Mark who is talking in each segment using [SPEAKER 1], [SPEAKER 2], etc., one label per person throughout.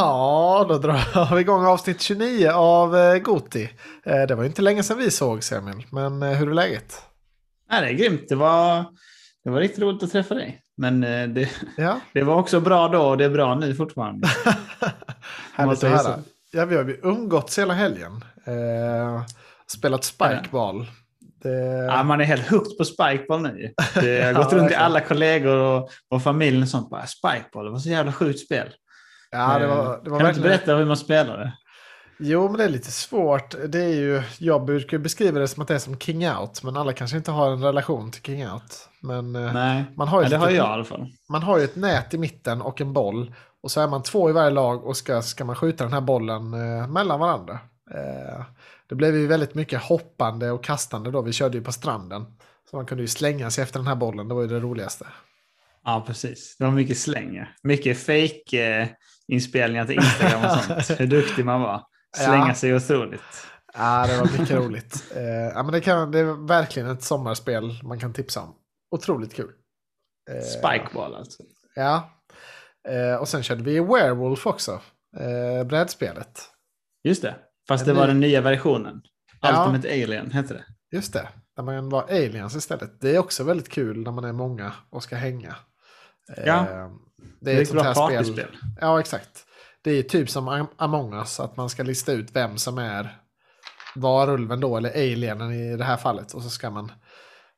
[SPEAKER 1] Ja, då drar vi igång avsnitt 29 av eh, Goti. Eh, det var ju inte länge sedan vi såg Emil, men eh, hur är läget?
[SPEAKER 2] Nej, det är grymt. Det var, det var riktigt roligt att träffa dig. Men det,
[SPEAKER 1] Ja,
[SPEAKER 2] det var också bra då och det är bra nu fortfarande.
[SPEAKER 1] härligt att höra. Ja, vi har ju umgåtts hela helgen. Eh, spelat spikeball. Det...
[SPEAKER 2] Ja, man är helt hooked på spikeball nu. Det har
[SPEAKER 1] Ja,
[SPEAKER 2] gått runt till alla kollegor och, och familjen och sånt. Bara, spikeball, det var så jävla sjukt spel.
[SPEAKER 1] Ja, det var, det
[SPEAKER 2] Eh,
[SPEAKER 1] var
[SPEAKER 2] kan du inte berätta hur man spelar det?
[SPEAKER 1] Jo, men det är lite svårt. Det är ju, jag brukar beskriva det som att det är som King Out, men alla kanske inte har en relation till King Out. Men eh,
[SPEAKER 2] Nej,
[SPEAKER 1] man har ju
[SPEAKER 2] ja, det har jag i alla fall.
[SPEAKER 1] man har ju ett nät i mitten och en boll. Och så är man två i varje lag och ska, ska man skjuta den här bollen eh, mellan varandra. Eh, det blev ju väldigt mycket hoppande och kastande då. Vi körde ju på stranden. Så man kunde ju slänga sig efter den här bollen. Det var ju det roligaste.
[SPEAKER 2] Ja, precis. Det var mycket slängar. Mycket fake-inspelningar till Instagram och sånt. Hur duktig man var. Slänga
[SPEAKER 1] Ja.
[SPEAKER 2] sig otroligt.
[SPEAKER 1] Ja, det var mycket roligt. Eh, ja, men det, kan, det är verkligen ett sommarspel man kan tipsa om. Otroligt kul. Eh,
[SPEAKER 2] Spikeball alltså.
[SPEAKER 1] Ja. Eh, och sen körde vi Werewolf också. Eh, brädspelet.
[SPEAKER 2] Just det. Fast det var den nya versionen.
[SPEAKER 1] Ja.
[SPEAKER 2] Ultimate Alien hette det.
[SPEAKER 1] Just det, där man var aliens istället. Det är också väldigt kul när man är många och ska hänga.
[SPEAKER 2] Ja.
[SPEAKER 1] Eh,
[SPEAKER 2] Det är ett bra partyspel.
[SPEAKER 1] Ja, exakt. Det är typ som Am- Among us, att man ska lista ut vem som är varulven då, eller alienen i det här fallet. Och så ska man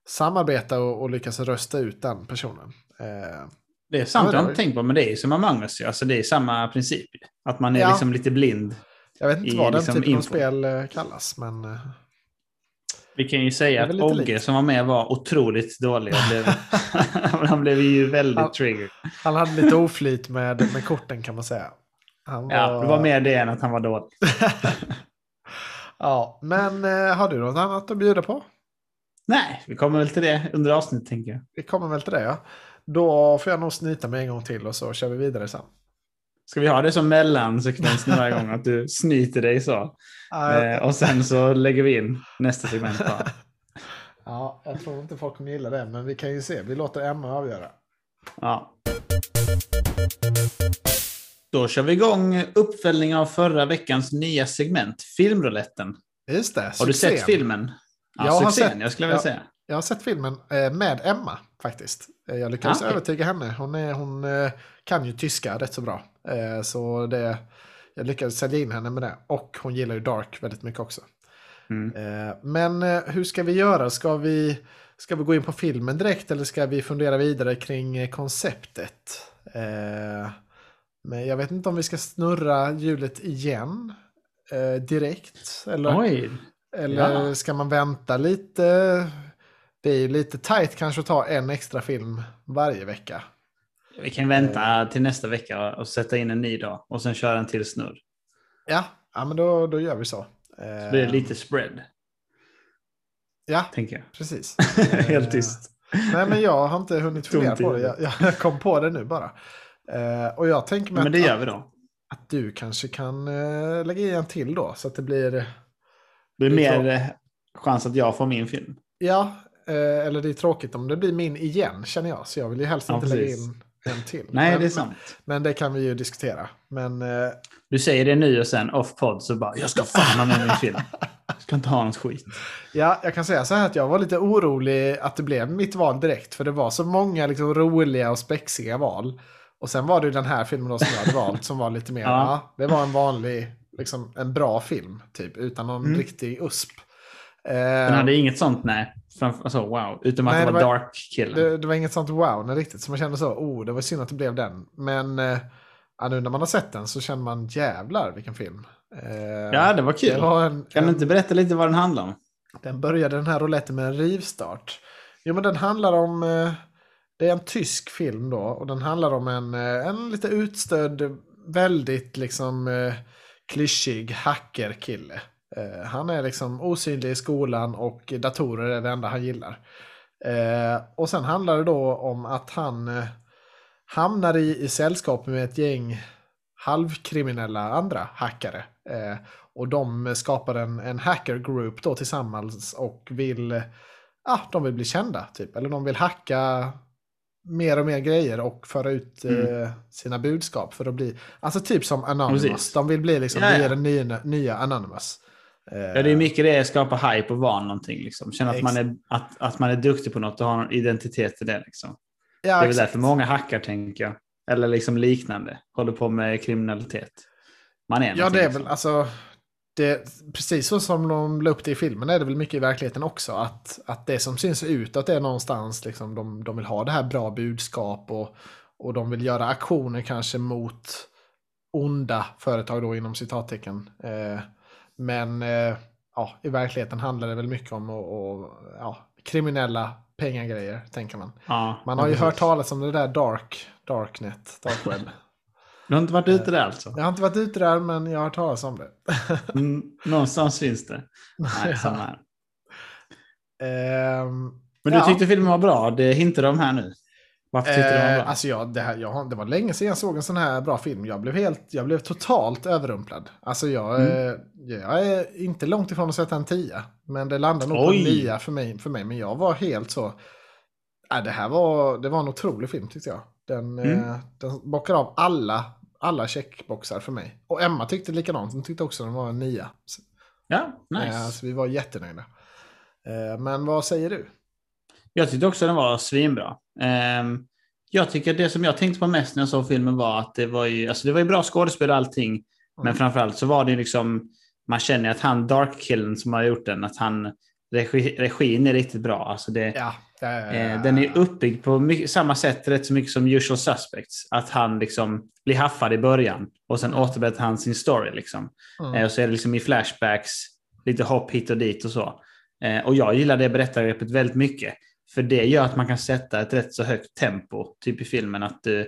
[SPEAKER 1] samarbeta och, och lyckas rösta ut den personen. Eh,
[SPEAKER 2] Det är sant,
[SPEAKER 1] Ja, det
[SPEAKER 2] jag har inte tänkt på, men det är ju som Among us. Alltså det är samma princip. Att man är
[SPEAKER 1] Ja.
[SPEAKER 2] liksom lite blind.
[SPEAKER 1] jag vet inte
[SPEAKER 2] I
[SPEAKER 1] vad den
[SPEAKER 2] liksom
[SPEAKER 1] typen av
[SPEAKER 2] info.
[SPEAKER 1] spel eh, kallas, men eh,
[SPEAKER 2] Vi kan ju säga att Ogge
[SPEAKER 1] likt.
[SPEAKER 2] som var med var otroligt dålig. Han blev, han blev ju väldigt
[SPEAKER 1] Ja.
[SPEAKER 2] triggered.
[SPEAKER 1] han hade lite oflyt med, med korten kan man säga. Han
[SPEAKER 2] Ja, det var mer det än att han var dålig.
[SPEAKER 1] Ja, men eh, har du något annat att bjuda på?
[SPEAKER 2] Nej, vi kommer väl till det under avsnittet tänker jag.
[SPEAKER 1] Vi kommer väl till det, ja. Då får jag nog snyta mig en gång till och så kör vi vidare sen.
[SPEAKER 2] Ska vi ha det som mellansekvens varje gång? Att du snyter dig så.
[SPEAKER 1] Ja,
[SPEAKER 2] Eh, och sen så lägger vi in nästa segment bara.
[SPEAKER 1] ja, jag tror inte folk kommer gilla det, men vi kan ju se. Vi låter Emma avgöra.
[SPEAKER 2] Ja. Då kör vi igång uppföljning av förra veckans nya segment, Filmrouletten.
[SPEAKER 1] Just det,
[SPEAKER 2] Har du
[SPEAKER 1] succén.
[SPEAKER 2] sett filmen? Ja,
[SPEAKER 1] Jag har
[SPEAKER 2] succén,
[SPEAKER 1] sett-
[SPEAKER 2] jag skulle vilja
[SPEAKER 1] ja.
[SPEAKER 2] säga.
[SPEAKER 1] Jag har sett filmen eh, med Emma faktiskt. Eh, Jag lyckades
[SPEAKER 2] Ah, okej.
[SPEAKER 1] övertyga henne. Hon, är, hon eh, kan ju tyska rätt så bra. Så det, jag lyckades sälja in henne med det. Och hon gillar ju Dark väldigt mycket också.
[SPEAKER 2] Mm.
[SPEAKER 1] Men hur ska vi göra? Ska vi, ska vi gå in på filmen direkt eller ska vi fundera vidare kring konceptet? Men jag vet inte om vi ska snurra hjulet igen direkt. Eller,
[SPEAKER 2] Oj,
[SPEAKER 1] eller
[SPEAKER 2] ja.
[SPEAKER 1] ska man vänta lite? Det är lite tajt kanske att ta en extra film varje vecka.
[SPEAKER 2] vi kan vänta till nästa vecka och sätta in en ny dag och sen köra en till snurr.
[SPEAKER 1] Ja, ja men då, då gör vi så.
[SPEAKER 2] Så blir det
[SPEAKER 1] Eh,
[SPEAKER 2] lite spread,
[SPEAKER 1] Ja,
[SPEAKER 2] tänker jag.
[SPEAKER 1] precis.
[SPEAKER 2] Helt
[SPEAKER 1] Eh,
[SPEAKER 2] tyst.
[SPEAKER 1] Nej, men jag har inte hunnit fundera på det. Jag, jag kom på det nu bara. Eh, och jag tänker mig
[SPEAKER 2] Men det
[SPEAKER 1] att,
[SPEAKER 2] gör vi då.
[SPEAKER 1] att du kanske kan eh, lägga i en till då. Så att det blir,
[SPEAKER 2] Det är mer eh, chans att jag får min film.
[SPEAKER 1] ja, eh, eller det är tråkigt om det blir min igen känner jag. Så jag vill ju helst
[SPEAKER 2] Ja,
[SPEAKER 1] inte lägga
[SPEAKER 2] precis.
[SPEAKER 1] in en till.
[SPEAKER 2] Nej,
[SPEAKER 1] men,
[SPEAKER 2] det är sant.
[SPEAKER 1] Men, men det kan vi ju diskutera. Men eh,
[SPEAKER 2] Du säger det nu och sen off-podd så bara jag ska fan ha med min film. Jag ska inte ha något skit.
[SPEAKER 1] ja, jag kan säga så här att jag var lite orolig att det blev mitt val direkt. För det var så många liksom, roliga och spexiga val. Och sen var det ju den här filmen då som jag hade valt som var lite mer,
[SPEAKER 2] Ja.
[SPEAKER 1] ja. det var en vanlig, liksom en bra film typ. Utan någon
[SPEAKER 2] Mm.
[SPEAKER 1] riktig USP.
[SPEAKER 2] Den
[SPEAKER 1] Eh,
[SPEAKER 2] hade inget sånt, nej. Framför, alltså, wow. Utom att
[SPEAKER 1] Nej,
[SPEAKER 2] det var,
[SPEAKER 1] var-
[SPEAKER 2] Dark-killen.
[SPEAKER 1] det, det var inget sånt wow riktigt. Så man kände så, oh det var synd att det blev den. Men eh, ja, nu när man har sett den så känner man jävlar vilken film. Eh,
[SPEAKER 2] Ja, det var kul.
[SPEAKER 1] Det var en,
[SPEAKER 2] Kan du inte berätta lite vad den handlar om?
[SPEAKER 1] Den började den här rouletten med en rivstart. Jo men den handlar om, eh, det är en tysk film då och den handlar om en, eh, en lite utstödd, väldigt liksom eh, klyschig hackerkille. Eh, han är liksom osynlig i skolan och datorer är det enda han gillar. Eh, och sen handlar det då om att han eh, hamnar i, i sällskap med ett gäng halvkriminella andra hackare. Eh, och de skapar en, en hacker group då tillsammans och vill, ah, de vill bli kända typ. Eller de vill hacka mer och mer grejer och föra ut
[SPEAKER 2] Mm.
[SPEAKER 1] eh, sina budskap för att bli, alltså typ som Anonymous.
[SPEAKER 2] Precis.
[SPEAKER 1] De vill bli liksom,
[SPEAKER 2] Ja, ja.
[SPEAKER 1] den nya, nya Anonymous. Eh,
[SPEAKER 2] Ja, det är mycket det, skapa hype och vara någonting. Liksom. Känna att man, är, att, att man är duktig på något och har en identitet till det. Liksom.
[SPEAKER 1] ja,
[SPEAKER 2] Det är väl därför många hackar, tänker jag. Eller liksom liknande. Håller på med kriminalitet. Man är
[SPEAKER 1] Ja, det är
[SPEAKER 2] liksom.
[SPEAKER 1] väl alltså... Det, precis så som de la upp det i filmen är det väl mycket i verkligheten också. Att, att det som syns utåt är någonstans, liksom, de, de vill ha det här bra budskap och, och de vill göra aktioner kanske mot onda företag då inom citattecken. Eh, men eh, ja, i verkligheten handlar det väl mycket om och, och, ja, kriminella pengagrejer, tänker man.
[SPEAKER 2] Ja,
[SPEAKER 1] Man har ju
[SPEAKER 2] precis.
[SPEAKER 1] hört talas om det där dark, darknet, dark web.
[SPEAKER 2] Du har inte varit ute där alltså?
[SPEAKER 1] Jag har inte varit ute där, men jag har hört talas om det.
[SPEAKER 2] Mm, någonstans finns det. Nej, samma här.
[SPEAKER 1] Ehm,
[SPEAKER 2] Men du
[SPEAKER 1] Ja.
[SPEAKER 2] tyckte filmen var bra. Det hintar de här nu. Varför tyckte du den var
[SPEAKER 1] eh,
[SPEAKER 2] bra?
[SPEAKER 1] alltså jag, det, här, jag, det var länge sedan jag såg en sån här bra film. Jag blev, helt, jag blev totalt överrumplad. Alltså jag,
[SPEAKER 2] Mm.
[SPEAKER 1] eh, jag är inte långt ifrån att sätta en tia. Men det landar nog på
[SPEAKER 2] Oj.
[SPEAKER 1] en nia för mig, för mig. Men jag var helt så... Äh, det här var, det var en otrolig film tyckte jag. Den,
[SPEAKER 2] Mm.
[SPEAKER 1] eh, den bockar av alla, alla checkboxar för mig. Och Emma tyckte likadant. Hon tyckte också den var en nia. Så,
[SPEAKER 2] Ja,
[SPEAKER 1] eh,
[SPEAKER 2] nice.
[SPEAKER 1] alltså, vi var jättenöjda. Eh, men vad säger du?
[SPEAKER 2] Jag tyckte också den var svinbra. Ehm, jag tycker att det som jag tänkte på mest när jag såg filmen var att det var ju, alltså det var ju bra skådespel och allting. Men
[SPEAKER 1] Mm.
[SPEAKER 2] framförallt så var det ju liksom, man känner att han Dark-killen som har gjort den, att han, regi, regin är riktigt bra. Alltså det,
[SPEAKER 1] Ja,
[SPEAKER 2] eh, den är uppbyggd på mycket, samma sätt rätt så mycket som Usual Suspects. Att han liksom blir haffad i början och sen återberättar han sin story. Liksom.
[SPEAKER 1] Mm.
[SPEAKER 2] Eh, och så är det liksom i flashbacks, lite hopp hit och dit och så. Eh, och jag gillar det berättargreppet väldigt mycket. För det gör att man kan sätta ett rätt så högt tempo, typ i filmen. Att eh,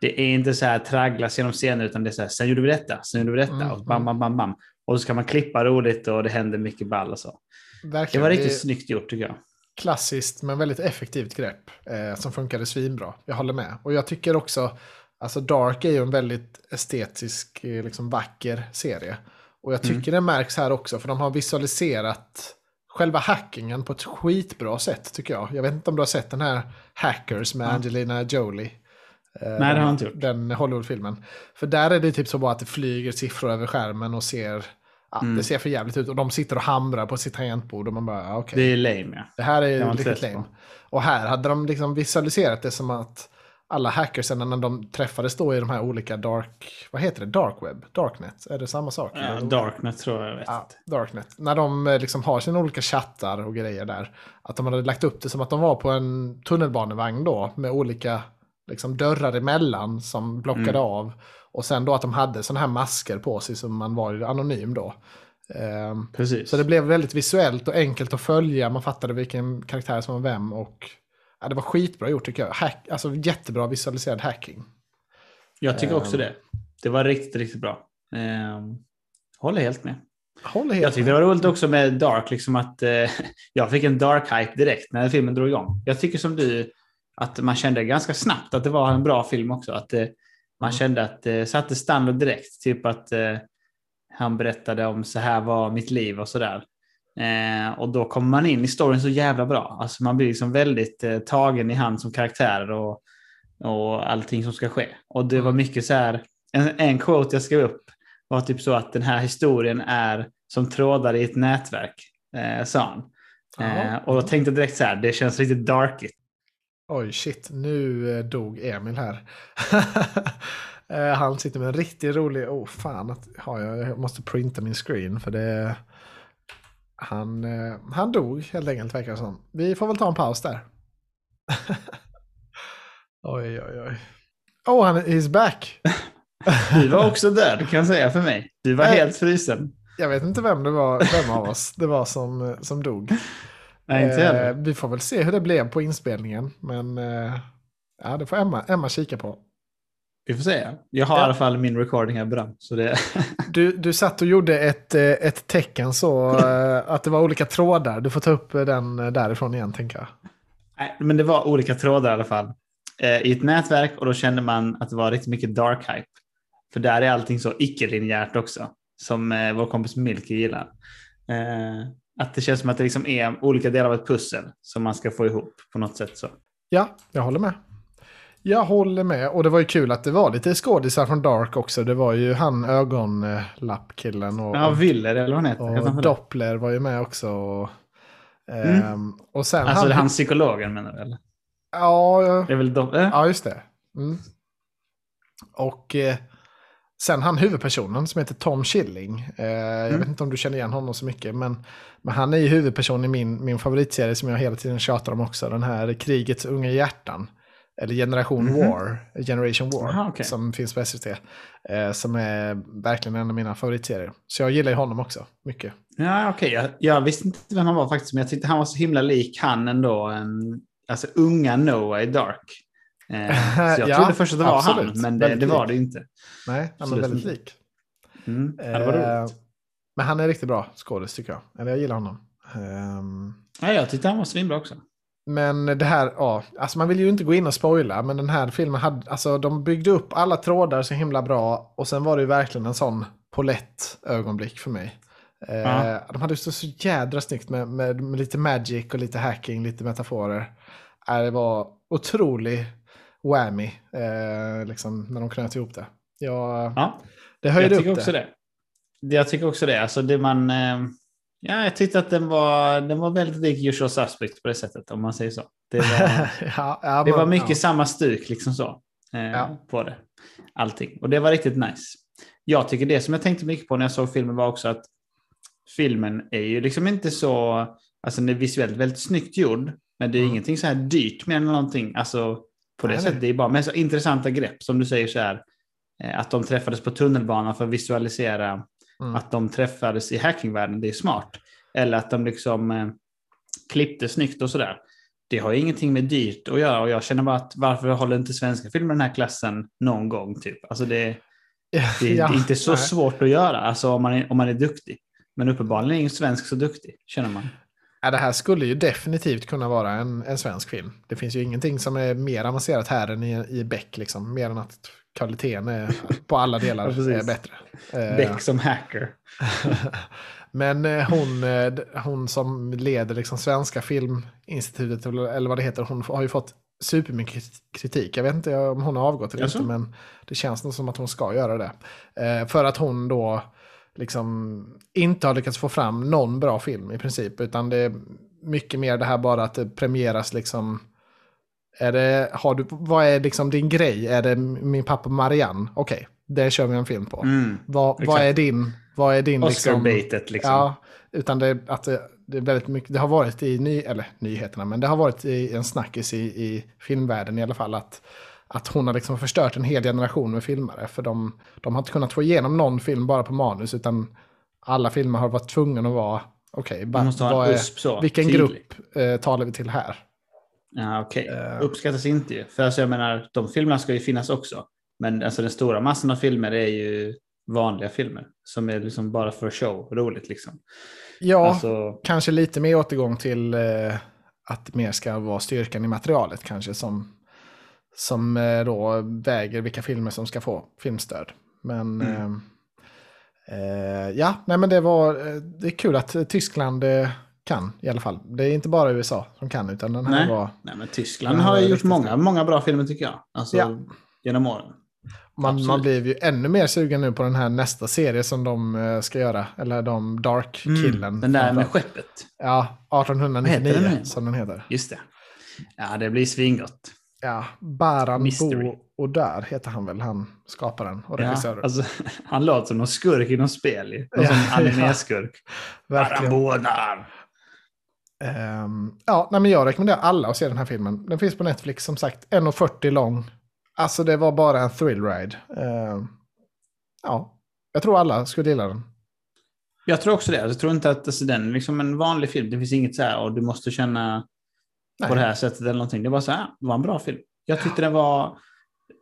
[SPEAKER 2] det är inte så här tragglas genom scener, utan det är så här, sen gjorde vi detta, sen gjorde vi detta,
[SPEAKER 1] Mm,
[SPEAKER 2] och bam, bam, bam, bam. Och så ska man klippa roligt och det händer mycket ball och så. Det
[SPEAKER 1] Verkligen.
[SPEAKER 2] var riktigt
[SPEAKER 1] Det
[SPEAKER 2] snyggt gjort tycker jag.
[SPEAKER 1] klassiskt men väldigt effektivt grepp eh, som funkade svinbra. Jag håller med. Och jag tycker också, alltså Dark är ju en väldigt estetisk, eh, liksom vacker serie. Och jag tycker det märks här också, för de har visualiserat själva hackingen på ett skitbra sätt tycker jag. Jag vet inte om du har sett den här Hackers med. Angelina Jolie. Eh,
[SPEAKER 2] det har jag
[SPEAKER 1] den-
[SPEAKER 2] inte gjort.
[SPEAKER 1] Den Hollywood-filmen. För där är det typ så bara att det flyger siffror över skärmen och ser, ja,
[SPEAKER 2] Mm.
[SPEAKER 1] det ser för jävligt ut. Och de sitter och hamrar på sitt tangentbord och man bara, okej.
[SPEAKER 2] Det är lame ja.
[SPEAKER 1] Det här är riktigt
[SPEAKER 2] sett på.
[SPEAKER 1] lame. Och här hade de liksom visualiserat det som att alla hackersen när de träffades då i de här olika dark, vad heter det, dark web, darknet, är det samma sak?
[SPEAKER 2] ja? Darknet tror jag, jag vet
[SPEAKER 1] Ja, darknet. När de eh, liksom har sina olika chattar och grejer där. Att de hade lagt upp det som att de var på en tunnelbanevagn då med olika liksom, dörrar emellan som blockade
[SPEAKER 2] Mm.
[SPEAKER 1] av. Och sen då att de hade sådana här masker på sig som man var anonym då. Ehm,
[SPEAKER 2] Precis.
[SPEAKER 1] så det blev väldigt visuellt och enkelt att följa. Man fattade vilken karaktär som var vem. Och, ja, det var skitbra gjort tycker jag. Hack, alltså jättebra visualiserad hacking.
[SPEAKER 2] Jag tycker också
[SPEAKER 1] Ehm.
[SPEAKER 2] det. Det var riktigt, riktigt bra. Ehm, håller helt med.
[SPEAKER 1] Håller helt
[SPEAKER 2] Jag tyckte det var roligt också med Dark, liksom att eh, jag fick en Dark-hype direkt när filmen drog igång. Jag tycker som du, att man kände ganska snabbt att det var en bra film också. Att eh, man
[SPEAKER 1] Mm.
[SPEAKER 2] kände att det satte standard direkt. Typ att eh, han berättade om så här var mitt liv och sådär. Eh, och då kommer man in i storyn så jävla bra. Alltså man blir liksom väldigt eh, tagen i hand som karaktär och, och allting som ska ske. Och det var
[SPEAKER 1] Mm.
[SPEAKER 2] mycket så här, en, en quote jag skrev upp var typ så att den här historien är som trådar i ett nätverk, eh, sa han. Eh, och då tänkte jag direkt så här, det känns riktigt darkigt.
[SPEAKER 1] Oj, shit. Nu eh, dog Emil här. Eh, Han sitter med en riktigt rolig... Oh, fan. Att, ja, jag måste printa min screen för det... Han, eh, han dog helt enkelt verkar det som. Vi får väl ta en paus där. oj, oj, oj. Oh, han is back.
[SPEAKER 2] Du var också död kan jag säga för mig. Du var
[SPEAKER 1] Nej.
[SPEAKER 2] helt frusen.
[SPEAKER 1] Jag vet inte vem det var, vem av oss det var som, eh, som dog.
[SPEAKER 2] Nej, inte
[SPEAKER 1] Eh, vi får väl se hur det blev på inspelningen. Men eh, ja, det får Emma, Emma kika på.
[SPEAKER 2] Vi får se. Jag har
[SPEAKER 1] Ja.
[SPEAKER 2] i alla fall min recording här bra. Så det...
[SPEAKER 1] Du, du satt och gjorde ett, eh, ett tecken så eh, att det var olika trådar. Du får ta upp den eh, därifrån igen tänker jag.
[SPEAKER 2] Nej, men det var olika trådar i alla fall. I ett nätverk och då kände man att det var riktigt mycket dark hype. För där är allting så icke-linjärt också. Som vår kompis Milky gillar. Att det känns som att det liksom är olika delar av ett pussel som man ska få ihop på något sätt. Så.
[SPEAKER 1] Ja, jag håller med. Jag håller med. Och det var ju kul att det var lite skådisar från Dark också. Det var ju han ögonlappkillen. Och,
[SPEAKER 2] Ja, Willer eller vad han heter.
[SPEAKER 1] och? Doppler var ju med också. Och,
[SPEAKER 2] Mm.
[SPEAKER 1] ehm, och sen
[SPEAKER 2] Alltså
[SPEAKER 1] han...
[SPEAKER 2] han psykologen menar du? Eller?
[SPEAKER 1] Ja, ja,
[SPEAKER 2] Det är väl eh?
[SPEAKER 1] ja, just det. Mm. Och eh, sen han huvudpersonen som heter Tom Schilling. Eh, Jag
[SPEAKER 2] Mm.
[SPEAKER 1] vet inte om du känner igen honom så mycket. Men, men han är ju huvudperson i min, min favoritserie som jag hela tiden tjatar om också. Den här Krigets unga hjärtan. Eller Generation
[SPEAKER 2] Mhm.
[SPEAKER 1] War. Generation War.
[SPEAKER 2] Aha, okej.
[SPEAKER 1] Som finns på SVT. Eh, som är verkligen en av mina favoritserier. Så jag gillar ju honom också. Mycket.
[SPEAKER 2] Ja, okej. Jag, jag visste inte vem han var faktiskt, men jag tyckte han var så himla lik han ändå. En, alltså unga Noah i Dark. Eh, så jag
[SPEAKER 1] Ja,
[SPEAKER 2] trodde först att det var
[SPEAKER 1] absolut.
[SPEAKER 2] han, men det, det var det inte.
[SPEAKER 1] Nej, han
[SPEAKER 2] Absolut
[SPEAKER 1] väldigt lik.
[SPEAKER 2] Mm. Var
[SPEAKER 1] Eh. Men han är riktigt bra skådis tycker jag. Eller jag gillar honom. Ehm,
[SPEAKER 2] Ja, jag tyckte han var svinbra också.
[SPEAKER 1] Men det här, ja, alltså man vill ju inte gå in och spoila, men den här filmen hade, alltså de byggde upp alla trådar så himla bra och sen var det ju verkligen en sån polett ögonblick för mig. Eh,
[SPEAKER 2] Ja.
[SPEAKER 1] De hade så, så jädra snyggt med, med, med lite magic och lite hacking, lite metaforer. Eh, det var otrolig whammy, eh, liksom, när de knöt ihop det. Jag,
[SPEAKER 2] Ja,
[SPEAKER 1] det
[SPEAKER 2] jag
[SPEAKER 1] höjde
[SPEAKER 2] tycker
[SPEAKER 1] upp
[SPEAKER 2] också
[SPEAKER 1] det.
[SPEAKER 2] det. Jag tycker också det. Alltså det man... Eh, ja, jag tyckte att den var, den var väldigt lik Usual Suspect på det sättet, om man säger så. Det var,
[SPEAKER 1] ja, ja,
[SPEAKER 2] det
[SPEAKER 1] men-
[SPEAKER 2] var mycket
[SPEAKER 1] ja.
[SPEAKER 2] samma stuk liksom så. Eh. På det. Allting. Och det var riktigt nice. Jag tycker det som jag tänkte mycket på när jag såg filmen var också att filmen är ju liksom inte så... Alltså den är visuellt väldigt snyggt gjord. Men det är
[SPEAKER 1] Mm.
[SPEAKER 2] ingenting så här dyrt än någonting. Alltså på det
[SPEAKER 1] Nej, nej.
[SPEAKER 2] sättet. Det är bara med så intressanta grepp som du säger så här. eh, Att de träffades på tunnelbanan för att visualisera
[SPEAKER 1] Mm.
[SPEAKER 2] att de träffades i hackingvärlden. Det är smart. Eller att de liksom eh, klippte snyggt och sådär. Det har ju ingenting med dyrt att göra och jag känner bara att varför håller inte svenska filmer den här klassen någon gång typ? Alltså det, det är
[SPEAKER 1] Ja,
[SPEAKER 2] inte så
[SPEAKER 1] nej.
[SPEAKER 2] svårt att göra alltså om man är, om man är duktig. Men uppenbarligen är ingen svensk så duktig, känner man.
[SPEAKER 1] Ja, det här skulle ju definitivt kunna vara en, en svensk film. Det finns ju ingenting som är mer avancerat här än i, i Beck, liksom. Mer än att kvaliteten är, på alla delar
[SPEAKER 2] Ja,
[SPEAKER 1] är bättre. Eh,
[SPEAKER 2] Beck som hacker.
[SPEAKER 1] Men eh, hon, eh, hon som leder liksom Svenska Filminstitutet, eller vad det heter, hon har ju fått supermycket kritik. Jag vet inte om hon har avgått eller inte, men det känns nog som att hon ska göra det. För att hon då liksom inte har lyckats få fram någon bra film i princip, utan det är mycket mer det här bara att det premieras liksom är det, har du, vad är liksom din grej? Är det min pappa Marianne? Okej, det kör vi en film på.
[SPEAKER 2] Mm.
[SPEAKER 1] Vad, vad är din, vad är din liksom...
[SPEAKER 2] Oscar-baitet liksom.
[SPEAKER 1] Ja, utan det, att det, det är väldigt mycket, det har varit i ny, eller nyheterna, men det har varit i en snackis i, i filmvärlden i alla fall att, att hon har liksom förstört en hel generation med filmare. För de, de har inte kunnat få igenom någon film bara på manus, utan alla filmer har varit tvungna att vara, okej, vad är-
[SPEAKER 2] så.
[SPEAKER 1] vilken
[SPEAKER 2] tydlig.
[SPEAKER 1] grupp eh, talar vi till här?
[SPEAKER 2] Ja, okej.
[SPEAKER 1] Eh.
[SPEAKER 2] Uppskattas inte ju. För alltså, jag menar, de filmerna ska ju finnas också. Men alltså, den stora massan av filmer är ju vanliga filmer. Som är liksom bara för show, roligt liksom.
[SPEAKER 1] Ja,
[SPEAKER 2] Alltså,
[SPEAKER 1] kanske lite mer återgång till eh, att det mer ska vara styrkan i materialet kanske som, som eh, då väger vilka filmer som ska få filmstöd. Men
[SPEAKER 2] Mm.
[SPEAKER 1] eh, eh, ja, nej men det var eh, det är kul att Tyskland eh, kan i alla fall. Det är inte bara USA som kan utan den här
[SPEAKER 2] Nej.
[SPEAKER 1] var...
[SPEAKER 2] nej, men Tyskland
[SPEAKER 1] Ja,
[SPEAKER 2] har ju gjort många,
[SPEAKER 1] bra.
[SPEAKER 2] många bra filmer tycker jag. Alltså,
[SPEAKER 1] Ja.
[SPEAKER 2] Genom åren.
[SPEAKER 1] Man,
[SPEAKER 2] Absolut.
[SPEAKER 1] man blev ju ännu mer sugen nu på den här nästa serie som de eh, ska göra. Eller de Dark-killen.
[SPEAKER 2] Mm, den där med skeppet.
[SPEAKER 1] Ja,
[SPEAKER 2] Vad heter
[SPEAKER 1] 1899
[SPEAKER 2] den
[SPEAKER 1] som den heter.
[SPEAKER 2] Just det. Ja, det blir svingott.
[SPEAKER 1] Ja, Baran
[SPEAKER 2] Mystery.
[SPEAKER 1] Bo och där heter han väl, han skaparen och
[SPEAKER 2] Ja,
[SPEAKER 1] regissören.
[SPEAKER 2] alltså, han låter som någon skurk i någon spel. Någon
[SPEAKER 1] Ja,
[SPEAKER 2] sån
[SPEAKER 1] ja.
[SPEAKER 2] animeskurk.
[SPEAKER 1] Verkligen.
[SPEAKER 2] Barabådar.
[SPEAKER 1] Ehm, ja, nej, men jag rekommenderar alla att se den här filmen. Den finns på Netflix, som sagt, 1.40 lång. Alltså det var bara en thrill ride. Ehm, ja, jag tror alla skulle gilla den.
[SPEAKER 2] Jag tror också det. Jag tror inte att alltså, den är liksom en vanlig film. Det finns inget så här och du måste känna
[SPEAKER 1] Nej.
[SPEAKER 2] på det här sättet eller någonting. Det var så här, det var en bra film. Jag tyckte den var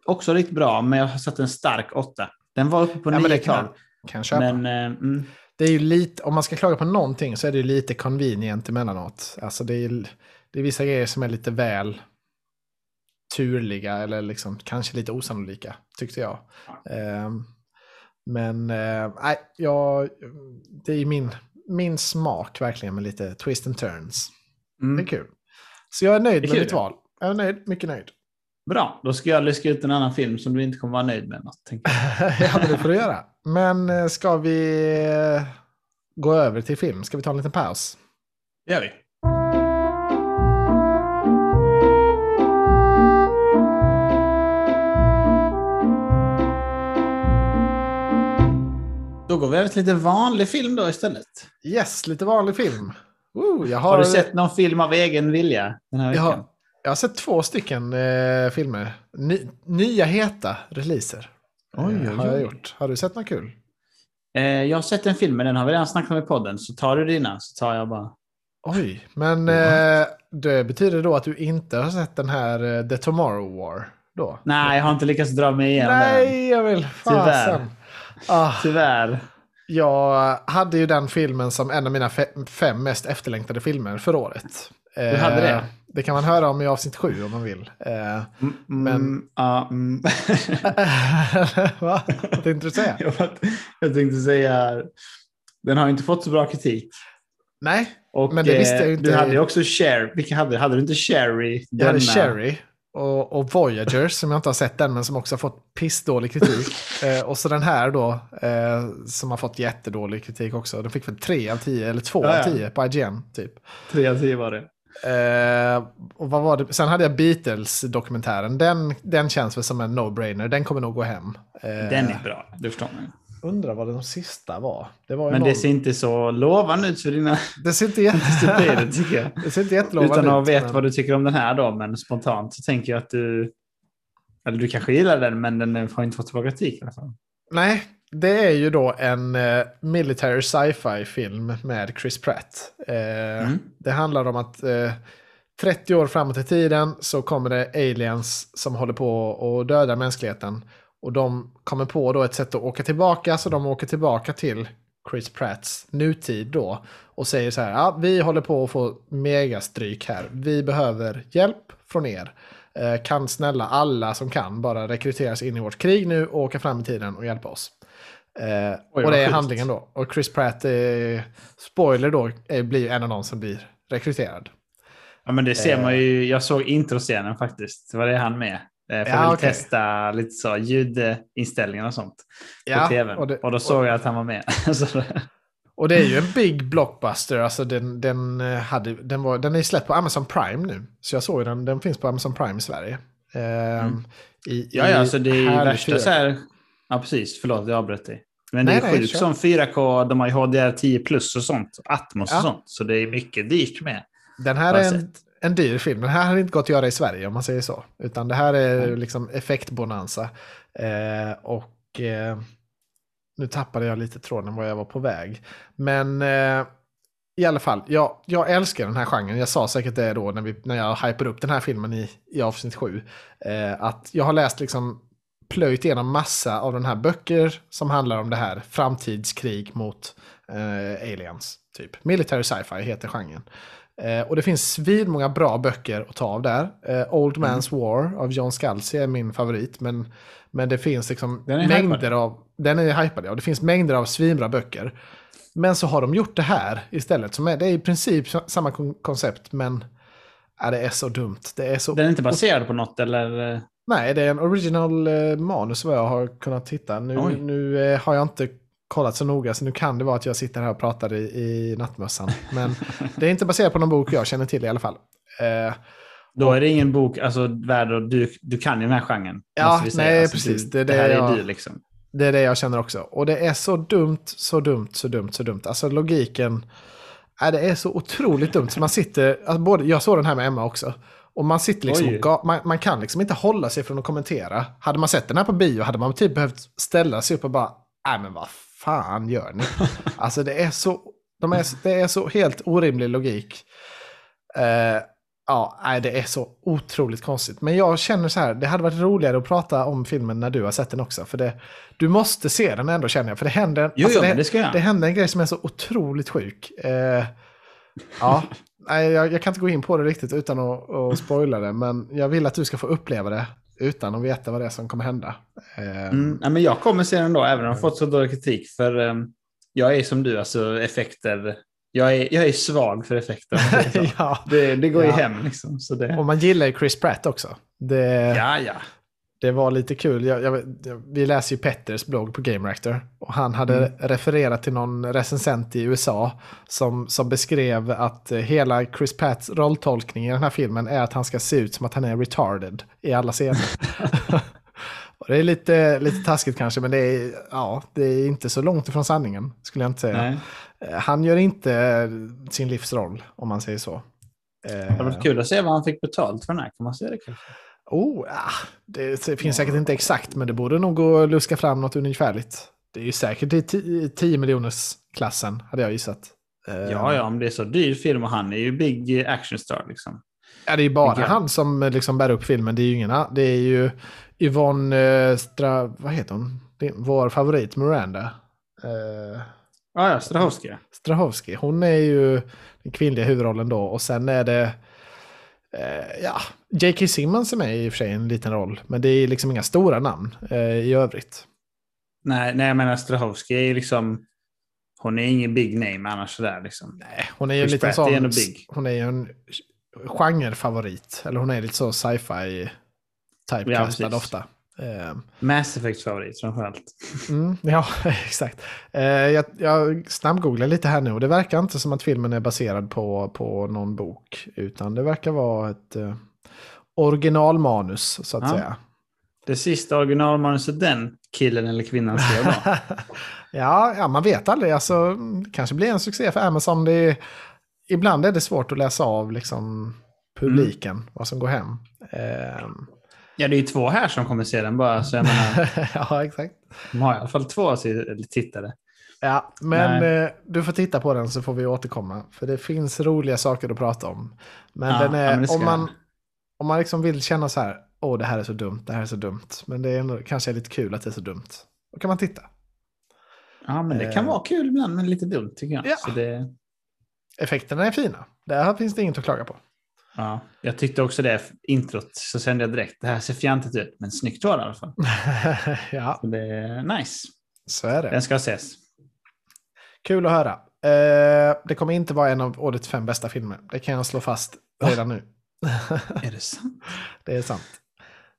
[SPEAKER 2] också riktigt bra, men jag har satt en stark åtta. Den var uppe på
[SPEAKER 1] Ja, men det
[SPEAKER 2] nio
[SPEAKER 1] kan,
[SPEAKER 2] tal.
[SPEAKER 1] kan jag köpa.
[SPEAKER 2] Men, eh, mm,
[SPEAKER 1] Det är ju lite, om man ska klaga på någonting så är det ju lite convenient emellanåt. Alltså det är, det är vissa grejer som är lite väl turliga eller liksom kanske lite osannolika, tyckte jag. Ehm, men eh, nej, jag, det är min, min smak verkligen med lite twist and turns. Det är
[SPEAKER 2] mm.
[SPEAKER 1] kul. Så jag är nöjd
[SPEAKER 2] är
[SPEAKER 1] med mitt val. Jag är nöjd, mycket nöjd.
[SPEAKER 2] Bra, då ska jag lyska ut en annan film som du inte kommer vara nöjd med. Något,
[SPEAKER 1] ja, det får du göra. Men eh, ska vi eh, gå över till film? Ska vi ta en liten paus?
[SPEAKER 2] Det gör vi. Då går vi över till lite vanlig film då istället.
[SPEAKER 1] Yes, lite vanlig film. Jag har,
[SPEAKER 2] Har du sett någon film av egen vilja den här
[SPEAKER 1] jag
[SPEAKER 2] veckan?
[SPEAKER 1] har, jag har sett två stycken eh, filmer. Ny, nya heta releaser.
[SPEAKER 2] Oj,
[SPEAKER 1] eh,
[SPEAKER 2] oj,
[SPEAKER 1] har jag gjort. Har du sett något kul?
[SPEAKER 2] Eh, jag har sett en film, men den har vi redan snackat om i podden. Så tar du dina så tar jag bara.
[SPEAKER 1] Oj, men eh, det betyder då att du inte har sett den här eh, The Tomorrow War? Då?
[SPEAKER 2] Nej, jag har inte lyckats dra mig igenom den.
[SPEAKER 1] Nej, jag vill fasen. Ah,
[SPEAKER 2] Tyvärr.
[SPEAKER 1] jag hade ju den filmen som en av mina fe- fem mest efterlängtade filmer för året.
[SPEAKER 2] Du hade det?
[SPEAKER 1] Det kan man höra om i avsnitt sju om man vill. Eh,
[SPEAKER 2] Mm,
[SPEAKER 1] Men-
[SPEAKER 2] mm, ja, mm.
[SPEAKER 1] Va? Vad tänkte du säga?
[SPEAKER 2] jag, tänkte säga, den har inte fått så bra kritik.
[SPEAKER 1] Nej,
[SPEAKER 2] Och,
[SPEAKER 1] Men det visste jag
[SPEAKER 2] eh,
[SPEAKER 1] inte.
[SPEAKER 2] Du hade ju också Cherry. Vilka hade, hade du inte Cherry?
[SPEAKER 1] jag hade Cherry och, och Voyager som jag inte har sett än men som också har fått pissdålig kritik. eh, och så den här då eh, som har fått jättedålig kritik också. Den fick väl 3 av 10 eller 2
[SPEAKER 2] Ja, ja.
[SPEAKER 1] av 10 på IGN typ.
[SPEAKER 2] Tre av tio var det.
[SPEAKER 1] Eh, och vad var det? Sen hade jag Beatles-dokumentären. Den, den känns väl som en no-brainer. Den kommer nog gå hem. Eh,
[SPEAKER 2] Den är bra, det förstår man.
[SPEAKER 1] Undrar vad de sista var. Det var
[SPEAKER 2] Men
[SPEAKER 1] någon...
[SPEAKER 2] det ser inte så lovande ut för dina
[SPEAKER 1] det ser inte jätte...
[SPEAKER 2] studier, tycker jag.
[SPEAKER 1] det ser inte jättelovande
[SPEAKER 2] Utan att
[SPEAKER 1] ut,
[SPEAKER 2] veta
[SPEAKER 1] men-
[SPEAKER 2] vad du tycker om den här då, men spontant så tänker jag att du... Eller du kanske gillar den, men den har inte fått bra kritik i alla fall.
[SPEAKER 1] Nej, det är ju då en eh, military sci-fi film med Chris Pratt. Eh,
[SPEAKER 2] Mm.
[SPEAKER 1] Det handlar om att eh, 30 år framåt i tiden så kommer det aliens som håller på att döda mänskligheten. Och de kommer på då ett sätt att åka tillbaka, så de åker tillbaka till Chris Pratts nutid då. Och säger så här, ja, vi håller på att få megastryk här. Vi behöver hjälp från er. Eh, kan snälla alla som kan bara rekryteras in i vårt krig nu och åka fram i tiden och hjälpa oss. Eh,
[SPEAKER 2] Oj,
[SPEAKER 1] och det är
[SPEAKER 2] sjukt.
[SPEAKER 1] handlingen då. Och Chris Pratt, eh, spoiler då, eh, blir en av de som blir rekryterad.
[SPEAKER 2] Ja, men det ser
[SPEAKER 1] Eh.
[SPEAKER 2] man ju. Jag såg introscenen faktiskt. Det var det han med. Eh, För
[SPEAKER 1] Ja,
[SPEAKER 2] att
[SPEAKER 1] okej.
[SPEAKER 2] testa lite så ljudinställningar och sånt på
[SPEAKER 1] Ja,
[SPEAKER 2] tvn.
[SPEAKER 1] och
[SPEAKER 2] Och,
[SPEAKER 1] det-
[SPEAKER 2] då såg jag att han var med.
[SPEAKER 1] Och det är ju en big blockbuster. Alltså den, den, eh, hade, den, var, den är släppt på Amazon Prime nu. Så jag såg den, den finns på Amazon Prime i Sverige. Ehm, i,
[SPEAKER 2] ja, ja, så det är ju värsta
[SPEAKER 1] 4K.
[SPEAKER 2] så här. Ja, precis. Förlåt, jag avbröt dig. Men
[SPEAKER 1] Nej,
[SPEAKER 2] det är sjukt som 4K. De har ju HDR10 plus och sånt. Atmos
[SPEAKER 1] Ja.
[SPEAKER 2] och sånt. Så det är mycket dyrt med.
[SPEAKER 1] Den här
[SPEAKER 2] Har
[SPEAKER 1] är en, en dyr film. Den här hade inte gått att göra i Sverige om man säger så. Utan det här är
[SPEAKER 2] Mm.
[SPEAKER 1] liksom effektbonanza. Eh, och eh, nu tappade jag lite tråden var jag var på väg. Men eh, i alla fall, jag, jag älskar den här genren. Jag sa säkert det då när, vi, när jag hypade upp den här filmen i, i avsnitt sju. Eh, att jag har läst liksom plöjt igenom massa av den här böcker som handlar om det här framtidskrig mot eh, aliens. Typ. Military sci-fi heter genren. Eh, och det finns svinmånga bra böcker att ta av där. Eh, Old
[SPEAKER 2] Mm.
[SPEAKER 1] Man's War av John Scalzi är min favorit. Men, men det finns liksom mängder
[SPEAKER 2] hypad.
[SPEAKER 1] av... Den är hypad, ja. Det finns mängder av svinbra böcker. Men så har de gjort det här istället. Som är, det är i princip samma kon- koncept, men ja, det är så dumt. Det är så
[SPEAKER 2] Den är inte baserad på något eller?
[SPEAKER 1] Nej, det är en original eh, manus vad jag har kunnat titta. Nu,
[SPEAKER 2] Oj.
[SPEAKER 1] nu eh, har jag inte kollat så noga, så nu kan det vara att jag sitter här och pratar i, i nattmössan. Men det är inte baserat på någon bok jag känner till i alla fall. Eh,
[SPEAKER 2] Då är det ingen bok alltså, värd du, du kan ju den här genren.
[SPEAKER 1] Ja, nej,
[SPEAKER 2] Alltså,
[SPEAKER 1] precis.
[SPEAKER 2] Du,
[SPEAKER 1] Det
[SPEAKER 2] det,
[SPEAKER 1] det
[SPEAKER 2] här
[SPEAKER 1] jag-
[SPEAKER 2] är du liksom.
[SPEAKER 1] det är det jag känner också. Och det är så dumt, så dumt, så dumt, så dumt. Alltså logiken, äh, det är så otroligt dumt. Så man sitter, alltså, både, jag såg den här med Emma också. Och man sitter liksom man, man kan liksom inte hålla sig från att kommentera. Hade man sett den här på bio hade man typ behövt ställa sig upp och bara, nej men vad fan gör ni? alltså det är så, de är, det är så helt orimlig logik. Eh, ja, nej, det är så otroligt konstigt. Men jag känner så här, det hade varit roligare att prata om filmen när du har sett den också. För det, du måste se den ändå känner jag. För det händer,
[SPEAKER 2] Jo,
[SPEAKER 1] alltså,
[SPEAKER 2] jo, det jag.
[SPEAKER 1] det händer en grej som är så otroligt sjuk. Eh, ja, nej, jag, jag kan inte gå in på det riktigt utan att, att spoila det. Men jag vill att du ska få uppleva det utan att veta vad det är som kommer hända. Eh,
[SPEAKER 2] Mm, nej, men jag kommer se den då, även om jag har fått så dålig kritik. För um, jag är som du, alltså effekter Jag är, jag är svag för effekter.
[SPEAKER 1] ja.
[SPEAKER 2] det, det går ju
[SPEAKER 1] Ja.
[SPEAKER 2] hem liksom. Så det,
[SPEAKER 1] Och man gillar ju Chris Pratt också. Det,
[SPEAKER 2] ja, ja.
[SPEAKER 1] Det var lite kul. Jag, jag, vi läser ju Petters blogg på Game Reactor. Och han hade
[SPEAKER 2] Mm.
[SPEAKER 1] refererat till någon recensent i USA som, som beskrev att eh, hela Chris Pratts rolltolkning i den här filmen är att han ska se ut som att han är retarded i alla scener. och det är lite, lite taskigt kanske, men det är, ja, det är inte så långt ifrån sanningen, skulle jag inte säga.
[SPEAKER 2] Nej.
[SPEAKER 1] Eh, Han gör inte sin livsroll, om man säger så.
[SPEAKER 2] Det
[SPEAKER 1] Eh,
[SPEAKER 2] hade varit kul att se vad han fick betalt för den här. Kan man se det kanske?
[SPEAKER 1] Oh, ah, det finns säkert inte exakt, men det borde nog gå att luska fram något ungefärligt. Det är ju säkert i ti- 10 miljoners klassen, hade jag gissat. Eh,
[SPEAKER 2] Ja, ja, om det är så dyr film och han är ju big actionstar liksom.
[SPEAKER 1] ja, det är ju bara
[SPEAKER 2] Vilka?
[SPEAKER 1] han som eh, liksom bär upp filmen. Det är ju ingen. Det är ju Yvonne eh, Stra... Vad heter hon? Det vår favorit, Miranda.
[SPEAKER 2] Ja, ja, Strahovski.
[SPEAKER 1] Strahovski. Hon är ju den kvinnliga huvudrollen då. Och sen är det... Eh, ja, J.K. Simmons är med i och för sig en liten roll. Men det är liksom inga stora namn eh, i övrigt.
[SPEAKER 2] Nej, nej, menar Strahovski är liksom... Hon är ingen big name annars sådär liksom.
[SPEAKER 1] Nej, hon är ju
[SPEAKER 2] Chris Pratt
[SPEAKER 1] sån... Hon är ju en genrefavorit. Eller hon är lite så sci-fi
[SPEAKER 2] Ja,
[SPEAKER 1] typecastad
[SPEAKER 2] precis.
[SPEAKER 1] ofta. Eh,
[SPEAKER 2] Mass Effect-favorit framförallt.
[SPEAKER 1] mm, ja, exakt. Eh, jag, jag snabbgooglar lite här nu och det verkar inte som att filmen är baserad på, på någon bok. Utan det verkar vara ett eh, originalmanus, så att
[SPEAKER 2] Ja.
[SPEAKER 1] säga.
[SPEAKER 2] Det sista originalmanuset den killen eller kvinnan skrev då.
[SPEAKER 1] ja, ja, man vet aldrig. Alltså, det kanske blir en succé för Amazon. Det är, ibland är det svårt att läsa av liksom, publiken,
[SPEAKER 2] Mm.
[SPEAKER 1] vad som går hem. Ehm,
[SPEAKER 2] Ja, det är ju två här som kommer se den bara, så jag menar,
[SPEAKER 1] ja, exakt.
[SPEAKER 2] de har i alla fall två tittare.
[SPEAKER 1] Ja, men eh, du får titta på den så får vi återkomma. För det finns roliga saker att prata om. Men
[SPEAKER 2] Ja,
[SPEAKER 1] den
[SPEAKER 2] ja,
[SPEAKER 1] är,
[SPEAKER 2] men det ska
[SPEAKER 1] om man, om man liksom vill känna så här, åh det här är så dumt, det här är så dumt. Men det är ändå, kanske är lite kul att det är så dumt. Då kan man titta.
[SPEAKER 2] Ja, men det kan
[SPEAKER 1] Eh.
[SPEAKER 2] vara kul ibland, men lite dumt tycker jag.
[SPEAKER 1] Ja.
[SPEAKER 2] Det,
[SPEAKER 1] Effekterna är fina. Där finns det inget att klaga på.
[SPEAKER 2] Ja. Jag tyckte också det, introt, så kände jag direkt, det här ser fjantigt ut, men snyggt var det i alla fall.
[SPEAKER 1] ja,
[SPEAKER 2] Så det är nice.
[SPEAKER 1] så är det.
[SPEAKER 2] Den ska ses.
[SPEAKER 1] Kul att höra. Eh, det kommer inte vara en av årets fem bästa filmer. Det kan jag slå fast redan nu.
[SPEAKER 2] Är det sant?
[SPEAKER 1] det är sant.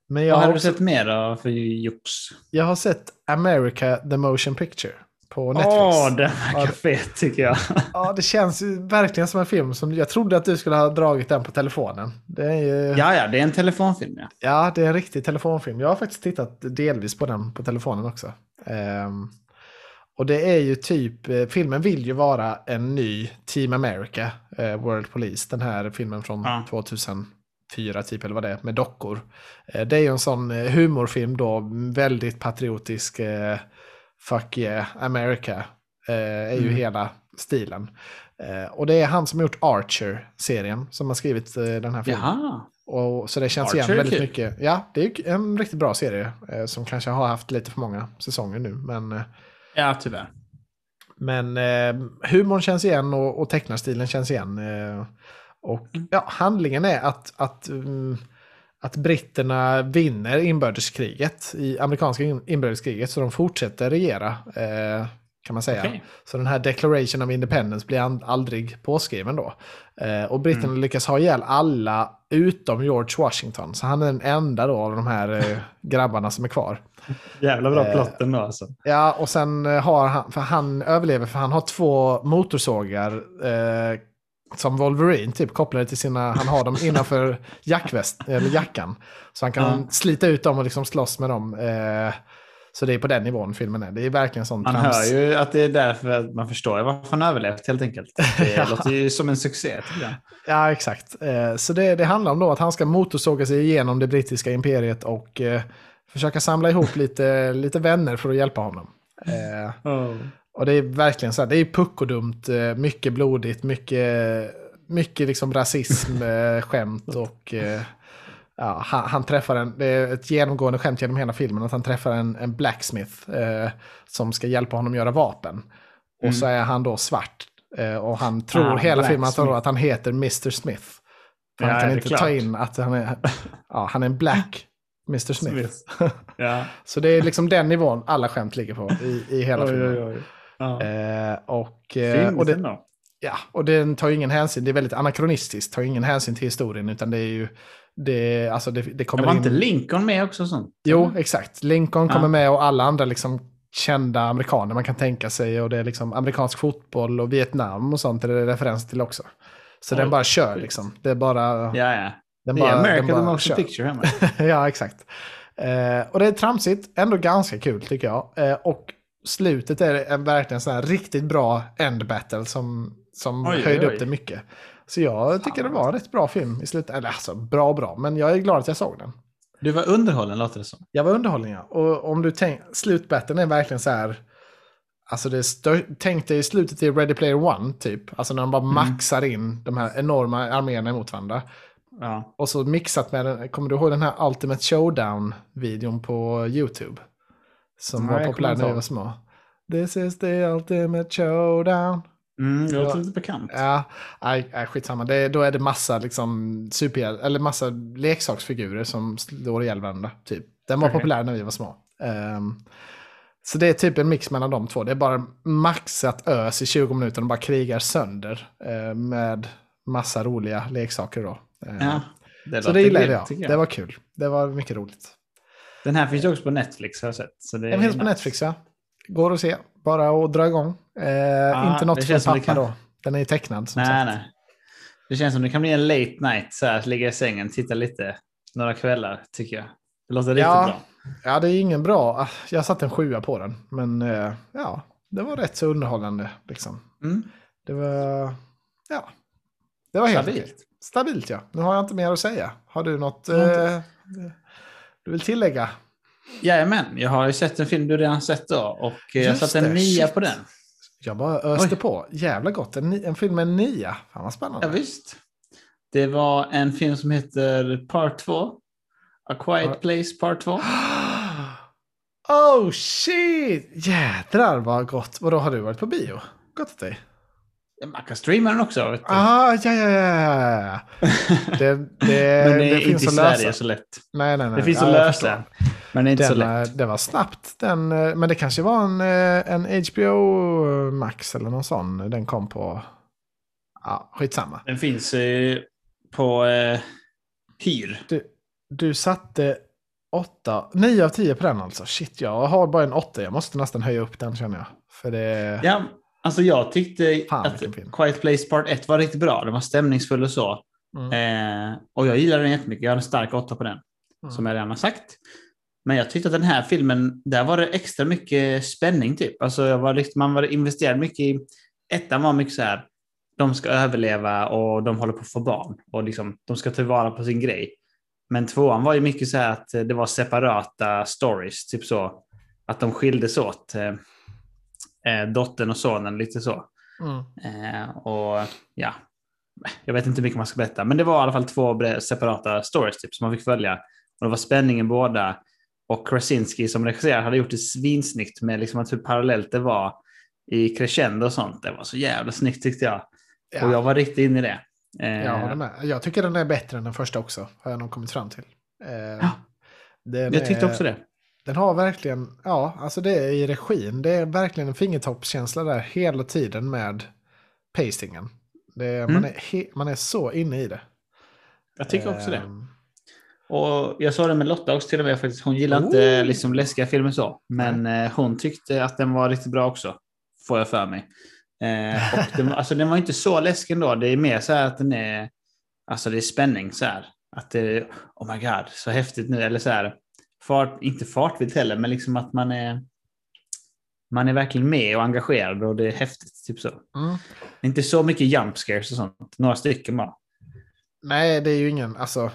[SPEAKER 1] Men jag
[SPEAKER 2] Vad
[SPEAKER 1] har,
[SPEAKER 2] har du
[SPEAKER 1] också,
[SPEAKER 2] sett mer då för jox?
[SPEAKER 1] jag har sett America the Motion Picture på Netflix. Ja,
[SPEAKER 2] verkar
[SPEAKER 1] det-
[SPEAKER 2] fet tycker jag.
[SPEAKER 1] Ja, det känns ju verkligen som en film som jag trodde att du skulle ha dragit den på telefonen. Det är ju, ja.
[SPEAKER 2] Ja, ja, det är en telefonfilm ja.
[SPEAKER 1] det är en riktig telefonfilm. Jag har faktiskt tittat delvis på den på telefonen också. Ehm, och det är ju typ, eh, filmen vill ju vara en ny Team America, eh, World Police, den här filmen från
[SPEAKER 2] Ja.
[SPEAKER 1] 2004 typ, eller vad det är, med dockor. Eh, det är ju en sån humorfilm då, väldigt patriotisk, eh, fuck yeah, America, eh, är ju
[SPEAKER 2] Mm.
[SPEAKER 1] hela stilen. Eh, och det är han som har gjort Archer-serien som har skrivit eh, den här filmen.
[SPEAKER 2] Jaha.
[SPEAKER 1] Och, så det känns
[SPEAKER 2] Archer
[SPEAKER 1] igen väldigt mycket. Ja, det är en riktigt bra serie eh, som kanske har haft lite för många säsonger nu. Men, eh,
[SPEAKER 2] Ja, tyvärr.
[SPEAKER 1] men eh, humorn känns igen och, och tecknarstilen känns igen. Eh, och
[SPEAKER 2] Mm.
[SPEAKER 1] ja, handlingen är att, att, mm, att britterna vinner inbördeskriget, i amerikanska in- inbördeskriget, så de fortsätter regera. Eh, kan man säga.
[SPEAKER 2] Okej.
[SPEAKER 1] Så den här Declaration of Independence blir aldrig påskriven då. Eh, och britterna
[SPEAKER 2] Mm.
[SPEAKER 1] lyckas ha ihjäl alla utom George Washington. Så han är den enda då av de här eh, grabbarna som är kvar.
[SPEAKER 2] Jävla bra
[SPEAKER 1] Eh,
[SPEAKER 2] plotten då alltså.
[SPEAKER 1] Ja, och sen eh, har han, för han överlever för han har två motorsågar eh, som Wolverine typ kopplade till sina, han har dem innanför jackväst, eller jackan. Så han kan
[SPEAKER 2] Ja.
[SPEAKER 1] slita ut dem och liksom slåss med dem. Eh, så det är på den nivån filmen är. Det är verkligen sån
[SPEAKER 2] Man
[SPEAKER 1] trams.
[SPEAKER 2] hör ju att det är därför att man förstår varför han överlevt helt enkelt. Det
[SPEAKER 1] Ja.
[SPEAKER 2] låter ju som en succé.
[SPEAKER 1] Ja, exakt. Eh, Så det, det handlar om då att han ska motorsåga sig igenom det brittiska imperiet och eh, försöka samla ihop lite, lite vänner för att hjälpa honom. Eh, Och det är verkligen så här, det är puckodumt, eh, mycket blodigt, mycket, mycket liksom rasism, eh, skämt och eh, ja, han, han träffar en, det är ett genomgående skämt genom hela filmen, att han träffar en, en blacksmith eh, som ska hjälpa honom göra vapen. Och så är han då svart. Eh, och han tror
[SPEAKER 2] Ah,
[SPEAKER 1] hela filmen att, att han heter Mr. Smith.
[SPEAKER 2] Ja,
[SPEAKER 1] han kan inte
[SPEAKER 2] klart.
[SPEAKER 1] ta in att han är, ja, han är en black Mr. Smith.
[SPEAKER 2] Smith. Ja.
[SPEAKER 1] Så det är liksom den nivån alla skämt ligger på i, i hela
[SPEAKER 2] Oj,
[SPEAKER 1] filmen.
[SPEAKER 2] oj, oj. Ja.
[SPEAKER 1] Eh, och, eh, och det. Ja, och den tar ju ingen hänsyn. Det är väldigt anakronistiskt. Tar ingen hänsyn till historien. Utan det är ju... Det, alltså det, det kommer
[SPEAKER 2] Det var
[SPEAKER 1] in...
[SPEAKER 2] inte Lincoln med också? Sånt?
[SPEAKER 1] Jo, exakt. Lincoln
[SPEAKER 2] Ja.
[SPEAKER 1] kommer med och alla andra liksom kända amerikaner man kan tänka sig. Och det är liksom amerikansk fotboll och Vietnam och sånt är det referens till också. Så
[SPEAKER 2] Oj,
[SPEAKER 1] den bara kör liksom. Det är bara...
[SPEAKER 2] Ja, ja.
[SPEAKER 1] Den bara,
[SPEAKER 2] America
[SPEAKER 1] den
[SPEAKER 2] the
[SPEAKER 1] bara
[SPEAKER 2] Motion
[SPEAKER 1] kör.
[SPEAKER 2] Picture hemma.
[SPEAKER 1] ja, exakt. Eh, och det är tramsigt, ändå ganska kul tycker jag. Eh, och slutet är en verkligen sån här riktigt bra end battle som, som
[SPEAKER 2] Oj,
[SPEAKER 1] höjde
[SPEAKER 2] oj.
[SPEAKER 1] upp det mycket. Så jag tycker det var en rätt bra film i slutet. Eller alltså, bra bra, men jag är glad att jag såg den.
[SPEAKER 2] Du var underhållen låter det som.
[SPEAKER 1] Jag var underhållen ja. Och om du tänk, slutbatten är verkligen så här. Alltså det stör, tänk dig i slutet i Ready Player One typ. Alltså när de bara
[SPEAKER 2] Mm.
[SPEAKER 1] maxar in de här enorma arméerna emot varandra.
[SPEAKER 2] Ja.
[SPEAKER 1] Och så mixat med, kommer du ihåg den här Ultimate Showdown-videon på YouTube? Som
[SPEAKER 2] Nej,
[SPEAKER 1] var
[SPEAKER 2] jag
[SPEAKER 1] populär när vi var små. This is the ultimate showdown.
[SPEAKER 2] Mm, det låter lite bekant.
[SPEAKER 1] Ja, nej, nej, skitsamma. Det, då är det massa liksom super, eller massa leksaksfigurer som slår ihjäl varandra. Typ. Den var
[SPEAKER 2] Okej.
[SPEAKER 1] populär när vi var små. Ehm, så det är typ en mix mellan de två. Det är bara maxat ös i 20 minuter och bara krigar sönder eh, med massa roliga leksaker då. Ehm,
[SPEAKER 2] Ja, det
[SPEAKER 1] så det gillade jag.
[SPEAKER 2] tycker
[SPEAKER 1] Det var kul. Det var mycket roligt.
[SPEAKER 2] Den här finns ju också på Netflix har jag sett. Så det
[SPEAKER 1] Den finns på. Netflix ja. Går att se. Bara att dra igång. Eh, inte något
[SPEAKER 2] det
[SPEAKER 1] för
[SPEAKER 2] känns som
[SPEAKER 1] pappa
[SPEAKER 2] det kan-
[SPEAKER 1] då. Den är ju tecknad som
[SPEAKER 2] Nej,
[SPEAKER 1] sagt.
[SPEAKER 2] nej. Det känns som det kan bli en late night, så här, att ligga i sängen, titta lite några kvällar, tycker jag. Det låter riktigt
[SPEAKER 1] Ja.
[SPEAKER 2] bra.
[SPEAKER 1] Ja, det är ingen bra. ah, Jag satte en sjua på den. Men eh, ja, det var rätt så underhållande. Liksom.
[SPEAKER 2] Mm.
[SPEAKER 1] Det var... Ja. Det var helt
[SPEAKER 2] Stabilt.
[SPEAKER 1] okej. Stabilt ja. Nu har jag inte mer att säga. Har du något eh, du vill tillägga?
[SPEAKER 2] Jajamän, jag har ju sett en film du redan sett då och eh, jag
[SPEAKER 1] Just
[SPEAKER 2] satte en nia
[SPEAKER 1] shit.
[SPEAKER 2] på den.
[SPEAKER 1] Jag bara öste
[SPEAKER 2] Oj.
[SPEAKER 1] på. Jävla gott. En, en film med en nia. Fan vad spännande.
[SPEAKER 2] Ja, visst. Det var en film som heter Part 2. A Quiet
[SPEAKER 1] Ja.
[SPEAKER 2] Place Part 2.
[SPEAKER 1] Oh shit! Jädrar vad gott. Vadå, har du varit på bio? Gott åt dig.
[SPEAKER 2] Man kan streama den också.
[SPEAKER 1] Ah, ja, ja, ja. Det, det,
[SPEAKER 2] Men det är
[SPEAKER 1] det
[SPEAKER 2] inte i
[SPEAKER 1] finns att
[SPEAKER 2] Sverige
[SPEAKER 1] lösa.
[SPEAKER 2] så lätt.
[SPEAKER 1] Nej, nej, nej.
[SPEAKER 2] Det finns
[SPEAKER 1] Ja,
[SPEAKER 2] att lösa. Men det är inte så
[SPEAKER 1] Den,
[SPEAKER 2] lätt.
[SPEAKER 1] eh, det var snabbt. Den, eh, men det kanske var en, eh, en HBO Max eller någon sån. Den kom på... Ja, skitsamma.
[SPEAKER 2] Den finns eh, på eh, hyr.
[SPEAKER 1] Du, du satte åtta, nio av tio på den alltså. Shit, jag har bara en åtta. Jag måste nästan höja upp den känner jag. För det...
[SPEAKER 2] Ja, alltså jag tyckte
[SPEAKER 1] Fan,
[SPEAKER 2] att. Quiet Place Part 1 var riktigt bra. Den var stämningsfull och så.
[SPEAKER 1] Mm.
[SPEAKER 2] Eh, och jag gillade den jättemycket. Jag hade en stark åtta på den.
[SPEAKER 1] Mm.
[SPEAKER 2] Som jag redan har sagt. Men jag tyckte att den här filmen, där var det extra mycket spänning typ. Alltså jag var, liksom- man var investerad mycket i... Ettan var mycket så här, de ska överleva och de håller på att få barn. Och liksom, de ska ta vara på sin grej. Men tvåan var ju mycket så här att det var separata stories, typ så. Att de skildes åt. Eh, dottern och sonen, lite så.
[SPEAKER 1] Mm.
[SPEAKER 2] Eh, och ja, jag vet inte hur mycket man ska berätta, men det var i alla fall två separata stories typ, som man fick följa. Och det var spänning i båda. Och Krasinski som regisserade hade gjort det svinsnyggt med liksom att hur parallellt det var i crescendo och sånt. Det var så jävla snyggt tyckte jag.
[SPEAKER 1] Ja,
[SPEAKER 2] Och jag var riktigt inne i det. Eh,
[SPEAKER 1] jag håller med. Jag tycker den är bättre än den första också. Har jag nog kommit fram till.
[SPEAKER 2] Ja.
[SPEAKER 1] den
[SPEAKER 2] jag tyckte
[SPEAKER 1] är-
[SPEAKER 2] också det.
[SPEAKER 1] Den har verkligen, ja, alltså det är i regin. Det är verkligen en fingertoppskänsla där hela tiden med pacingen. Det,
[SPEAKER 2] Mm.
[SPEAKER 1] man, är he, man är så inne i det.
[SPEAKER 2] Jag tycker också det.
[SPEAKER 1] Ehm,
[SPEAKER 2] Och jag sa det med Lotta också till och med faktiskt. Hon gillar inte
[SPEAKER 1] Oh.
[SPEAKER 2] liksom läskiga filmer så. Men eh, hon tyckte att den var riktigt bra också. Får jag för mig. Eh, och den, alltså, den var inte så läskig ändå. Det är mer så här att den är... Alltså det är spänning så här. Att det är, oh my god, så häftigt nu. Eller så här, fart, inte fartvilt heller, men liksom att man är... Man är verkligen med och engagerad och det är häftigt. Typ så.
[SPEAKER 1] Mm.
[SPEAKER 2] Inte så mycket jump scares och sånt. Några stycken bara.
[SPEAKER 1] Nej, det är ju ingen, alltså,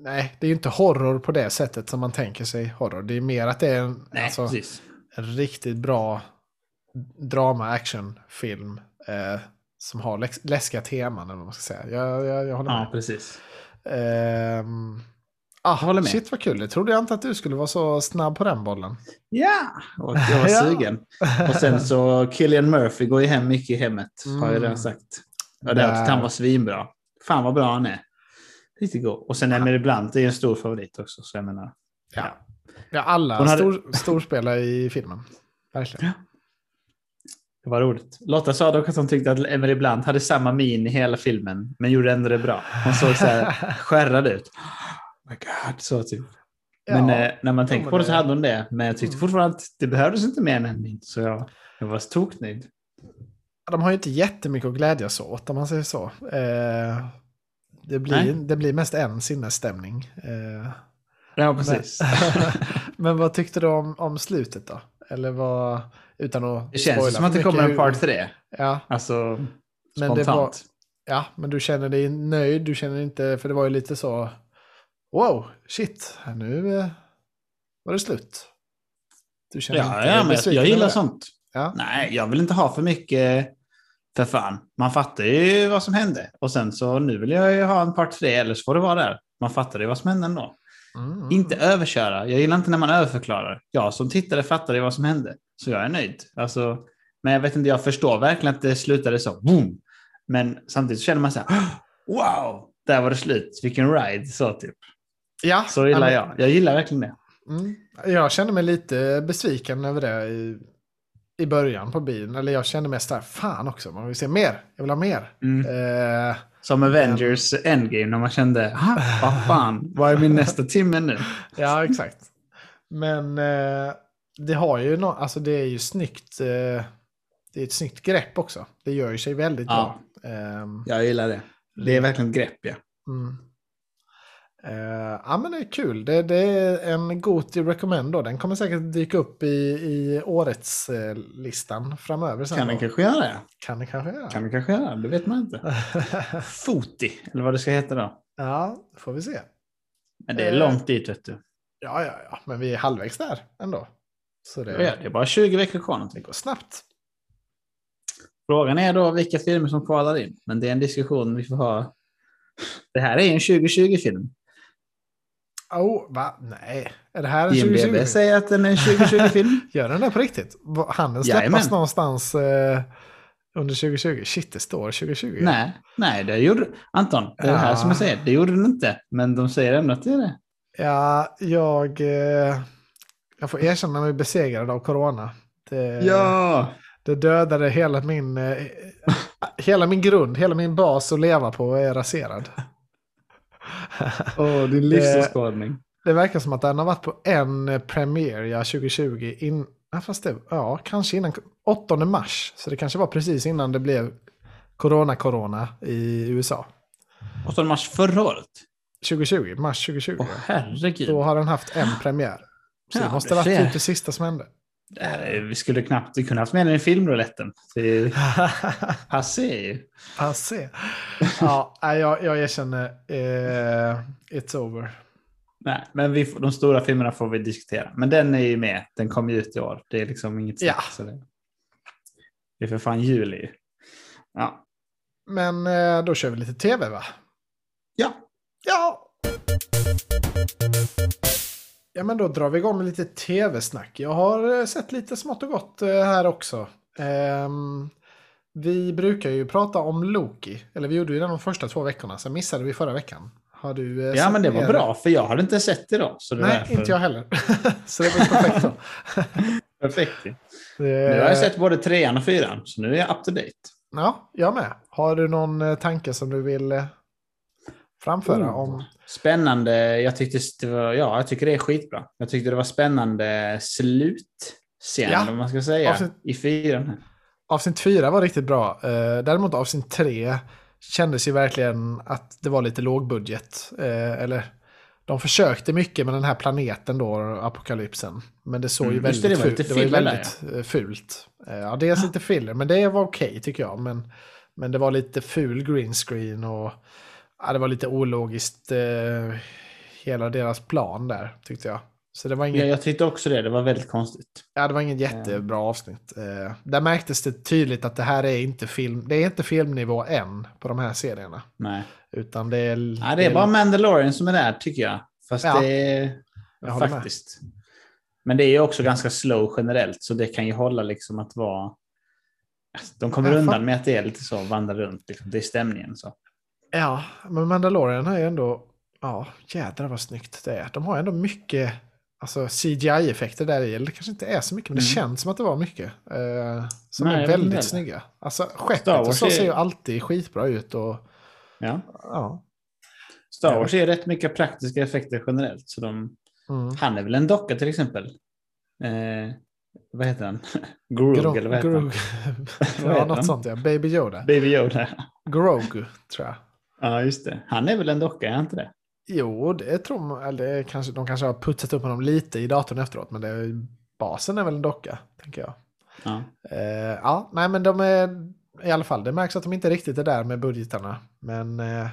[SPEAKER 1] nej, det är ju inte horror på det sättet som man tänker sig horror. Det är mer att det är en,
[SPEAKER 2] Nej,
[SPEAKER 1] alltså, en riktigt bra drama-actionfilm eh, som har läs- läskiga teman, eller vad man ska säga. Jag, jag, jag håller med.
[SPEAKER 2] Ja, precis.
[SPEAKER 1] Ehm, ah,
[SPEAKER 2] håller med.
[SPEAKER 1] Shit vad kul, det trodde jag inte att du skulle vara så snabb på den bollen.
[SPEAKER 2] Ja, och jag var
[SPEAKER 1] Ja.
[SPEAKER 2] sugen. Och sen så Killian Murphy går ju hem mycket i hemmet, har jag
[SPEAKER 1] Mm.
[SPEAKER 2] redan sagt. Och det är att han var svinbra. Fan vad bra han är. Riktigt god. Och sen Emily Blunt är en stor favorit också, så jag menar.
[SPEAKER 1] Ja. Ja, alla
[SPEAKER 2] Hon hade-
[SPEAKER 1] stor, storspelare i filmen. Verkligen.
[SPEAKER 2] Det var roligt. Lotta sa dock att hon tyckte att Emily Blunt hade samma min i hela filmen, men gjorde ändå det bra. Hon såg så här skärrad ut. My god, så typ. Men
[SPEAKER 1] Ja,
[SPEAKER 2] eh, när man tänker
[SPEAKER 1] men
[SPEAKER 2] på det så hade hon det. Men jag tyckte
[SPEAKER 1] Mm.
[SPEAKER 2] fortfarande att det behövdes inte mer än en min. Så jag, jag var toknöjd.
[SPEAKER 1] De har ju inte jättemycket att glädjas åt om man säger så. Eh, det, blir,
[SPEAKER 2] Nej.
[SPEAKER 1] det blir mest en sinnesstämning. Eh,
[SPEAKER 2] Ja, precis.
[SPEAKER 1] men vad tyckte du om, om slutet då? Eller vad, utan att
[SPEAKER 2] Det känns som att det kommer en part tre.
[SPEAKER 1] Ja,
[SPEAKER 2] Alltså,
[SPEAKER 1] Men
[SPEAKER 2] spontant.
[SPEAKER 1] det var- ja, men du känner dig nöjd, du känner inte, för det var ju lite så, wow, shit, nu eh, var det slut. Du känner
[SPEAKER 2] Ja,
[SPEAKER 1] inte
[SPEAKER 2] ja men jag, jag gillar sånt.
[SPEAKER 1] Ja.
[SPEAKER 2] Nej, jag vill inte ha för mycket. För fan, man fattar ju vad som hände. Och sen så nu vill jag ju ha en part tre, eller så får det vara där. Man fattar ju vad som hände ändå.
[SPEAKER 1] Mm, mm,
[SPEAKER 2] Inte överköra. Jag gillar inte när man överförklarar. Jag som tittare fattade vad som hände. Så jag är nöjd. Alltså, men jag vet inte, jag förstår verkligen att det slutade så. Boom! Men samtidigt känner man så här, wow! Där var det slut. Vilken ride, så typ.
[SPEAKER 1] Ja,
[SPEAKER 2] Så gillar
[SPEAKER 1] men-
[SPEAKER 2] jag. Jag gillar verkligen det.
[SPEAKER 1] Mm. Jag kände mig lite besviken över det i, i början på bilen. Eller jag kände mest där, fan också, man vill se mer. Jag vill ha mer.
[SPEAKER 2] Mm.
[SPEAKER 1] Eh,
[SPEAKER 2] Som Avengers Endgame när man kände, "Ha, vad fan, vad är min nästa timme nu?
[SPEAKER 1] ja, exakt. Men eh, det har ju no alltså det är ju snyggt. Eh, det är ett snyggt grepp också. Det gör ju sig väldigt
[SPEAKER 2] Ja.
[SPEAKER 1] bra. Ehm,
[SPEAKER 2] Jag gillar det. Det är verkligen ett grepp, ja.
[SPEAKER 1] Mm. Eh, ja men det är kul. Det, det är en Goti Recommend då. Den kommer säkert dyka upp i, i årets eh, listan framöver. Sen
[SPEAKER 2] Kan den kanske göra det?
[SPEAKER 1] kan det kanske göra.
[SPEAKER 2] Kan den kanske göra det? Det vet man inte. Foti, eller vad det ska heta då.
[SPEAKER 1] ja, får vi se.
[SPEAKER 2] Men det är
[SPEAKER 1] Eh.
[SPEAKER 2] långt dit, vet du.
[SPEAKER 1] Ja, ja, ja, men vi är halvvägs där ändå. Så det,
[SPEAKER 2] Ja, det är bara 20 veckor kvar någonting.
[SPEAKER 1] det går snabbt.
[SPEAKER 2] Frågan är då vilka filmer som kvalar in. Men det är en diskussion vi får ha. Det här är en 2020-film.
[SPEAKER 1] Oh, va? Nej, är det här en
[SPEAKER 2] IMDB
[SPEAKER 1] 2020?
[SPEAKER 2] säger att den är en 2020-film.
[SPEAKER 1] Gör den det på riktigt? Han den släppas
[SPEAKER 2] Jajamän.
[SPEAKER 1] någonstans eh, under 2020? Shit, det står 2020.
[SPEAKER 2] nej, nej, det gjorde Anton, det är det här
[SPEAKER 1] Ja.
[SPEAKER 2] som jag säger. Det gjorde den inte. Men de säger ändå att det är det.
[SPEAKER 1] Ja, jag, eh, jag får erkänna mig besegrad av corona. Det,
[SPEAKER 2] Ja!
[SPEAKER 1] det dödade hela min, eh, hela min grund, hela min bas att leva på är raserad.
[SPEAKER 2] Åh, din livsåskådning.
[SPEAKER 1] Det verkar som att den har varit på en eh, premiär ja, 2020. In, ja, fast det, ja, kanske innan 8 mars. Så det kanske var precis innan det blev corona-corona i USA.
[SPEAKER 2] 8 mars förra året.
[SPEAKER 1] 2020, mars 2020.
[SPEAKER 2] Åh herregud.
[SPEAKER 1] Då har den haft en premiär. Så
[SPEAKER 2] Ja,
[SPEAKER 1] det måste
[SPEAKER 2] det
[SPEAKER 1] ha varit typ det sista som hände.
[SPEAKER 2] Här är, vi skulle knappt kunde haft med den i filmrouletten. Passé.
[SPEAKER 1] Passé. Ja, nej, jag, jag erkänner. Eh, it's over.
[SPEAKER 2] Nej, men vi, de stora filmerna får vi diskutera. Men den är ju med. Den kommer ju ut i år. Det är liksom inget snack.
[SPEAKER 1] Ja.
[SPEAKER 2] Så det, det är för fan juli. Ja.
[SPEAKER 1] Men eh, då kör vi lite tv va?
[SPEAKER 2] Ja.
[SPEAKER 1] Ja! Ja men då drar vi igång med lite tv-snack. Jag har eh, sett lite smått och gott eh, här också. Ehm, vi brukar ju prata om Loki. Eller vi gjorde ju det de första två veckorna. Sen missade vi förra veckan. Har du eh,
[SPEAKER 2] ja, men det var
[SPEAKER 1] mer?
[SPEAKER 2] bra. För jag hade inte sett det då. Så det
[SPEAKER 1] Nej,
[SPEAKER 2] därför-
[SPEAKER 1] inte jag heller. Så det var perfekt då.
[SPEAKER 2] Perfekt.
[SPEAKER 1] Det-
[SPEAKER 2] Nu har jag sett både trean och fyran. Så nu är jag up to date.
[SPEAKER 1] Ja, jag med. Har du någon eh, tanke som du vill framföra
[SPEAKER 2] Oh.
[SPEAKER 1] om?
[SPEAKER 2] Spännande. Jag tyckte det var, ja, jag tycker det är skitbra. Jag tyckte det var spännande slutscen,
[SPEAKER 1] Ja.
[SPEAKER 2] om man ska säga,
[SPEAKER 1] Avsnitt-
[SPEAKER 2] i fyran.
[SPEAKER 1] Avsnitt fyra var riktigt bra. Eh, däremot avsnitt tre kändes ju verkligen att det var lite lågbudget. Eh, eller de försökte mycket med den här planeten då, apokalypsen. Men det såg ju
[SPEAKER 2] Mm,
[SPEAKER 1] väldigt,
[SPEAKER 2] det, det var
[SPEAKER 1] fult. det var ju
[SPEAKER 2] filler där,
[SPEAKER 1] väldigt eh, fult. Ja, dels lite filler, men det var okej tycker jag. Men, men det var lite ful green screen och ja, det var lite ologiskt eh, hela deras plan där tyckte jag. Så det var inget
[SPEAKER 2] Ja, jag tyckte också det. Det var väldigt konstigt.
[SPEAKER 1] Ja, det var ingen jättebra avsnitt. Eh, där märktes det tydligt att det här är inte film. Det är inte filmnivå än på de här serierna.
[SPEAKER 2] Nej.
[SPEAKER 1] Utan det är...
[SPEAKER 2] Ja, det är bara Mandalorian som är där, tycker jag. Fast
[SPEAKER 1] Ja,
[SPEAKER 2] det är
[SPEAKER 1] jag håller med.
[SPEAKER 2] faktiskt. Men det är ju också ganska slow generellt, så det kan ju hålla liksom att vara... De kommer
[SPEAKER 1] Ja,
[SPEAKER 2] undan med att det är lite så, vandra runt. Liksom. Det är stämningen. så.
[SPEAKER 1] Ja, men Mandalorian är ändå... Ja, jädrar vad snyggt det är. De har ändå mycket... alltså CGI-effekter där i. Eller det kanske inte är så mycket, men det
[SPEAKER 2] Mm.
[SPEAKER 1] känns som att det var mycket. Eh, som
[SPEAKER 2] Nej,
[SPEAKER 1] är väldigt snygga. Alltså skeppet och så
[SPEAKER 2] är-
[SPEAKER 1] ser ju alltid skitbra ut. Och,
[SPEAKER 2] Ja.
[SPEAKER 1] ja.
[SPEAKER 2] Star Wars är rätt mycket praktiska effekter generellt. Så de,
[SPEAKER 1] Mm.
[SPEAKER 2] han är väl en docka till exempel. Eh, vad heter han? Grogu
[SPEAKER 1] Gro-
[SPEAKER 2] eller vad heter
[SPEAKER 1] Grogu.
[SPEAKER 2] han?
[SPEAKER 1] Ja, något
[SPEAKER 2] han?
[SPEAKER 1] sånt ja. Baby Yoda.
[SPEAKER 2] Baby Yoda.
[SPEAKER 1] Grogu, tror jag.
[SPEAKER 2] Ja, just det. Han är väl en docka, är han inte det?
[SPEAKER 1] Jo, det tror man. Eller kanske, de kanske har putsat upp honom lite i datorn efteråt. Men det basen är väl en docka, tänker jag.
[SPEAKER 2] Ja.
[SPEAKER 1] Eh, ja, nej men de är i alla fall. Det märks att de inte riktigt är där med budgetarna. Men, eh,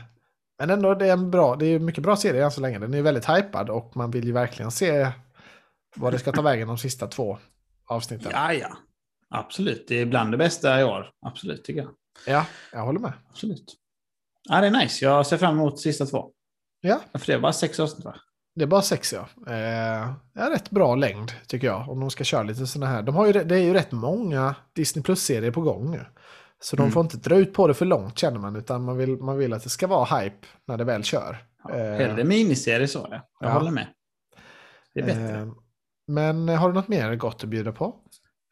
[SPEAKER 1] men ändå, det är en bra, det är mycket bra serie än så länge. Den är väldigt hypad och man vill ju verkligen se vad det ska ta vägen de sista två avsnitten. Ja,
[SPEAKER 2] ja, ja. Absolut. Det är bland det bästa i år. Absolut, tycker jag.
[SPEAKER 1] jag håller med.
[SPEAKER 2] Absolut. Ja, det är nice. Jag ser fram emot sista två.
[SPEAKER 1] Ja,
[SPEAKER 2] För det är bara sex avsnitt, va?
[SPEAKER 1] det är bara sex ja. Eh, det är rätt bra längd tycker jag. Om de ska köra lite sådana här. De har ju, det är ju rätt många Disney Plus-serier på gång nu. Så de
[SPEAKER 2] Mm.
[SPEAKER 1] får inte dra ut på det för långt känner man. Utan man vill, man vill att det ska vara hype när det väl kör.
[SPEAKER 2] Ja,
[SPEAKER 1] Eh,
[SPEAKER 2] Hellre miniserie så, ja. Jag
[SPEAKER 1] ja.
[SPEAKER 2] håller med. Det är bättre.
[SPEAKER 1] Eh, Men har du något mer gott att bjuda på?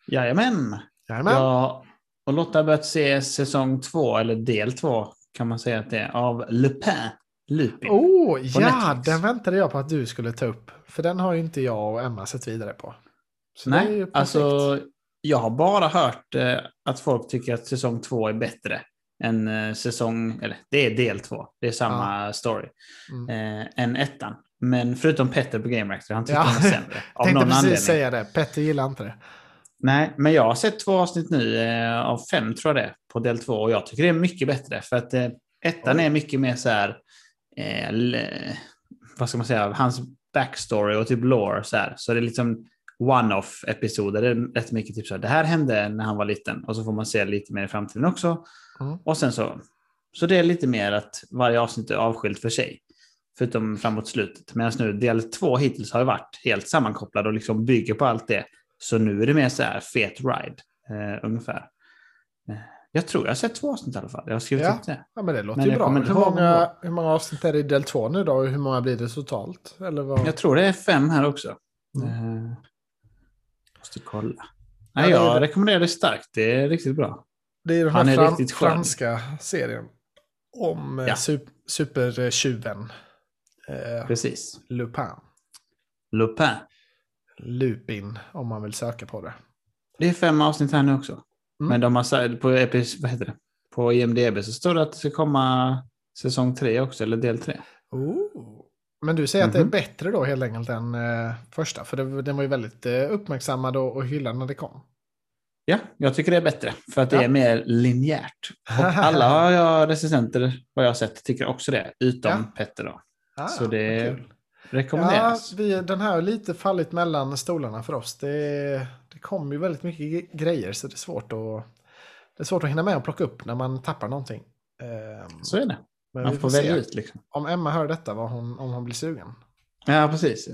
[SPEAKER 2] Jajamän.
[SPEAKER 1] Jajamän.
[SPEAKER 2] Jag och Lotta har börjat se säsong två, eller del två, kan man säga att det är, av Lupin. Lupin.
[SPEAKER 1] oh, ja,
[SPEAKER 2] Netflix.
[SPEAKER 1] den väntade jag på att du skulle ta upp. För den har ju inte jag och Emma sett vidare på. Så
[SPEAKER 2] Nej, alltså jag har bara hört eh, att folk tycker att säsong två är bättre än eh, säsong, eller det är del två, det är samma story,
[SPEAKER 1] Mm.
[SPEAKER 2] eh, än ettan. Men förutom Petter på Game Reactor, han tyckte
[SPEAKER 1] Ja.
[SPEAKER 2] den var sämre. Av
[SPEAKER 1] Tänkte
[SPEAKER 2] någon
[SPEAKER 1] precis
[SPEAKER 2] anledning.
[SPEAKER 1] säga det. Petter gillar inte det.
[SPEAKER 2] Nej, men jag har sett två avsnitt nu eh, av fem tror jag det på del två och jag tycker det är mycket bättre för att eh, ettan är mycket mer så här, eh, vad ska man säga, hans backstory och typ lore så här. Så det är liksom one-off episoder. Det är rätt mycket typ så här, det här hände när han var liten och så får man se lite mer i framtiden också.
[SPEAKER 1] Mm.
[SPEAKER 2] Och sen så, så det är lite mer att varje avsnitt är avskilt för sig. Förutom framåt slutet. Medan nu del två hittills har varit helt sammankopplad och liksom bygger på allt det. Så nu är det mer så här fet ride, eh, ungefär. Eh, Jag tror jag har sett två avsnitt i alla fall. Jag har skrivit
[SPEAKER 1] Ja.
[SPEAKER 2] upp det.
[SPEAKER 1] Ja, men det låter
[SPEAKER 2] Men
[SPEAKER 1] ju bra. hur, många, hur många avsnitt är det i del två nu då? Och hur många blir det totalt? Eller vad?
[SPEAKER 2] Jag tror det är fem här också.
[SPEAKER 1] Mm.
[SPEAKER 2] Eh, måste kolla.
[SPEAKER 1] Ja,
[SPEAKER 2] Nej,
[SPEAKER 1] det är
[SPEAKER 2] jag
[SPEAKER 1] det.
[SPEAKER 2] rekommenderar det starkt. Det är riktigt bra.
[SPEAKER 1] Det är den
[SPEAKER 2] Han
[SPEAKER 1] här
[SPEAKER 2] är
[SPEAKER 1] fran-
[SPEAKER 2] riktigt skön.
[SPEAKER 1] franska serien. Om eh,
[SPEAKER 2] Ja.
[SPEAKER 1] sup- supertjuven. Eh,
[SPEAKER 2] Precis.
[SPEAKER 1] Lupin.
[SPEAKER 2] Lupin.
[SPEAKER 1] Lupin, om man vill söka på det.
[SPEAKER 2] Det är fem avsnitt här nu också.
[SPEAKER 1] Mm.
[SPEAKER 2] Men de har på, epis, vad heter det? på IMDB så står det att det ska komma säsong tre också, eller del tre.
[SPEAKER 1] Oh. Men du säger att det är
[SPEAKER 2] Mhm.
[SPEAKER 1] bättre då helt enkelt än eh, första? För det, den var ju väldigt eh, uppmärksammad och, och hyllad när det kom.
[SPEAKER 2] Ja, jag tycker det är bättre. För att det
[SPEAKER 1] Ja.
[SPEAKER 2] är mer linjärt. Och alla har jag recensenter, vad jag har sett, tycker också det. Utom
[SPEAKER 1] Ja.
[SPEAKER 2] Petter då.
[SPEAKER 1] Ah,
[SPEAKER 2] Så det
[SPEAKER 1] kul.
[SPEAKER 2] Rekommenderas.
[SPEAKER 1] Ja, vi, den här har lite fallit mellan stolarna för oss. Det, det kommer ju väldigt mycket grejer så det är svårt att, det är svårt att hinna med och plocka upp när man tappar någonting. Ehm,
[SPEAKER 2] Så är det.
[SPEAKER 1] men
[SPEAKER 2] Man får
[SPEAKER 1] får
[SPEAKER 2] välja ut liksom.
[SPEAKER 1] om Emma hör detta vad hon, om hon blir sugen.
[SPEAKER 2] Ja, precis.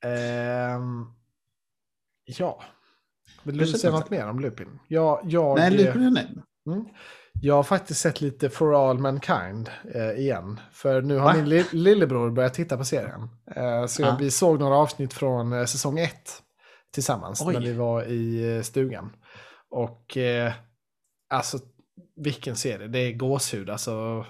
[SPEAKER 2] Ja.
[SPEAKER 1] Ehm, ja. Vill
[SPEAKER 2] Du
[SPEAKER 1] säga
[SPEAKER 2] något?
[SPEAKER 1] mer om Lupin? Jag, jag,
[SPEAKER 2] Nej, Lupin är nöjd.
[SPEAKER 1] Jag har faktiskt sett lite For All Mankind eh, igen. För nu har
[SPEAKER 2] Va?
[SPEAKER 1] min li lillebror börjat titta på serien. Eh, så
[SPEAKER 2] Ja.
[SPEAKER 1] vi såg några avsnitt från eh, säsong ett tillsammans
[SPEAKER 2] Oj.
[SPEAKER 1] när vi var i eh, stugan. Och eh, alltså vilken serie, det är gåshud. Alltså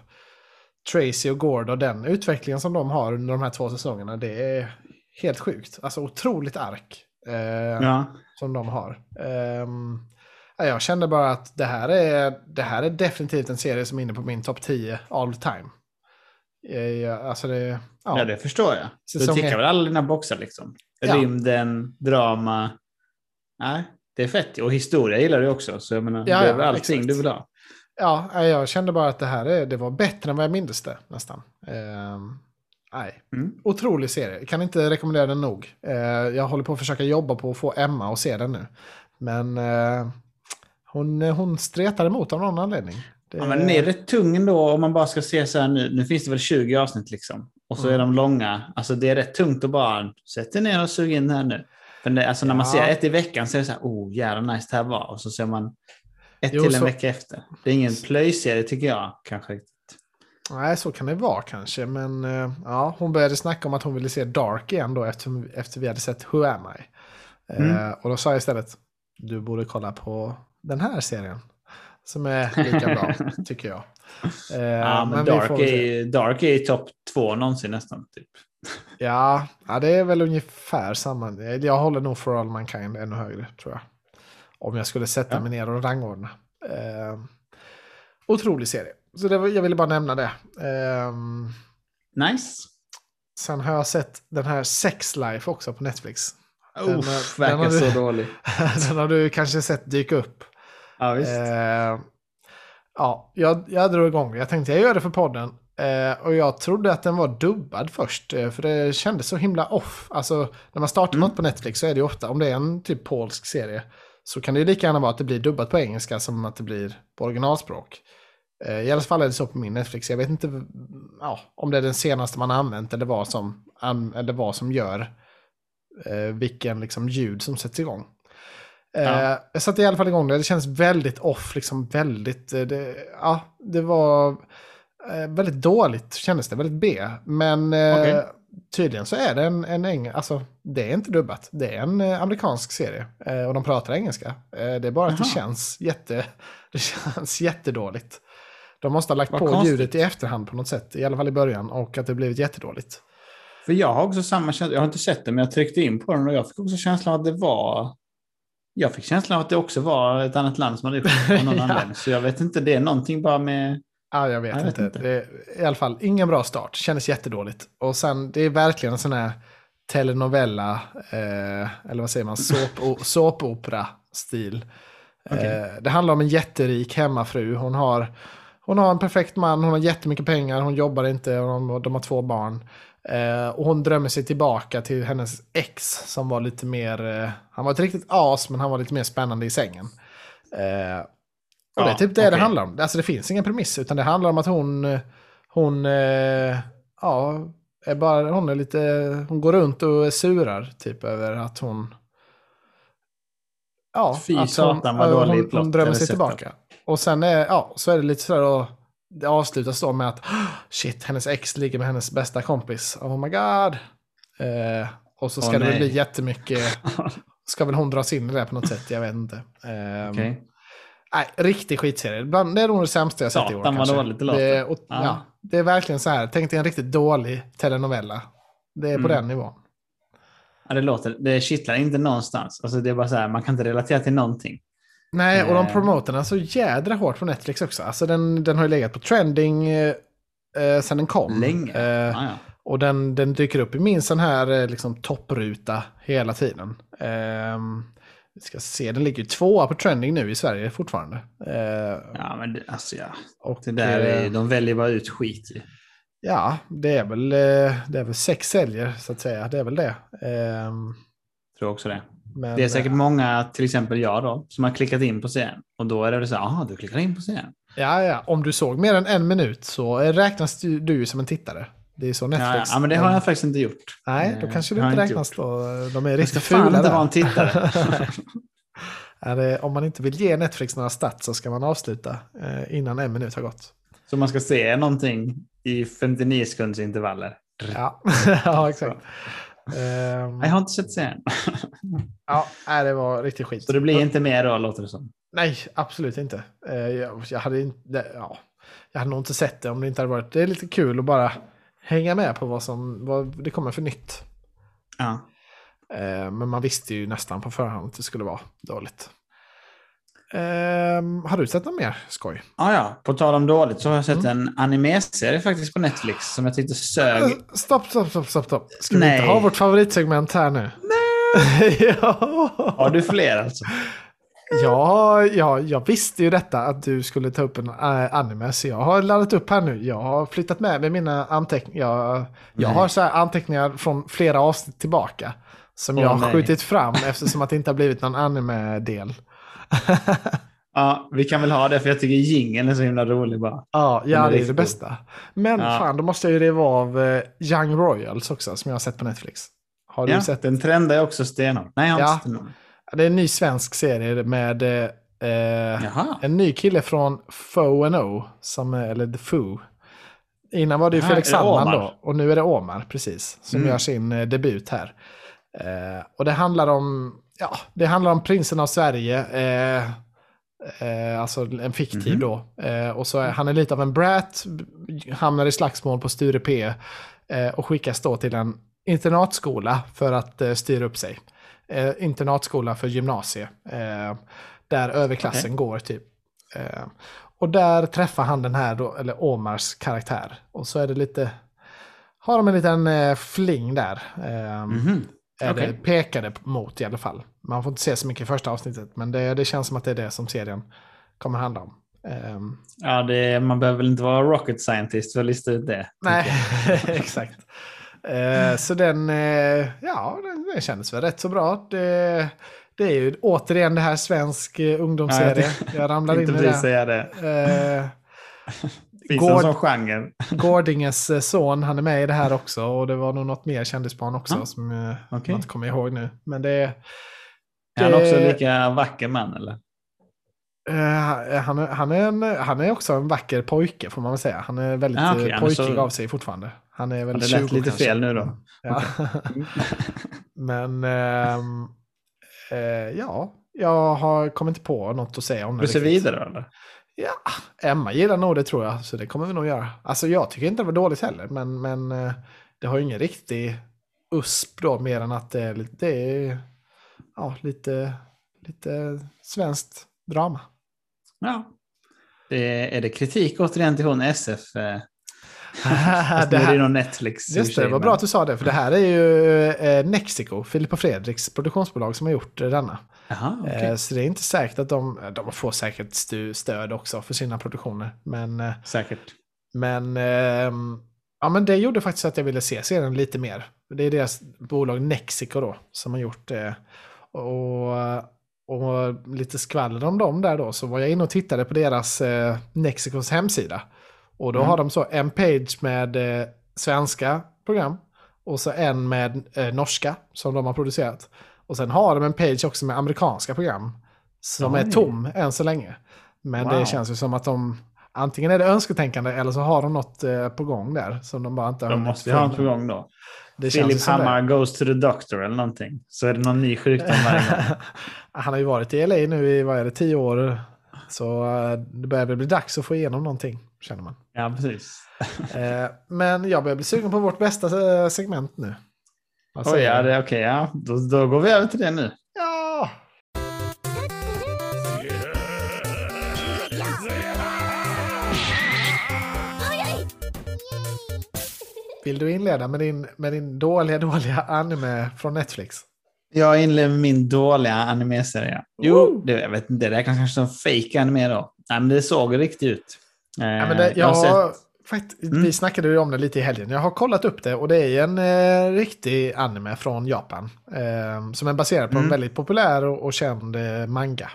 [SPEAKER 1] Tracy och Gord och den utvecklingen som de har under de här två säsongerna, det är helt sjukt. Alltså otroligt ark. Eh,
[SPEAKER 2] Ja.
[SPEAKER 1] som de har. Ja, jag kände bara att det här, är, det här är definitivt en serie som är inne på min topp 10 all time. Eh, ja, alltså det, ja.
[SPEAKER 2] ja, det förstår jag. Du
[SPEAKER 1] Säsong
[SPEAKER 2] tickar väl alla dina boxar liksom?
[SPEAKER 1] Ja.
[SPEAKER 2] Rymden, drama. Nej, det är fett. Och historia gillar du också. Så jag menar,
[SPEAKER 1] Ja,
[SPEAKER 2] det är
[SPEAKER 1] ja,
[SPEAKER 2] väl allting
[SPEAKER 1] exakt.
[SPEAKER 2] du vill ha.
[SPEAKER 1] ja, jag kände bara att det här är, det var bättre än vad jag mindes det nästan. Ehm, nej,
[SPEAKER 2] Mm.
[SPEAKER 1] otrolig serie. Kan inte rekommendera den nog. Eh, jag håller på att försöka jobba på att få Emma att se den nu. Men eh, hon, hon stretar emot av någon anledning. Det,
[SPEAKER 2] Ja, men den är rätt tung ändå om man bara ska se så här nu. Nu finns det väl 20 avsnitt liksom. Och så
[SPEAKER 1] Mm.
[SPEAKER 2] är de långa. Alltså det är rätt tungt att bara sätta ner och suga in här nu. För det, alltså när man
[SPEAKER 1] Ja.
[SPEAKER 2] ser ett i veckan så är det så här, oh jävla nice det här var. Och så ser man ett
[SPEAKER 1] Jo,
[SPEAKER 2] till en
[SPEAKER 1] så-
[SPEAKER 2] vecka efter. Det är ingen plöjserie tycker jag kanske.
[SPEAKER 1] Nej, så kan det vara kanske. Men eh, ja, hon började snacka om att hon ville se Dark igen då efter, efter vi hade sett Who Am I? Eh,
[SPEAKER 2] Mm.
[SPEAKER 1] och då sa jag istället, du borde kolla på den här serien. Som är lika bra, tycker jag. Eh,
[SPEAKER 2] Ja, men,
[SPEAKER 1] vi
[SPEAKER 2] Dark,
[SPEAKER 1] får
[SPEAKER 2] är, Dark är topp två någonsin nästan. Typ.
[SPEAKER 1] Ja, ja, det är väl ungefär samma. Jag håller nog For All Mankind ännu högre, tror jag. Om jag skulle sätta
[SPEAKER 2] Ja.
[SPEAKER 1] mig ner och rangordna. Eh, otrolig serie. Så det var, jag ville bara nämna det. Ehm,
[SPEAKER 2] Nice.
[SPEAKER 1] Sen har jag sett den här Sex Life också på Netflix. Den,
[SPEAKER 2] Uff,
[SPEAKER 1] eh, den
[SPEAKER 2] verkar
[SPEAKER 1] du-
[SPEAKER 2] så dålig.
[SPEAKER 1] den har du kanske sett dyka upp.
[SPEAKER 2] Ja, visst.
[SPEAKER 1] Eh, ja, jag, jag drog igång. Jag tänkte jag gör det för podden. Eh, och jag trodde att den var dubbad först. Eh, för det kändes så himla off. Alltså när man startar
[SPEAKER 2] Mm.
[SPEAKER 1] något på Netflix så är det ju ofta, om det är en typ polsk serie, så kan det ju lika gärna vara att det blir dubbat på engelska som att det blir på originalspråk. Eh, I alla fall är det så på min Netflix. Jag vet inte ja, om det är den senaste man har använt eller vad som, an, eller vad som gör eh, vilken liksom, ljud som sätts igång. Eh,
[SPEAKER 2] Ja.
[SPEAKER 1] Jag satte i alla fall igång det. Det känns väldigt off, liksom väldigt... eh, Det, ja, det var eh, väldigt dåligt kändes det, väldigt B. Men eh,
[SPEAKER 2] Okej.
[SPEAKER 1] tydligen så är det en, en eng, alltså det är inte dubbat. Det är en eh, amerikansk serie eh, och de pratar engelska. Eh, det är bara att det känns, jätte, det känns jättedåligt. De måste ha lagt
[SPEAKER 2] Vad
[SPEAKER 1] på
[SPEAKER 2] konstigt.
[SPEAKER 1] ljudet i efterhand på något sätt, i alla fall i början, och att det blivit jättedåligt.
[SPEAKER 2] För jag har också samma känsla. Jag har inte sett den, men jag tryckte in på den och jag fick också känslan att det var... Jag fick känslan av att det också var ett annat land som hade gjort det av någon
[SPEAKER 1] Ja.
[SPEAKER 2] anledning. Så jag vet inte, det är någonting bara med...
[SPEAKER 1] Ja, jag vet,
[SPEAKER 2] Jag vet
[SPEAKER 1] inte.
[SPEAKER 2] inte.
[SPEAKER 1] I alla fall, ingen bra start. Kändes jättedåligt. Och sen, det är verkligen en sån här telenovella, eh, eller vad säger man, såp, såpopera-stil.
[SPEAKER 2] Okej.
[SPEAKER 1] Eh, det handlar om en jätterik hemmafru. Hon har, hon har en perfekt man, hon har jättemycket pengar, hon jobbar inte och de, de har två barn. Eh, och hon drömmer sig tillbaka till hennes ex som var lite mer, eh, han var ett riktigt as men han var lite mer spännande i sängen. Eh, och det är
[SPEAKER 2] Ja,
[SPEAKER 1] typ det det
[SPEAKER 2] okej.
[SPEAKER 1] handlar om. Alltså det finns ingen premiss utan det handlar om att hon, hon, eh, ja, är bara, hon är lite, hon går runt och surar typ över att hon, ja,
[SPEAKER 2] Fy
[SPEAKER 1] att
[SPEAKER 2] satan, vad dålig
[SPEAKER 1] hon,
[SPEAKER 2] plott
[SPEAKER 1] hon drömmer sig tillbaka. Och sen är, ja, så är det lite sådär och det avslutas då med att shit, hennes ex ligger med hennes bästa kompis. Oh my god. Eh, och så ska
[SPEAKER 2] Åh,
[SPEAKER 1] det
[SPEAKER 2] nej.
[SPEAKER 1] bli jättemycket, ska väl hon dras in i det på något sätt, jag vet inte. Eh,
[SPEAKER 2] Okej.
[SPEAKER 1] Nej, riktig skitserie. Bland, det är nog det sämsta jag sett i år.
[SPEAKER 2] Vad dåligt det låter.
[SPEAKER 1] det, och,
[SPEAKER 2] Ja.
[SPEAKER 1] ja. det är verkligen så här, tänk dig en riktigt dålig telenovella. Det är på
[SPEAKER 2] Mm.
[SPEAKER 1] den nivån.
[SPEAKER 2] Ja, det låter... Det kittlar inte någonstans. Alltså det är bara så här, man kan inte relatera till någonting.
[SPEAKER 1] Nej, och de
[SPEAKER 2] Eh.
[SPEAKER 1] promotar den så jädra hårt på Netflix också. Alltså den, den har ju legat på trending eh, eh, sen den kom.
[SPEAKER 2] Länge.
[SPEAKER 1] Eh,
[SPEAKER 2] Ja, ja.
[SPEAKER 1] Och den, den dyker upp i min sån här eh, liksom, toppruta hela tiden. Ehm, vi ska se, den ligger ju tvåa på trending nu i Sverige fortfarande. Eh,
[SPEAKER 2] ja, men det, alltså ja.
[SPEAKER 1] och,
[SPEAKER 2] Det där är,
[SPEAKER 1] eh,
[SPEAKER 2] de väljer bara ut skit ju.
[SPEAKER 1] Ja, det är väl, eh, det är väl sex säljer så att säga. Det är väl det. Ehm,
[SPEAKER 2] Tror också det.
[SPEAKER 1] Men,
[SPEAKER 2] Det är säkert många, till exempel jag då, som har klickat in på serien. Och då är det så här, jaha, du klickar in på serien.
[SPEAKER 1] Ja, ja. Om du såg mer än en minut så eh, räknas du, ju som en tittare. Det är så
[SPEAKER 2] Ja,
[SPEAKER 1] Netflix.
[SPEAKER 2] ja, men det har jag faktiskt inte gjort.
[SPEAKER 1] Nej, då
[SPEAKER 2] Eh,
[SPEAKER 1] kanske du inte
[SPEAKER 2] jag
[SPEAKER 1] räknas
[SPEAKER 2] gjort.
[SPEAKER 1] då. De är
[SPEAKER 2] Jag
[SPEAKER 1] riktigt
[SPEAKER 2] ska fan
[SPEAKER 1] fula
[SPEAKER 2] inte vara en tittare.
[SPEAKER 1] det, om man inte vill ge Netflix några stats så ska man avsluta eh, innan en minut har gått.
[SPEAKER 2] Så man ska se någonting i 59 sekunders intervaller.
[SPEAKER 1] Ja, ja exakt. Ehm,
[SPEAKER 2] Jag har inte sett serien.
[SPEAKER 1] ja, nej, det var riktigt skit.
[SPEAKER 2] Så det blir inte mer då, låter det som.
[SPEAKER 1] Nej, absolut inte. Eh, Jag, jag, hade inte ja, jag hade nog inte sett det om det inte hade varit... Det är lite kul att bara hänga med på vad, som, vad det kommer för nytt.
[SPEAKER 2] Ja.
[SPEAKER 1] Eh, Men man visste ju nästan på förhand att det skulle vara dåligt. Ehm, har du sett något mer skoj?
[SPEAKER 2] Ah, ja, på tal om dåligt så har jag sett
[SPEAKER 1] Mm.
[SPEAKER 2] en animeserie faktiskt på Netflix som jag tyckte sög.
[SPEAKER 1] Eh, Stopp, stopp, stopp, stopp. stopp. Ska vi
[SPEAKER 2] Nej.
[SPEAKER 1] inte ha vårt favoritsegment här nu? Nej! ja.
[SPEAKER 2] Har du fler alltså?
[SPEAKER 1] Ja, ja, jag visste ju detta att du skulle ta upp en äh, anime. Så jag har laddat upp här nu. Jag har flyttat med mig mina anteckningar. Jag, jag har så anteckningar från flera avsnitt tillbaka. Som
[SPEAKER 2] Åh,
[SPEAKER 1] jag har
[SPEAKER 2] nej.
[SPEAKER 1] skjutit fram eftersom att det inte har blivit någon anime-del.
[SPEAKER 2] Ja, vi kan väl ha det för jag tycker jingeln är så himla rolig bara.
[SPEAKER 1] Ja, ja det är det bästa. Men
[SPEAKER 2] Ja.
[SPEAKER 1] fan, då måste jag ju riva av eh, Young Royals också, som jag har sett på Netflix. Har du
[SPEAKER 2] Ja,
[SPEAKER 1] sett
[SPEAKER 2] den trendar ju också stenhårt. Nej, jag har inte sett den.
[SPEAKER 1] Det är en ny svensk serie med eh, en ny kille från Fo and O, som eller The Foo. Innan var det ju Felix Sandman då. Och nu är det Omar, precis. Som
[SPEAKER 2] Mm.
[SPEAKER 1] gör sin eh, debut här. Eh, och det handlar om, ja, det handlar om prinsen av Sverige. Eh, eh, alltså en fiktiv
[SPEAKER 2] Mhm.
[SPEAKER 1] då. Eh, och så är han är lite av en brat. Hamnar i slagsmål på Sture P. Eh, och skickas då till en internatskola för att eh, styra upp sig. Eh, internatskola för gymnasie. Där överklassen går typ. Och där träffar han den här, då, eller Omars karaktär. Och så är det lite, har de en liten fling där. Eh,
[SPEAKER 2] Mhm.
[SPEAKER 1] Är
[SPEAKER 2] Okej.
[SPEAKER 1] det pekade mot i alla fall. Man får inte se så mycket i första avsnittet, men det, det känns som att det är det som serien kommer handla om. Eh,
[SPEAKER 2] Ja, det, man behöver väl inte vara rocket scientist för att lista ut det.
[SPEAKER 1] nej, exakt. Eh, så den, eh, ja, den, den kändes väl rätt så bra. Det, det är ju återigen det här svensk eh, ungdomsserie. Jag ramlar
[SPEAKER 2] inte
[SPEAKER 1] in i det.
[SPEAKER 2] säga det.
[SPEAKER 1] Eh,
[SPEAKER 2] Finns
[SPEAKER 1] Gård-
[SPEAKER 2] en sån genre?
[SPEAKER 1] Gårdinges eh, son, han är med i det här också. Och det var nog något mer kändisbarn också
[SPEAKER 2] Ja.
[SPEAKER 1] som eh,
[SPEAKER 2] Okej.
[SPEAKER 1] jag inte kommer ihåg nu. Men det är...
[SPEAKER 2] Är han
[SPEAKER 1] det-
[SPEAKER 2] också lika vacker man eller?
[SPEAKER 1] Eh, han, är, han, är en, han är också en vacker pojke får man väl säga. Han är väldigt
[SPEAKER 2] Ah,
[SPEAKER 1] eh,
[SPEAKER 2] är
[SPEAKER 1] pojkig
[SPEAKER 2] så-
[SPEAKER 1] av sig fortfarande. Han är väl
[SPEAKER 2] det
[SPEAKER 1] 20
[SPEAKER 2] lät lite
[SPEAKER 1] kanske.
[SPEAKER 2] fel nu då.
[SPEAKER 1] Ja. Men ehm, eh, ja, jag har kommit på något att säga om
[SPEAKER 2] Du
[SPEAKER 1] det.
[SPEAKER 2] ser
[SPEAKER 1] riktigt.
[SPEAKER 2] vidare eller?
[SPEAKER 1] Ja, Emma gillar nog det tror jag, så det kommer vi nog göra. Alltså jag tycker inte det var dåligt heller, men, men eh, det har ju ingen riktig USP då, mer än att det är, lite- det är ja, lite, lite svenskt drama.
[SPEAKER 2] Ja. Det, är det kritik återigen till hon SF? Eh, fast
[SPEAKER 1] det
[SPEAKER 2] nu är
[SPEAKER 1] här,
[SPEAKER 2] någon Netflix.
[SPEAKER 1] just det, det var
[SPEAKER 2] men-
[SPEAKER 1] bra att du sa det, för det här är ju eh, Nexico, Filip och Fredriks produktionsbolag som har gjort denna.
[SPEAKER 2] Okej.
[SPEAKER 1] Eh, så det är inte säkert att de, de får säkert stu, stöd också för sina produktioner. Men, eh,
[SPEAKER 2] Säkert.
[SPEAKER 1] men, ehm, ja, men det gjorde faktiskt att jag ville se serien lite mer. Det är deras bolag Nexico då som har gjort det. Och, och lite skvaller om dem där då så var jag inne och tittade på deras eh, Nexicos hemsida. Och då
[SPEAKER 2] Mm.
[SPEAKER 1] har de så en page med eh, svenska program och så en med eh, norska som de har producerat. Och sen har de en page också med amerikanska program som är
[SPEAKER 2] Oj.
[SPEAKER 1] tom än så länge. Men
[SPEAKER 2] Wow.
[SPEAKER 1] det känns ju som att de antingen är det önsketänkande eller så har de något eh, på gång där som de bara inte har
[SPEAKER 2] De måste ha något på gång då.
[SPEAKER 1] Det
[SPEAKER 2] Philip
[SPEAKER 1] det.
[SPEAKER 2] Hammar goes to the doctor eller någonting. Så är det någon ny sjukdom varje gång.
[SPEAKER 1] Han har ju varit i LA nu i, vad är det, tio år. Så eh, det börjar väl bli dags att få igenom någonting, känner man.
[SPEAKER 2] Ja, precis.
[SPEAKER 1] Eh, Men jag börjar bli sugen på vårt bästa eh, segment nu. Vad
[SPEAKER 2] Oj, ja, det är okej. ja. Då, då går vi över till det nu.
[SPEAKER 1] Ja! Vill du inleda med din, med din dåliga, dåliga anime från Netflix?
[SPEAKER 2] Jag inleder med min dåliga animeserie. Jo, det, jag vet inte, det räknas kanske som fake anime då. Nej, men det såg riktigt ut. Eh,
[SPEAKER 1] Ja, men det, jag
[SPEAKER 2] jag har sett,
[SPEAKER 1] fakt,
[SPEAKER 2] Mm.
[SPEAKER 1] Vi snackade ju om det lite i helgen. Jag har kollat upp det och det är en eh, riktig anime från Japan. Eh, som är baserad på en
[SPEAKER 2] Mm.
[SPEAKER 1] väldigt populär och, och känd eh, manga.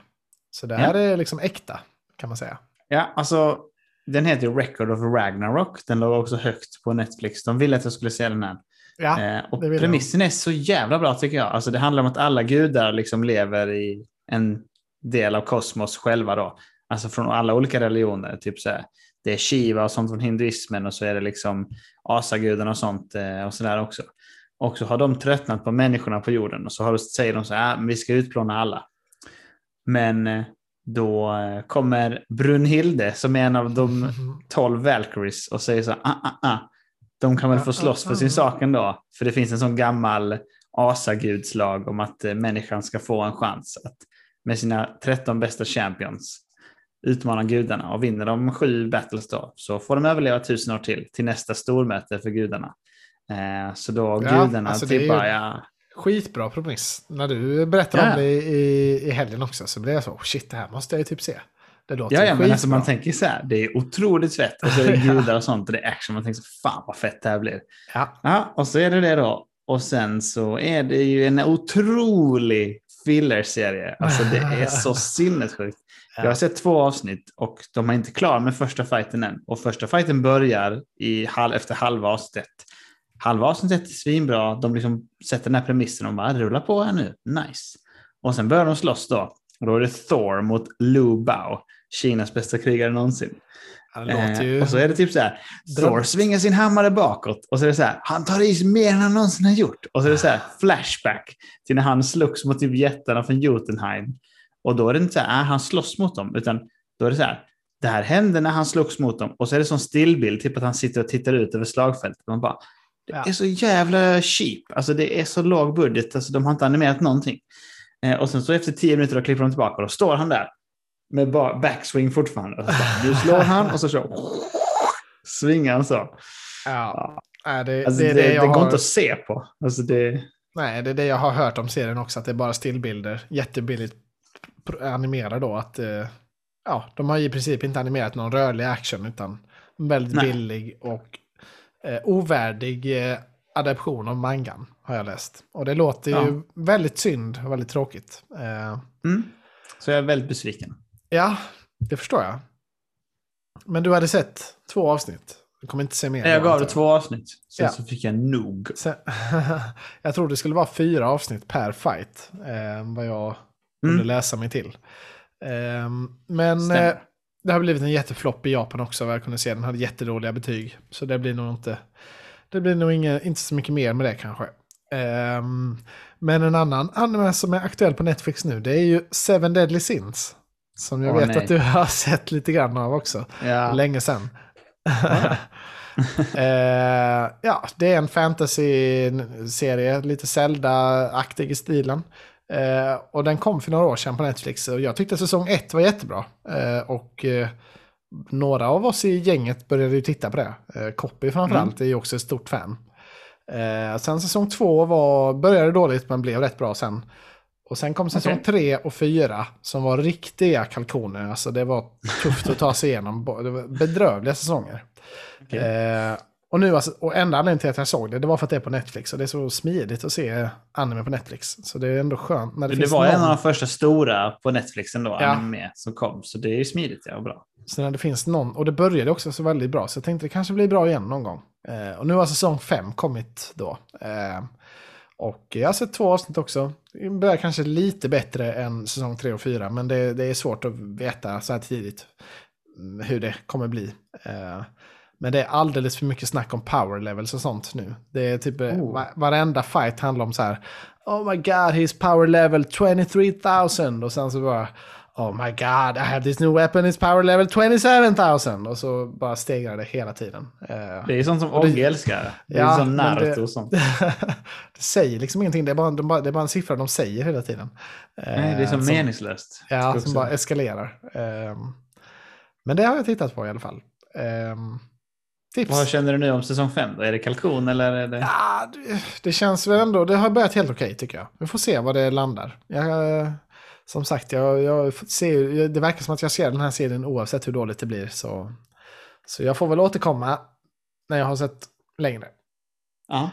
[SPEAKER 1] Så det här är liksom äkta, kan man säga.
[SPEAKER 2] ja, alltså, den heter ju Record of Ragnarok. Den låg också högt på Netflix. De ville att jag skulle se den här.
[SPEAKER 1] Ja,
[SPEAKER 2] Eh, och premissen är så jävla bra tycker jag. Alltså, det handlar om att alla gudar liksom lever i en del av kosmos själva då. Alltså från alla olika religioner. Typ så här, det är Shiva och sånt från hinduismen och så är det liksom asagudarna och sånt eh, och sådär också. Och så har de tröttnat på människorna på jorden och så har, säger de så här, ah, vi ska utplåna alla. Men eh, då eh, kommer Brunhilde som är en av de tolv Valkyries och säger så här, ah, ah, ah. De kan väl få slåss för sin sak ändå. För det finns en sån gammal asagudslag om att eh, människan ska få en chans att med sina 13 bästa champions utmana gudarna. Och vinner de sju battles då så får de överleva tusen år till, till nästa stormöte för gudarna. Eh, så då
[SPEAKER 1] Ja,
[SPEAKER 2] gudarna
[SPEAKER 1] alltså
[SPEAKER 2] bara, ja,
[SPEAKER 1] Skitbra premiss. När du berättade
[SPEAKER 2] Ja.
[SPEAKER 1] om det i, i, i helgen också så blev jag så, oh, shit det här måste jag ju typ se. Det låter
[SPEAKER 2] Ja, ja men alltså man tänker så här, det är otroligt fett. Och så är det gudar och sånt och det är action. Man tänker så fan vad fett det här blir.
[SPEAKER 1] Ja.
[SPEAKER 2] Ja, och så är det det då. Och sen så är det ju en otrolig filler-serie. Alltså det är så sinnessjukt. Jag har sett två avsnitt och de är inte klara med första fighten än. Och första fighten börjar i halv, efter halva avsnittet. Halva avsnittet är svinbra. De liksom sätter den här premissen och bara rulla på här nu. Nice. Och sen börjar de slåss då. Och då är det Thor mot Lu Bao. Kinas bästa krigare någonsin.
[SPEAKER 1] Låter ju...
[SPEAKER 2] Eh, och så är det typ så här, Thor svingar sin hammare bakåt och så är det så här, han tar i sig mer än han någonsin har gjort. Och så är det så här, flashback till när han slogs mot typ jättarna från Jotunheim. Och då är det inte så här, äh, han slåss mot dem, utan då är det så här, det här hände när han slogs mot dem. Och så är det sån stillbild, typ att han sitter och tittar ut över slagfältet. Man bara, det
[SPEAKER 1] Ja.
[SPEAKER 2] är så jävla cheap, alltså det är så låg budget, alltså de har inte animerat någonting. Eh, och sen så efter tio minuter då klipper de tillbaka och då står han där med ba- backswing fortfarande. Bara, nu slår han och så, så svingar han så.
[SPEAKER 1] Ja. Nej, det,
[SPEAKER 2] Alltså,
[SPEAKER 1] det
[SPEAKER 2] det,
[SPEAKER 1] det,
[SPEAKER 2] det, går
[SPEAKER 1] har...
[SPEAKER 2] inte att se på. Alltså det,
[SPEAKER 1] Nej, det är det jag har hört om serien också, att det är bara stillbilder. Jättebilligt animerade då. Att, eh, ja, de har i princip inte animerat någon rörlig action, utan väldigt
[SPEAKER 2] Nej.
[SPEAKER 1] billig och eh, ovärdig eh, adaption av mangan, har jag läst. Och det låter ju
[SPEAKER 2] Ja.
[SPEAKER 1] väldigt synd och väldigt tråkigt. Eh,
[SPEAKER 2] mm. Så jag är väldigt besviken.
[SPEAKER 1] Ja, det förstår jag. Men du hade sett två avsnitt. Du kommer inte se mer.
[SPEAKER 2] Jag gav det två avsnitt. Sen
[SPEAKER 1] Ja.
[SPEAKER 2] så fick jag nog.
[SPEAKER 1] Sen, jag tror det skulle vara fyra avsnitt per fight. Eh, vad jag kunde
[SPEAKER 2] Mm.
[SPEAKER 1] läsa mig till. Eh, men eh, det har blivit en jätteflopp i Japan också vad jag kunde se. Den hade jättedåliga betyg. Så det blir nog inte, det blir nog inga, inte så mycket mer med det kanske. Eh, men en annan anime som är aktuell på Netflix nu det är ju Seven Deadly Sins. Som jag
[SPEAKER 2] Åh,
[SPEAKER 1] vet
[SPEAKER 2] nej.
[SPEAKER 1] att du har sett lite grann av också.
[SPEAKER 2] Ja.
[SPEAKER 1] Länge sedan. eh, ja, det är en fantasy-serie, lite Zelda-aktig i stilen. Eh, och den kom för några år sedan på Netflix och jag tyckte säsong ett var jättebra. Eh, och eh, några av oss i gänget började ju titta på det. Eh, Copy framförallt är ju också ett stort fan. Eh, sen säsong två var, började dåligt men blev rätt bra sen. Och sen kom säsong
[SPEAKER 2] Okej.
[SPEAKER 1] tre och fyra som var riktiga kalkoner. Alltså det var tufft att ta sig igenom. Det var bedrövliga säsonger.
[SPEAKER 2] Okej.
[SPEAKER 1] Eh, och nu alltså, och enda anledningen till att jag såg det, det var för att det är på Netflix. Och det är så smidigt att se anime på Netflix. Så det är ändå skönt när det,
[SPEAKER 2] Det, var
[SPEAKER 1] någon,
[SPEAKER 2] en av de första stora på Netflix ändå,
[SPEAKER 1] Ja.
[SPEAKER 2] anime, som kom. Så det är ju smidigt ja, och bra.
[SPEAKER 1] Så när det finns någon, och det började också så väldigt bra. Så jag tänkte det kanske blir bra igen någon gång. Eh, och nu har säsong fem kommit då. Eh, och jag har sett två avsnitt också. Det börjar kanske lite bättre än säsong tre och fyra. Men det, det är svårt att veta så här tidigt mm, hur det kommer bli. Eh, men det är alldeles för mycket snack om power levels och sånt nu. Det är typ
[SPEAKER 2] Oh.
[SPEAKER 1] oh. varenda fight handlar om så här. Oh my god, his power level 23,000. Och sen så bara. Oh my god, I have this new weapon, it's power level 27,000. Och så bara stegrar det hela tiden. Eh,
[SPEAKER 2] Det är sånt som
[SPEAKER 1] Och det-
[SPEAKER 2] Ogge älskar. Det är
[SPEAKER 1] Ja,
[SPEAKER 2] som
[SPEAKER 1] det-
[SPEAKER 2] Naruto och sånt.
[SPEAKER 1] det säger liksom ingenting, det är, bara, de det är bara en siffra de säger hela tiden.
[SPEAKER 2] Nej, det är så
[SPEAKER 1] Eh,
[SPEAKER 2] meningslöst.
[SPEAKER 1] Ja, som bara eskalerar. Ehm, men det har jag tittat på i alla fall. Tips.
[SPEAKER 2] Vad känner du nu om säsong fem? Då? Är det kalkon eller? Är det...
[SPEAKER 1] Ja, det, det känns väl ändå, det har börjat helt okej tycker jag. Vi får se var det landar. Jag, eh, som sagt, jag, jag får se, det verkar som att jag ser den här serien oavsett hur dåligt det blir. Så, så jag får väl återkomma när jag har sett längre.
[SPEAKER 2] Ja.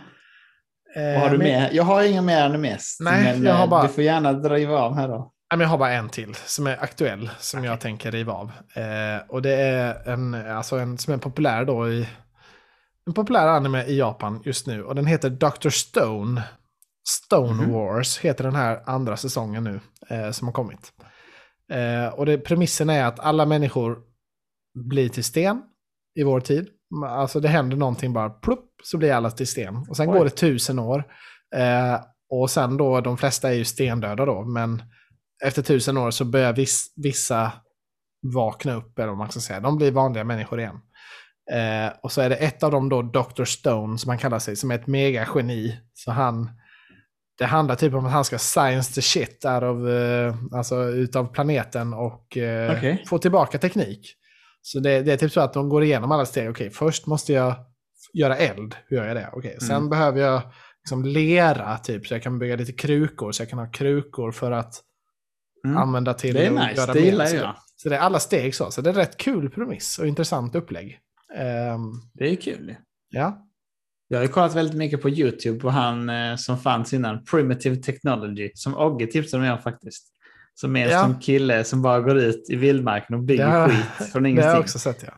[SPEAKER 1] Eh,
[SPEAKER 2] har du
[SPEAKER 1] men-
[SPEAKER 2] med? Jag har inga mer animes.
[SPEAKER 1] Nej,
[SPEAKER 2] men
[SPEAKER 1] jag har
[SPEAKER 2] eh,
[SPEAKER 1] bara-
[SPEAKER 2] du får gärna driva av här då.
[SPEAKER 1] Jag har bara en till som är aktuell som jag tänker riva av. Eh, och det är en, alltså en som är populär då i... En populär anime i Japan just nu och den heter Dr. Stone. Stone
[SPEAKER 2] Mhm.
[SPEAKER 1] Wars heter den här andra säsongen nu eh, som har kommit. Eh, och det, premissen är att alla människor blir till sten i vår tid. Alltså det händer någonting bara, plupp, så blir alla till sten. Och sen
[SPEAKER 2] Oj.
[SPEAKER 1] går det tusen år. Eh, och sen då, de flesta är ju stendöda då, men efter tusen år så börjar viss, vissa vakna upp, eller vad man ska säga. De blir vanliga människor igen. Eh, och så är det ett av dem då, Dr. Stone, som han kallar sig, som är ett megageni. Så han, det handlar typ om att han ska science the shit out of, eh, alltså utav planeten och eh,
[SPEAKER 2] Okej.
[SPEAKER 1] få tillbaka teknik. Så det, det är typ så att de går igenom alla steg. Okej, först måste jag göra eld. Hur gör jag det? Okej, sen
[SPEAKER 2] Mm.
[SPEAKER 1] behöver jag liksom lera, typ, så jag kan bygga lite krukor. Så jag kan ha krukor för att
[SPEAKER 2] Mm.
[SPEAKER 1] använda till
[SPEAKER 2] Det är
[SPEAKER 1] att
[SPEAKER 2] nice,
[SPEAKER 1] göra
[SPEAKER 2] det gillar jag.
[SPEAKER 1] Så det är alla steg så. Så det är rätt kul premiss och intressant upplägg. Ehm,
[SPEAKER 2] Det är kul.
[SPEAKER 1] ja.
[SPEAKER 2] Jag har ju kollat väldigt mycket på YouTube på han eh, som fanns innan, Primitive Technology, som Ogge tipsade mig om faktiskt. Som är en
[SPEAKER 1] Ja.
[SPEAKER 2] sån kille som bara går ut i vildmarken och bygger
[SPEAKER 1] har-
[SPEAKER 2] skit från
[SPEAKER 1] Det har
[SPEAKER 2] ingenting.
[SPEAKER 1] jag också sett ja.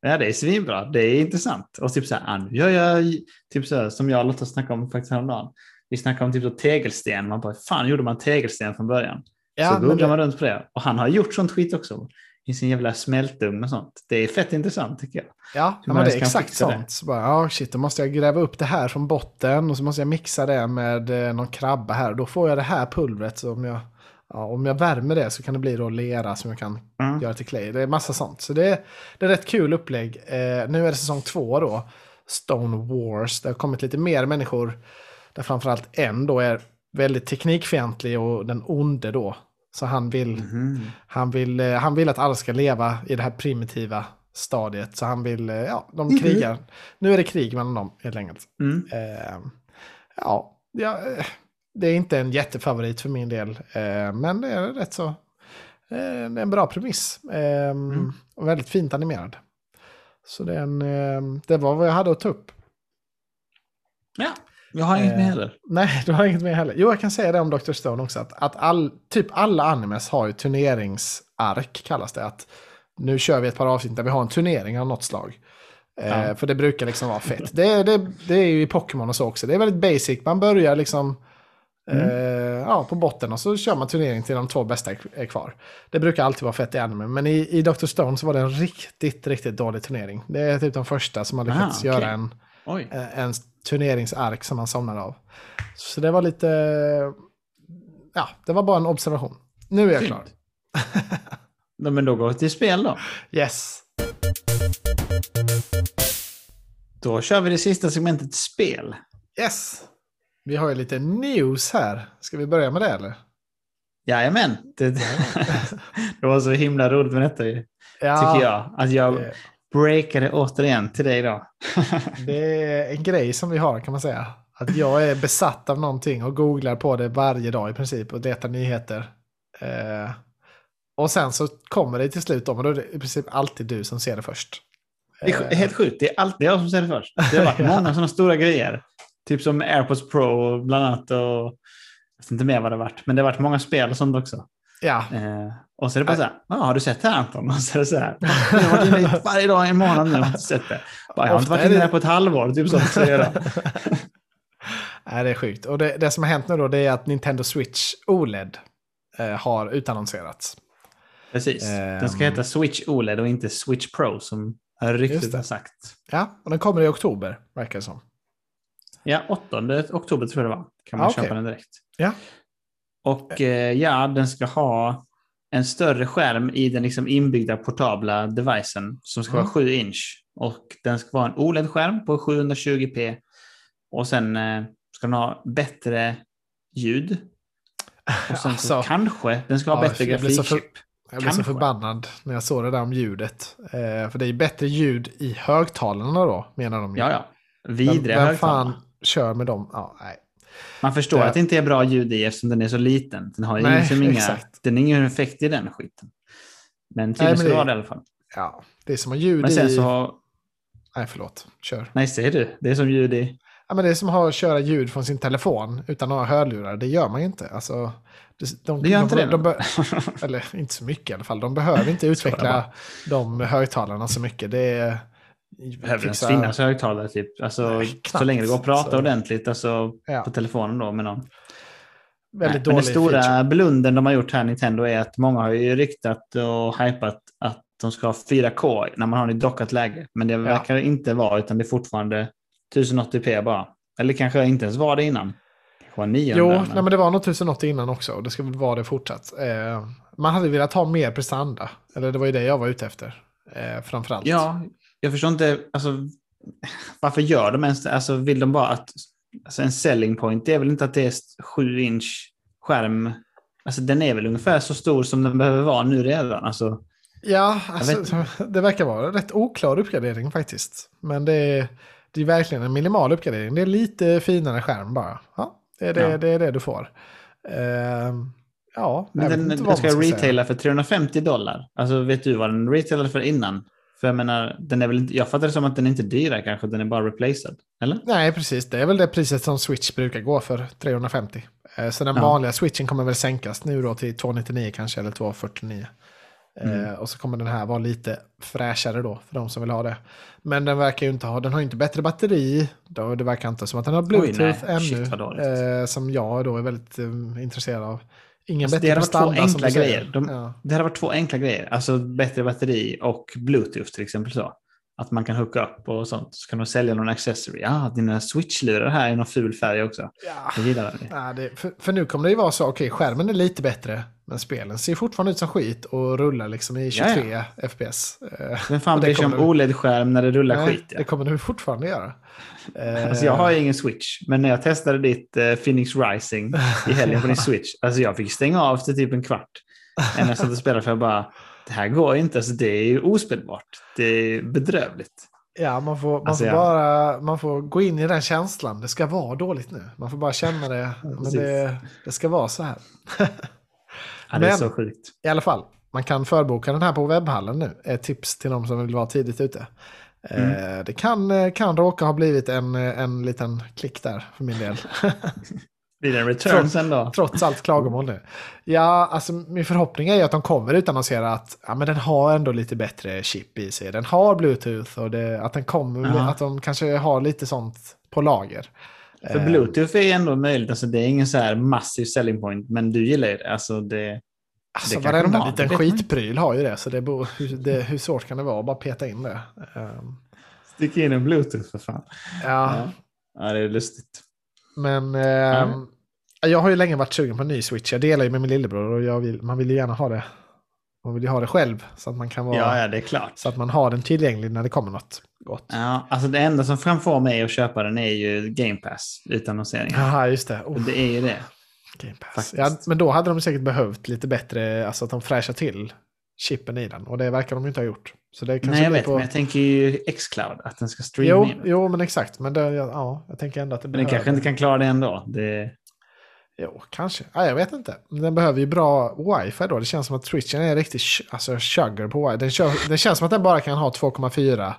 [SPEAKER 2] Ja, det är svinbra. Det är intressant. Och typ så här, ah, nu gör jag, typ så här, som jag och Lotta snackade om faktiskt häromdagen. Vi snackade om typ så tegelsten. Man bara, fan gjorde man tegelsten från början?
[SPEAKER 1] ja
[SPEAKER 2] så googlar
[SPEAKER 1] det,
[SPEAKER 2] man runt på det. Och han har gjort sånt skit också. I sin jävla smältugn och sånt. Det är fett intressant tycker jag.
[SPEAKER 1] Ja, ja men det är exakt sånt. Så bara, ja, shit, då måste jag gräva upp det här från botten och så måste jag mixa det med eh, någon krabba här. Då får jag det här pulvret. Så om jag, ja, om jag värmer det så kan det bli då lera som jag kan
[SPEAKER 2] Mm.
[SPEAKER 1] göra till clay. Det är massa sånt. Så det är, det är rätt kul upplägg. Eh, nu är det säsong två då. Stone Wars. Det har kommit lite mer människor. Där framförallt en då är väldigt teknikfientlig och den onde då. Så han vill,
[SPEAKER 2] Mhm.
[SPEAKER 1] han vill, eh, han vill att alla ska leva i det här primitiva stadiet. Så han vill, eh, ja, de
[SPEAKER 2] Mhm.
[SPEAKER 1] krigar. Nu är det krig mellan dem helt enkelt.
[SPEAKER 2] Mm.
[SPEAKER 1] Eh, ja, ja, eh, det är inte en jättefavorit för min del. Eh, men det är rätt så, eh, det är en bra premiss. Eh, Och väldigt fint animerad. Så det, är en, det var vad jag hade att ta upp.
[SPEAKER 2] Ja, jag har inget
[SPEAKER 1] Eh,
[SPEAKER 2] med heller.
[SPEAKER 1] Nej, du har inget mer heller. Jo, jag kan säga det om Dr. Stone också. Att, att all, typ alla animes har ju turneringsark, kallas det. Att nu kör vi ett par avsnitt där vi har en turnering av något slag. Eh,
[SPEAKER 2] Ja.
[SPEAKER 1] För det brukar liksom vara fett. Det, det, det är ju i Pokémon och så också. Det är väldigt basic. Man börjar liksom eh, ja, på botten och så kör man turnering till de två bästa är- kvar. Det brukar alltid vara fett i anime. Men i, i Dr. Stone så var det en riktigt, riktigt dålig turnering. Det är typ de första som har lyckats
[SPEAKER 2] Ah, okej.
[SPEAKER 1] göra en
[SPEAKER 2] Oj.
[SPEAKER 1] eh, en turneringsark som man somnade av. Så det var lite... Ja, det var bara en observation. Nu är jag
[SPEAKER 2] Fint.
[SPEAKER 1] klar.
[SPEAKER 2] Ja, Men då går vi till spel då.
[SPEAKER 1] Yes.
[SPEAKER 2] Då kör vi det sista segmentet spel.
[SPEAKER 1] Yes. Vi har ju lite news här. Ska vi börja med det eller?
[SPEAKER 2] Jajamän. Det, det var så himla roligt med detta ju,
[SPEAKER 1] Ja,
[SPEAKER 2] tycker jag. Att jag
[SPEAKER 1] det-
[SPEAKER 2] breakade återigen till dig då.
[SPEAKER 1] Det är en grej som vi har kan man säga. Att jag är besatt av någonting och googlar på det varje dag i princip och letar nyheter. Eh, och sen så kommer det till slut om och då är det i princip alltid du som ser det först.
[SPEAKER 2] Det är helt sjukt. Det är alltid jag som säger det först. Det har varit många sådana stora grejer. Typ som AirPods Pro bland annat. Och jag vet inte mer vad det har varit. Men det har varit många spel och sånt också.
[SPEAKER 1] Ja,
[SPEAKER 2] Eh, och så är det bara så här. Ah, har du sett det här Anton? Och så är det så här. Jag har varit inne varje dag i en månad nu och inte sett det. Bara, jag har inte varit inne där på ett halvår. Typ så säger jag.
[SPEAKER 1] Nej, det är sjukt. Och det, det som har hänt nu då det är att Nintendo Switch OLED eh, har utannonserats.
[SPEAKER 2] Precis. Den ska
[SPEAKER 1] Ehm.
[SPEAKER 2] heta Switch OLED och inte Switch Pro som ryktet har sagt.
[SPEAKER 1] Ja, och den kommer i oktober, verkar det som.
[SPEAKER 2] Ja, 8 oktober tror jag det var. Kan man
[SPEAKER 1] Ah,
[SPEAKER 2] köpa den direkt.
[SPEAKER 1] Ja.
[SPEAKER 2] Och eh, ja, den ska ha en större skärm i den liksom inbyggda portabla devicen som ska
[SPEAKER 1] Mm.
[SPEAKER 2] vara 7 inch. Och den ska vara en OLED-skärm på 720p. Och sen eh, ska den ha bättre ljud. Och sen så
[SPEAKER 1] Alltså,
[SPEAKER 2] kanske den ska ha
[SPEAKER 1] ja,
[SPEAKER 2] bättre grafikchip.
[SPEAKER 1] Jag blev så förbannad när jag såg det där om ljudet. Eh, för det är bättre ljud i högtalarna då, menar de ju.
[SPEAKER 2] Ja, ja.
[SPEAKER 1] Vem,
[SPEAKER 2] Vidriga
[SPEAKER 1] vem fan
[SPEAKER 2] högtalare.
[SPEAKER 1] kör med dem? Ja, nej.
[SPEAKER 2] Man förstår
[SPEAKER 1] Det-
[SPEAKER 2] att det inte är bra ljud i eftersom den är så liten. Den har ju
[SPEAKER 1] Nej,
[SPEAKER 2] liksom inga,
[SPEAKER 1] exakt.
[SPEAKER 2] den har ingen effekt i den skiten. Men tydligen ska
[SPEAKER 1] det-
[SPEAKER 2] det i alla fall.
[SPEAKER 1] Ja, det är som att ljud
[SPEAKER 2] Men sen
[SPEAKER 1] i...
[SPEAKER 2] så har...
[SPEAKER 1] Nej, förlåt. Kör.
[SPEAKER 2] Nej, säger du. Det är som ljud i...
[SPEAKER 1] Ja, men det är som att ha- köra ljud från sin telefon utan ha hörlurar. Det gör man ju inte. Alltså, det, de,
[SPEAKER 2] Det gör
[SPEAKER 1] de,
[SPEAKER 2] inte
[SPEAKER 1] de,
[SPEAKER 2] det.
[SPEAKER 1] Eller inte så mycket i alla fall. De behöver inte utveckla de högtalarna så mycket. Det är...
[SPEAKER 2] Behöver ens finnas högtalare typ. Alltså,
[SPEAKER 1] Nej,
[SPEAKER 2] så länge det går att prata
[SPEAKER 1] Så-
[SPEAKER 2] ordentligt alltså,
[SPEAKER 1] Ja.
[SPEAKER 2] på telefonen då med någon.
[SPEAKER 1] Väldigt
[SPEAKER 2] Nej, men den stora
[SPEAKER 1] feature.
[SPEAKER 2] blunden de har gjort här, Nintendo, är att många har ju ryktat och hypat att de ska ha 4K när man har det i dockat läge. Men det verkar inte vara, utan det är fortfarande 1080p bara. Eller kanske inte ens var det innan. Var 900.
[SPEAKER 1] Jo,
[SPEAKER 2] men-
[SPEAKER 1] nej, men det var nog 1080 innan också. och Det ska väl vara det fortsatt. Eh, man hade velat ha mer prestanda. Eller det var ju det jag var ute efter. Eh, framförallt.
[SPEAKER 2] Ja, jag förstår inte, alltså, varför gör de ens det? Alltså, vill de bara att, alltså en selling point, det är väl inte att det är 7 inch skärm. Alltså den är väl ungefär så stor som den behöver vara nu redan. Alltså,
[SPEAKER 1] Ja, alltså, det verkar vara en rätt oklar uppgradering faktiskt. Men det är, det är verkligen en minimal uppgradering. Det är lite finare skärm bara. Ja, det är det,
[SPEAKER 2] Ja.
[SPEAKER 1] det, är det du får. Eh, ja,
[SPEAKER 2] men den, den ska
[SPEAKER 1] ska
[SPEAKER 2] retaila för 350 dollar. Alltså vet du vad den retailade för innan? För jag menar, den är väl inte, jag fattar det som att den inte är dyrare kanske, den är bara replacead. Eller?
[SPEAKER 1] Nej, precis. Det är väl det priset som Switch brukar gå för, 350. Eh, Så den
[SPEAKER 2] Ja.
[SPEAKER 1] vanliga Switchen kommer väl sänkas nu då till 299 kanske, eller 249.
[SPEAKER 2] Mm.
[SPEAKER 1] Eh, och så kommer den här vara lite fräschare då, för de som vill ha det. Men den verkar ju inte ha, den har ju inte bättre batteri. Då, det verkar inte som att den har Bluetooth
[SPEAKER 2] nej.
[SPEAKER 1] ännu.
[SPEAKER 2] Shit,
[SPEAKER 1] eh, som jag då är väldigt eh, intresserad av. Ingen
[SPEAKER 2] Alltså, det
[SPEAKER 1] bättre
[SPEAKER 2] hade varit två enkla grejer. De-
[SPEAKER 1] Ja.
[SPEAKER 2] Det hade varit två enkla grejer. Alltså bättre batteri och bluetooth till exempel. så. Att man kan hooka upp och sånt. Så kan de sälja någon accessory. Ja, dina switch-lurar här är någon ful färg också.
[SPEAKER 1] Ja.
[SPEAKER 2] Jag gillar det.
[SPEAKER 1] Ja, det, för, för nu kommer det ju vara så, okej skärmen är lite bättre, men spelen ser fortfarande ut som skit och rullar liksom i 23 FPS. Eh,
[SPEAKER 2] Vem fan bryr sig om OLED-skärm när det rullar
[SPEAKER 1] nej,
[SPEAKER 2] skit? Ja.
[SPEAKER 1] Det kommer du fortfarande göra.
[SPEAKER 2] Alltså jag har ju ingen switch, men när jag testade ditt eh, Phoenix Rising i helgen på din switch, alltså jag fick stänga av efter typ en kvart. När jag satt och spelade för jag bara, det här går inte, alltså det är ju ospelbart. Det är bedrövligt.
[SPEAKER 1] Ja, man får, man,
[SPEAKER 2] Alltså,
[SPEAKER 1] får bara, man får gå in i den känslan. Det ska vara dåligt nu. Man får bara känna det. men det, det ska vara så här.
[SPEAKER 2] Ja, det är
[SPEAKER 1] Men-
[SPEAKER 2] så sjukt.
[SPEAKER 1] I alla fall, man kan förboka den här på webbhallen nu. Ett tips till de som vill vara tidigt ute. Eh, Det kan, eh, kan råka ha blivit en, eh, en liten klick där för min del.
[SPEAKER 2] Blir det en return
[SPEAKER 1] Trots-
[SPEAKER 2] sen då?
[SPEAKER 1] Trots allt klagomål nu. Ja, alltså min förhoppning är att de kommer utannonsera att ja, men den har ändå lite bättre chip i sig. Den har bluetooth och det, att den kommer,
[SPEAKER 2] Ja.
[SPEAKER 1] att de kanske har lite sånt på lager.
[SPEAKER 2] För
[SPEAKER 1] Eh,
[SPEAKER 2] bluetooth är ändå möjligt, alltså det är ingen så här massiv selling point, men du gillar ju det. Alltså det
[SPEAKER 1] Alltså
[SPEAKER 2] det
[SPEAKER 1] varenda
[SPEAKER 2] har,
[SPEAKER 1] liten
[SPEAKER 2] man
[SPEAKER 1] skitpryl har ju det, så det hur, det, hur svårt kan det vara att bara peta in det? Ehm,
[SPEAKER 2] stick in en bluetooth för fan.
[SPEAKER 1] ja,
[SPEAKER 2] Ja, det är lustigt.
[SPEAKER 1] men ehm, jag har ju länge varit sugen på en ny Switch. Jag delar ju med min lillebror och jag vill, man vill ju gärna ha det. Man vill ju ha det själv så att man kan vara,
[SPEAKER 2] Ja, ja, det är klart.
[SPEAKER 1] så att man har den tillgänglig när det kommer något gott.
[SPEAKER 2] Ja, alltså det enda som kan få mig att köpa den är ju Game Pass utan annonseringar.
[SPEAKER 1] Jaha, just det. Oh,
[SPEAKER 2] Det är ju det.
[SPEAKER 1] Game Pass.
[SPEAKER 2] faktiskt.
[SPEAKER 1] Ja, men då hade de säkert behövt lite bättre, alltså att de fräschar till chippen i den. Och det verkar de ju inte ha gjort. Så det kanske
[SPEAKER 2] Nej, jag vet,
[SPEAKER 1] på...
[SPEAKER 2] men jag tänker ju Xcloud, att den ska streama
[SPEAKER 1] Jo,
[SPEAKER 2] in.
[SPEAKER 1] jo, men exakt. Men det, ja, ja, jag tänker ändå att det
[SPEAKER 2] Men den
[SPEAKER 1] behöver...
[SPEAKER 2] kanske inte kan klara det ändå. Det...
[SPEAKER 1] Jo, kanske. Ja, jag vet inte. Den behöver ju bra wifi då. Det känns som att Twitchen är riktigt alltså, chugger på wifi. Den kör, det känns som att den bara kan ha 2,4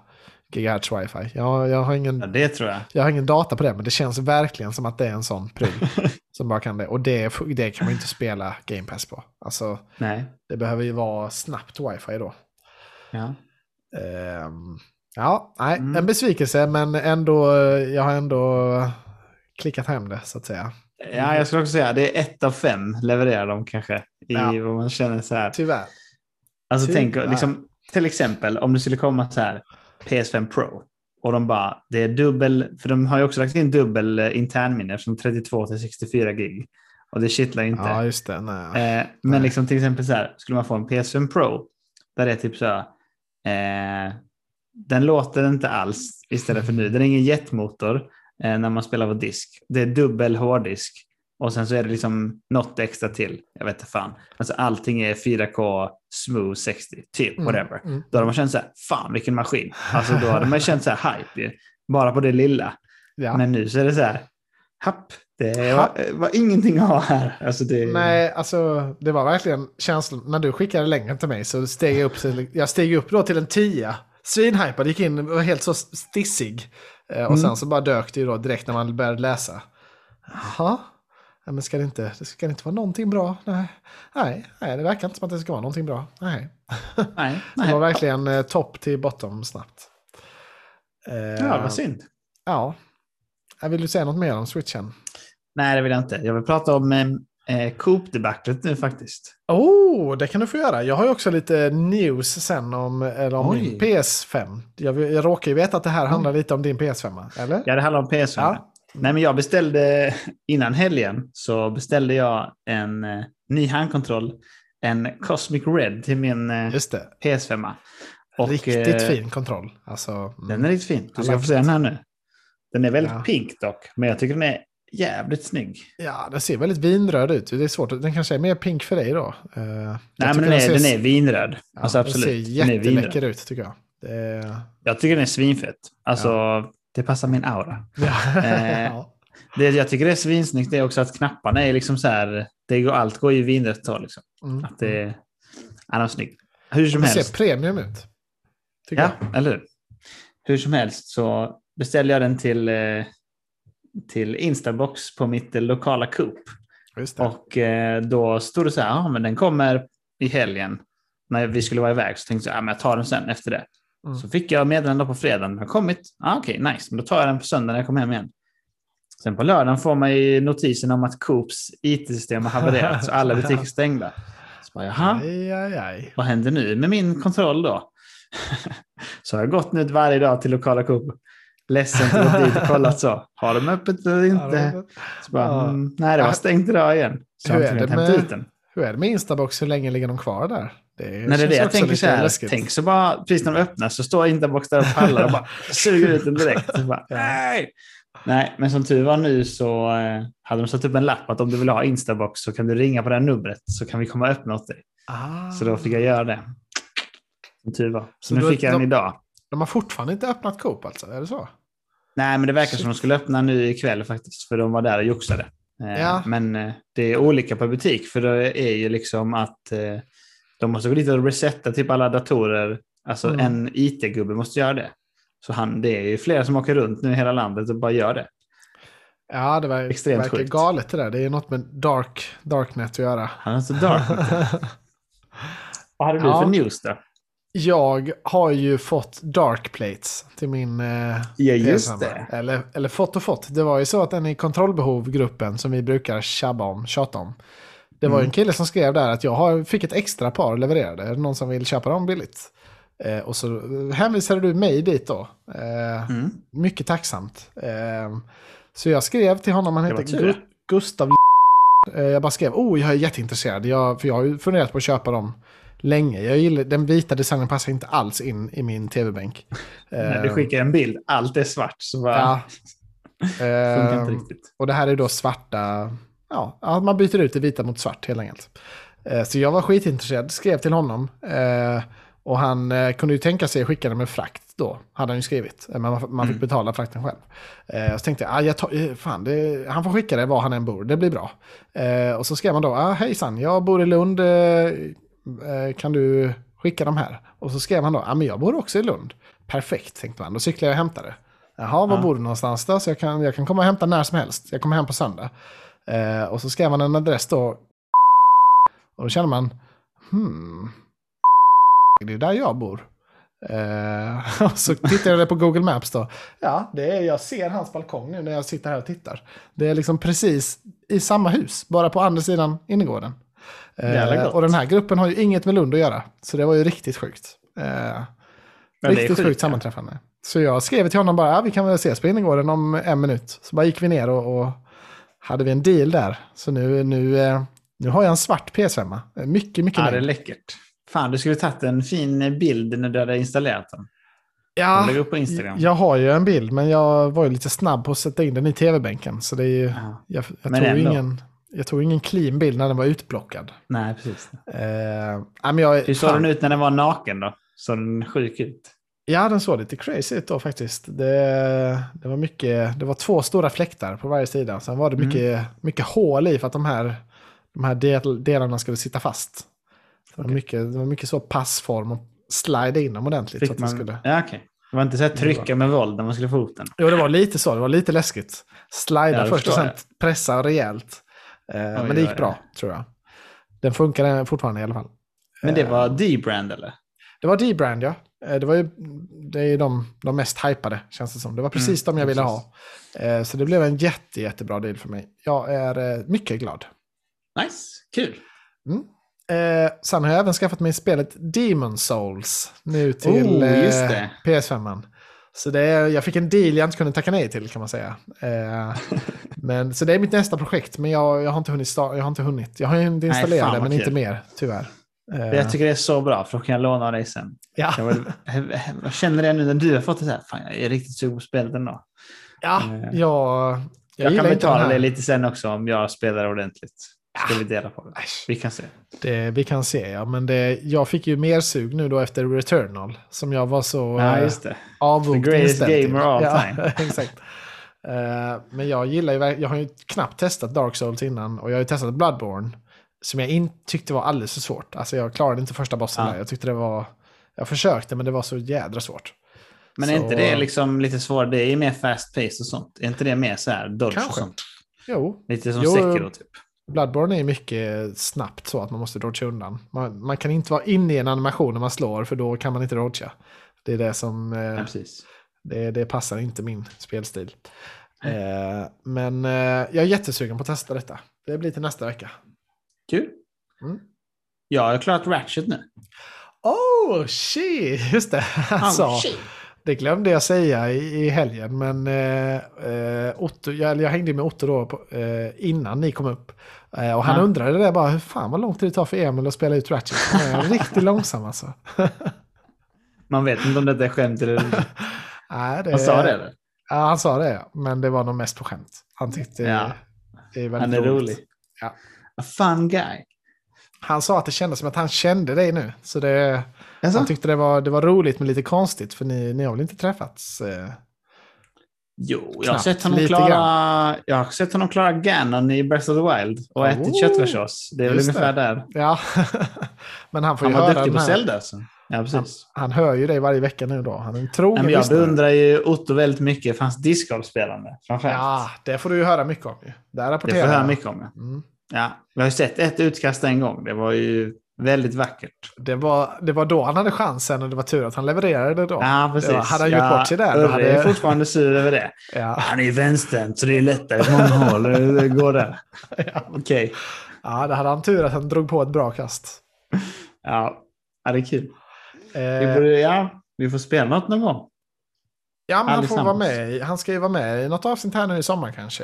[SPEAKER 1] GHz wifi. Jag, jag, har ingen,
[SPEAKER 2] Ja, det tror jag.
[SPEAKER 1] jag har ingen data på det, men det känns verkligen som att det är en sån pryl. som bara kan det. Och det, det kan man ju inte spela Game Pass på. Alltså,
[SPEAKER 2] Nej.
[SPEAKER 1] det behöver ju vara snabbt wifi då.
[SPEAKER 2] Ja.
[SPEAKER 1] Ehm, ja, nej,
[SPEAKER 2] Mm.
[SPEAKER 1] en besvikelse, men ändå, jag har ändå klickat hem det, så att säga.
[SPEAKER 2] Ja, jag skulle också säga det är ett av fem levererar de kanske. I
[SPEAKER 1] Ja.
[SPEAKER 2] vad man känner så här.
[SPEAKER 1] Tyvärr.
[SPEAKER 2] Alltså
[SPEAKER 1] Typ,
[SPEAKER 2] tänk, liksom, till exempel om det skulle komma så här PS5 Pro och de bara, det är dubbel, för de har ju också lagt in dubbel eh, internminne från 32 till 64 gig. Och det kittlar inte.
[SPEAKER 1] Ja, just det. Nej.
[SPEAKER 2] Eh, men
[SPEAKER 1] Nej.
[SPEAKER 2] liksom till exempel så här, skulle man få en PS5 Pro, där det är typ så här, eh, den låter inte alls istället för nu. Den är ingen jetmotor när man spelar på disk. Det är dubbel hårddisk och sen så är det liksom något extra till. Jag vet inte fan. Alltså allting är 4K smooth 60, typ
[SPEAKER 1] Mm,
[SPEAKER 2] whatever.
[SPEAKER 1] mm.
[SPEAKER 2] Då hade man känt så här, fan vilken maskin. Alltså då hade man känt så här hype ju, bara på det lilla.
[SPEAKER 1] Ja.
[SPEAKER 2] Men nu så är det så här, happ, det var, var ingenting att ha här. Alltså det,
[SPEAKER 1] Nej, alltså det var verkligen känslan. När du skickade länken till mig så steg jag upp till, jag steg upp då till en tia. Svinhypad, gick in och var helt så stissig. Eh, Och
[SPEAKER 2] Mm.
[SPEAKER 1] sen så bara dök det ju då direkt när man började läsa. Jaha, ja, men ska det inte, det ska det inte vara någonting bra? Nej. Nej, nej, det verkar inte som att det ska vara någonting bra. Nej.
[SPEAKER 2] nej,
[SPEAKER 1] Det
[SPEAKER 2] nej.
[SPEAKER 1] var verkligen eh, topp till bottom snabbt. Eh,
[SPEAKER 2] Ja, vad synd.
[SPEAKER 1] Ja. Jag vill du säga något mer om switchen?
[SPEAKER 2] Nej, det vill jag inte. Jag vill prata om eh, Coop-debaclet nu faktiskt.
[SPEAKER 1] Oh, det kan du få göra. Jag har ju också lite news sen om, eller om
[SPEAKER 2] Oj.
[SPEAKER 1] min PS5. Jag, jag råkar ju veta att det här handlar lite om din PS5, eller?
[SPEAKER 2] Ja, det handlar om PS5.
[SPEAKER 1] Ja.
[SPEAKER 2] Nej, men jag beställde innan helgen så beställde jag en eh, ny handkontroll, en Cosmic Red till min eh,
[SPEAKER 1] Just det.
[SPEAKER 2] PS5. Och,
[SPEAKER 1] Riktigt
[SPEAKER 2] eh,
[SPEAKER 1] fin kontroll. Alltså, mm.
[SPEAKER 2] Den är riktigt fin. Du ska få se den här nu. Den är väldigt
[SPEAKER 1] Ja.
[SPEAKER 2] pink dock, men jag tycker den är jävligt snygg.
[SPEAKER 1] Ja, den ser väldigt vinröd ut. Det är svårt. Den kanske är mer pink för dig då. Jag
[SPEAKER 2] Nej, men den är,
[SPEAKER 1] ser-
[SPEAKER 2] den är vinröd.
[SPEAKER 1] ja,
[SPEAKER 2] alltså
[SPEAKER 1] Den
[SPEAKER 2] absolut.
[SPEAKER 1] ser
[SPEAKER 2] Den vinröd.
[SPEAKER 1] jätteläcker ut tycker jag. Det.
[SPEAKER 2] Jag tycker den är svinfett. Alltså, det passar min aura.
[SPEAKER 1] ja.
[SPEAKER 2] Eh, Det jag tycker är svinsnyggt är också att knapparna är liksom så här, det går, allt går ju vinrött håll. Liksom.
[SPEAKER 1] Mm.
[SPEAKER 2] Att det, ja, den är snygg. Hur som
[SPEAKER 1] Det ser
[SPEAKER 2] helst.
[SPEAKER 1] premium ut. Tycker
[SPEAKER 2] Ja,
[SPEAKER 1] jag.
[SPEAKER 2] eller hur? Hur som helst så beställde jag den till, eh, till Instabox på mitt lokala Coop. Och eh, då stod det så här, ja men den kommer i helgen. När vi skulle vara iväg så tänkte jag, ja men jag tar den sen efter det.
[SPEAKER 1] Mm.
[SPEAKER 2] Så fick jag meddelande på fredagen, den har kommit. Ah, Okej, nice, men då tar jag den på söndag när jag kommer hem igen. Sen på lördagen får man ju notisen om att Coops IT-system har havererat så alla butiker är stängda. Så bara, jaha,
[SPEAKER 1] Aj, aj, aj.
[SPEAKER 2] vad händer nu med min kontroll då? så har jag gått nu varje dag till lokala Coop. Ledsen att gå dit och kollat så. Har de öppet eller inte? Så bara,
[SPEAKER 1] Ja.
[SPEAKER 2] mm, nej, det var stängt idag igen. Så
[SPEAKER 1] Hur är det med-
[SPEAKER 2] ut den.
[SPEAKER 1] Hur är det med Instabox? Hur länge ligger de kvar där? Det
[SPEAKER 2] Nej, det är det jag tänker så här.
[SPEAKER 1] läskigt.
[SPEAKER 2] Tänk så bara, precis när de öppnar så står Instabox där och pallar och bara suger ut den direkt. Bara, nej. nej, men som tur var nu så eh, hade de satt upp en lapp att om du vill ha Instabox så kan du ringa på det här numret så kan vi komma och öppna åt dig.
[SPEAKER 1] Ah.
[SPEAKER 2] Så då fick jag göra det. Som tur var. Så,
[SPEAKER 1] Så
[SPEAKER 2] nu fick jag den
[SPEAKER 1] de-
[SPEAKER 2] idag.
[SPEAKER 1] De har fortfarande inte öppnat Coop alltså? Är det så?
[SPEAKER 2] Nej, men det verkar som de skulle öppna nu ikväll faktiskt, för de var där och joxade. Eh,
[SPEAKER 1] Ja.
[SPEAKER 2] Men eh, det är olika per butik, för det är ju liksom att eh, de måste gå dit och resetta typ alla datorer. Alltså
[SPEAKER 1] Mm.
[SPEAKER 2] en IT-gubbe måste göra det. Så han, det är ju flera som åker runt nu i hela landet och bara gör det.
[SPEAKER 1] Ja, det var,
[SPEAKER 2] Extremt
[SPEAKER 1] verkar
[SPEAKER 2] sjukt.
[SPEAKER 1] galet det där. Det är något med dark, darknet att göra.
[SPEAKER 2] Han är så dark. Vad hade du
[SPEAKER 1] Ja.
[SPEAKER 2] för news då?
[SPEAKER 1] Jag har ju fått dark plates till min eh,
[SPEAKER 2] Ja, just
[SPEAKER 1] PS5.
[SPEAKER 2] det.
[SPEAKER 1] Eller, eller fått och fått. Det var ju så att den i kontrollbehov-gruppen som vi brukar tjabba om, tjata om. Det var ju
[SPEAKER 2] Mm.
[SPEAKER 1] en kille som skrev där att jag har, fick ett extra par levererade. Är det någon som vill köpa dem billigt? Eh, och så hänvisade du mig dit då. Eh,
[SPEAKER 2] Mm.
[SPEAKER 1] Mycket tacksamt. Eh, så jag skrev till honom, han heter. Gu- Gustav Eh, Jag bara skrev, oh jag är jätteintresserad, jag, för jag har ju funderat på att köpa dem länge. Jag gillar, den vita designen passar inte alls in i min tv-bänk.
[SPEAKER 2] När du skickar en bild, allt är svart, så bara
[SPEAKER 1] Ja.
[SPEAKER 2] funkar inte riktigt.
[SPEAKER 1] och det här är då svarta, ja, man byter ut det vita mot svart helt enkelt. Eh, Så jag var skitintresserad, skrev till honom. eh, Och han eh, kunde ju tänka sig att skicka den med frakt då, hade han ju skrivit. Men man, fick
[SPEAKER 2] Mm.
[SPEAKER 1] betala frakten själv. Eh, Så tänkte jag, ah, jag tar, fan, det, han får skicka det var han än bor, det blir bra. Eh, Och så skrev man då, ah, hejsan, jag bor i Lund, eh, kan du skicka de här? Och så skrev han då, ah, men jag bor också i Lund. Perfekt, tänkte man, då cyklar jag och hämtar det. Jaha, var
[SPEAKER 2] Ja.
[SPEAKER 1] bor du någonstans då? Så jag kan, jag kan komma och hämta när som helst. Jag kommer hem på söndag. Eh, och så skrev man en adress då. Och då känner man, hmm, det är där jag bor. Eh, och så tittade jag på Google Maps då. Ja, det är, jag ser hans balkong nu när jag sitter här och tittar. Det är liksom precis i samma hus, bara på andra sidan innergården. Eh, och den här gruppen har ju inget med Lund att göra. Så det var ju riktigt sjukt. Eh, Riktigt
[SPEAKER 2] sjukt,
[SPEAKER 1] sjukt
[SPEAKER 2] ja.
[SPEAKER 1] sammanträffande. Så jag skrev till honom bara, ja, vi kan väl ses på innergården om en minut. Så bara gick vi ner och, och hade vi en deal där. Så nu, nu, eh, nu har jag en svart PS5. Mycket, mycket
[SPEAKER 2] Ja, det är läckert. Fan, du skulle tagit en fin bild när du hade installerat den.
[SPEAKER 1] Ja,
[SPEAKER 2] Lägg upp på Instagram.
[SPEAKER 1] jag har ju en bild, men jag var ju lite snabb på att sätta in den i tv-bänken. Så det är ju,
[SPEAKER 2] Ja.
[SPEAKER 1] jag, jag,
[SPEAKER 2] ändå.
[SPEAKER 1] ingen, jag tog ingen clean bild när den var utblockad.
[SPEAKER 2] Nej, precis.
[SPEAKER 1] Eh, men jag,
[SPEAKER 2] Hur såg den ut när den var naken då? Såg den sjuk ut?
[SPEAKER 1] Ja, den såg lite crazy ut då faktiskt. Det, det var mycket, det var två stora fläktar på varje sida. Sen var det
[SPEAKER 2] Mm.
[SPEAKER 1] mycket, mycket hål i för att de här, de här del, delarna skulle sitta fast. Så det, var
[SPEAKER 2] Okej.
[SPEAKER 1] mycket, det var mycket så passform och slide in dem ordentligt. så
[SPEAKER 2] Fick
[SPEAKER 1] att det,
[SPEAKER 2] man...
[SPEAKER 1] skulle...
[SPEAKER 2] Ja, okej. Det var inte så här trycka med våld när man skulle få upp den.
[SPEAKER 1] Jo, det var lite så. Det var lite läskigt. Slida
[SPEAKER 2] Ja,
[SPEAKER 1] först och sen pressa rejält. Eh, men det gick
[SPEAKER 2] oj.
[SPEAKER 1] bra, tror jag. Den funkar fortfarande i alla fall.
[SPEAKER 2] Men det
[SPEAKER 1] Eh,
[SPEAKER 2] var D-brand eller?
[SPEAKER 1] Det var D-brand ja. Eh, Det var ju det är de, de mest hypade känns det som. Det var precis
[SPEAKER 2] Mm,
[SPEAKER 1] de jag ville
[SPEAKER 2] precis.
[SPEAKER 1] ha. Eh, Så det blev en jätte, jättebra deal för mig. Jag är mycket glad.
[SPEAKER 2] Nice, kul.
[SPEAKER 1] Eh, sen har jag även skaffat mig spelet Demon Souls nu till
[SPEAKER 2] Oh, just
[SPEAKER 1] eh,
[SPEAKER 2] det.
[SPEAKER 1] PS5. Så det är, jag fick en deal jag inte kunde tacka nej till kan man säga. Eh, men, så det är mitt nästa projekt, men jag, jag, har, inte hunnit sta- jag har inte hunnit. Jag har inte
[SPEAKER 2] Nej,
[SPEAKER 1] installerat
[SPEAKER 2] fan
[SPEAKER 1] det, men inte
[SPEAKER 2] kul.
[SPEAKER 1] mer tyvärr. Eh,
[SPEAKER 2] Jag tycker det är så bra, för då kan jag låna dig sen.
[SPEAKER 1] ja,
[SPEAKER 2] Jag, var, jag känner det nu när du har fått det så här. Fan, jag är riktigt sugen på spelet ändå.
[SPEAKER 1] ja,
[SPEAKER 2] eh,
[SPEAKER 1] jag, jag,
[SPEAKER 2] Jag, kan
[SPEAKER 1] inte
[SPEAKER 2] betala det lite sen också om jag spelar ordentligt. Ska vi dela på det? Vi kan se.
[SPEAKER 1] Det, vi kan se, ja. Men det, jag fick ju mer sug nu då efter Returnal. Som jag var så
[SPEAKER 2] Ja,
[SPEAKER 1] eh,
[SPEAKER 2] just det.
[SPEAKER 1] avvokt
[SPEAKER 2] The greatest gamer all
[SPEAKER 1] ja,
[SPEAKER 2] time.
[SPEAKER 1] exakt. Eh, men jag gillar ju, jag har ju knappt testat Dark Souls innan. Och jag har ju testat Bloodborne. Som jag inte tyckte var alldeles för svårt. Alltså jag klarade inte första bossen
[SPEAKER 2] Ja.
[SPEAKER 1] där. Jag tyckte det var... Jag försökte men det var så jädra svårt.
[SPEAKER 2] Men är
[SPEAKER 1] Så-
[SPEAKER 2] inte det liksom lite svårare? Det är ju mer fast pace och sånt. Är inte det mer så här dodge och
[SPEAKER 1] Kanske.
[SPEAKER 2] sånt?
[SPEAKER 1] Jo,
[SPEAKER 2] Lite som
[SPEAKER 1] Jo,
[SPEAKER 2] Sekiro typ.
[SPEAKER 1] Bloodborne är mycket snabbt så att man måste dodga undan. Man, man kan inte vara inne i en animation när man slår för då kan man inte dodga. Det är det som... eh,
[SPEAKER 2] Ja, precis.
[SPEAKER 1] Det, det passar inte min spelstil. Eh, men eh, jag är jättesugen på att testa detta. Det blir till nästa vecka.
[SPEAKER 2] Kul.
[SPEAKER 1] Mm.
[SPEAKER 2] Jag har klarat Ratchet nu.
[SPEAKER 1] Oh, shit! Just det. Alltså,
[SPEAKER 2] Oh, shit.
[SPEAKER 1] det glömde jag säga i, i helgen. Men eh, eh, Otto, jag, jag hängde med Otto då på, eh, innan ni kom upp. Eh, och han
[SPEAKER 2] Ja.
[SPEAKER 1] undrade det bara, hur fan vad lång tid det tar för Emil att spela ut Ratchet. Han är riktigt långsam alltså.
[SPEAKER 2] Man vet inte om detta är skämt eller
[SPEAKER 1] Nej, det,
[SPEAKER 2] Han sa det eller?
[SPEAKER 1] Ja, han sa det. ja. Men det var nog mest på skämt. Han tyckte
[SPEAKER 2] Ja.
[SPEAKER 1] det är väldigt
[SPEAKER 2] Han är
[SPEAKER 1] roligt.
[SPEAKER 2] rolig.
[SPEAKER 1] Ja.
[SPEAKER 2] A fun guy.
[SPEAKER 1] Han sa att det kändes som att han kände dig nu. Så det,
[SPEAKER 2] Alltså?
[SPEAKER 1] han tyckte det var, det var roligt men lite konstigt. För ni, ni har väl inte träffats? Eh,
[SPEAKER 2] Jo, jag har, sett honom
[SPEAKER 1] lite
[SPEAKER 2] klara, jag har sett honom klara Ganon i Breath of the Wild och
[SPEAKER 1] Oh,
[SPEAKER 2] ätit köttfärssås. Det är väl ungefär
[SPEAKER 1] det.
[SPEAKER 2] där.
[SPEAKER 1] ja, men han får
[SPEAKER 2] Han
[SPEAKER 1] ju höra
[SPEAKER 2] duktig på. Zelda alltså. Ja,
[SPEAKER 1] Han,
[SPEAKER 2] precis.
[SPEAKER 1] han hör ju dig varje vecka nu då. Han är en trogen
[SPEAKER 2] Nej, jag beundrar ju Otto väldigt mycket för hans discgolfspelande.
[SPEAKER 1] Ja, det får du ju höra mycket om ju.
[SPEAKER 2] Det
[SPEAKER 1] rapporterar
[SPEAKER 2] får jag höra mycket om. ja.
[SPEAKER 1] Mm.
[SPEAKER 2] Ja, vi har ju sett ett utkast en gång. Det var ju väldigt vackert.
[SPEAKER 1] Det, var, det var då han hade chansen och det var tur att han levererade det då.
[SPEAKER 2] Ja, precis.
[SPEAKER 1] Var- hade han gjort
[SPEAKER 2] ja,
[SPEAKER 1] bort sig där, då hade-
[SPEAKER 2] är fortfarande sur över det.
[SPEAKER 1] Ja.
[SPEAKER 2] Han är ju vänsterhänt så det är lättare på många håll. Det går där. Okej.
[SPEAKER 1] ja, det hade han tur att han drog på ett bra kast.
[SPEAKER 2] Ja. ja, det är kul. Vi,
[SPEAKER 1] Eh,
[SPEAKER 2] borde, ja, vi får spela något någon gång.
[SPEAKER 1] Ja, men han får vara med. Han ska ju vara med i något avsnitt här nu i sommar kanske.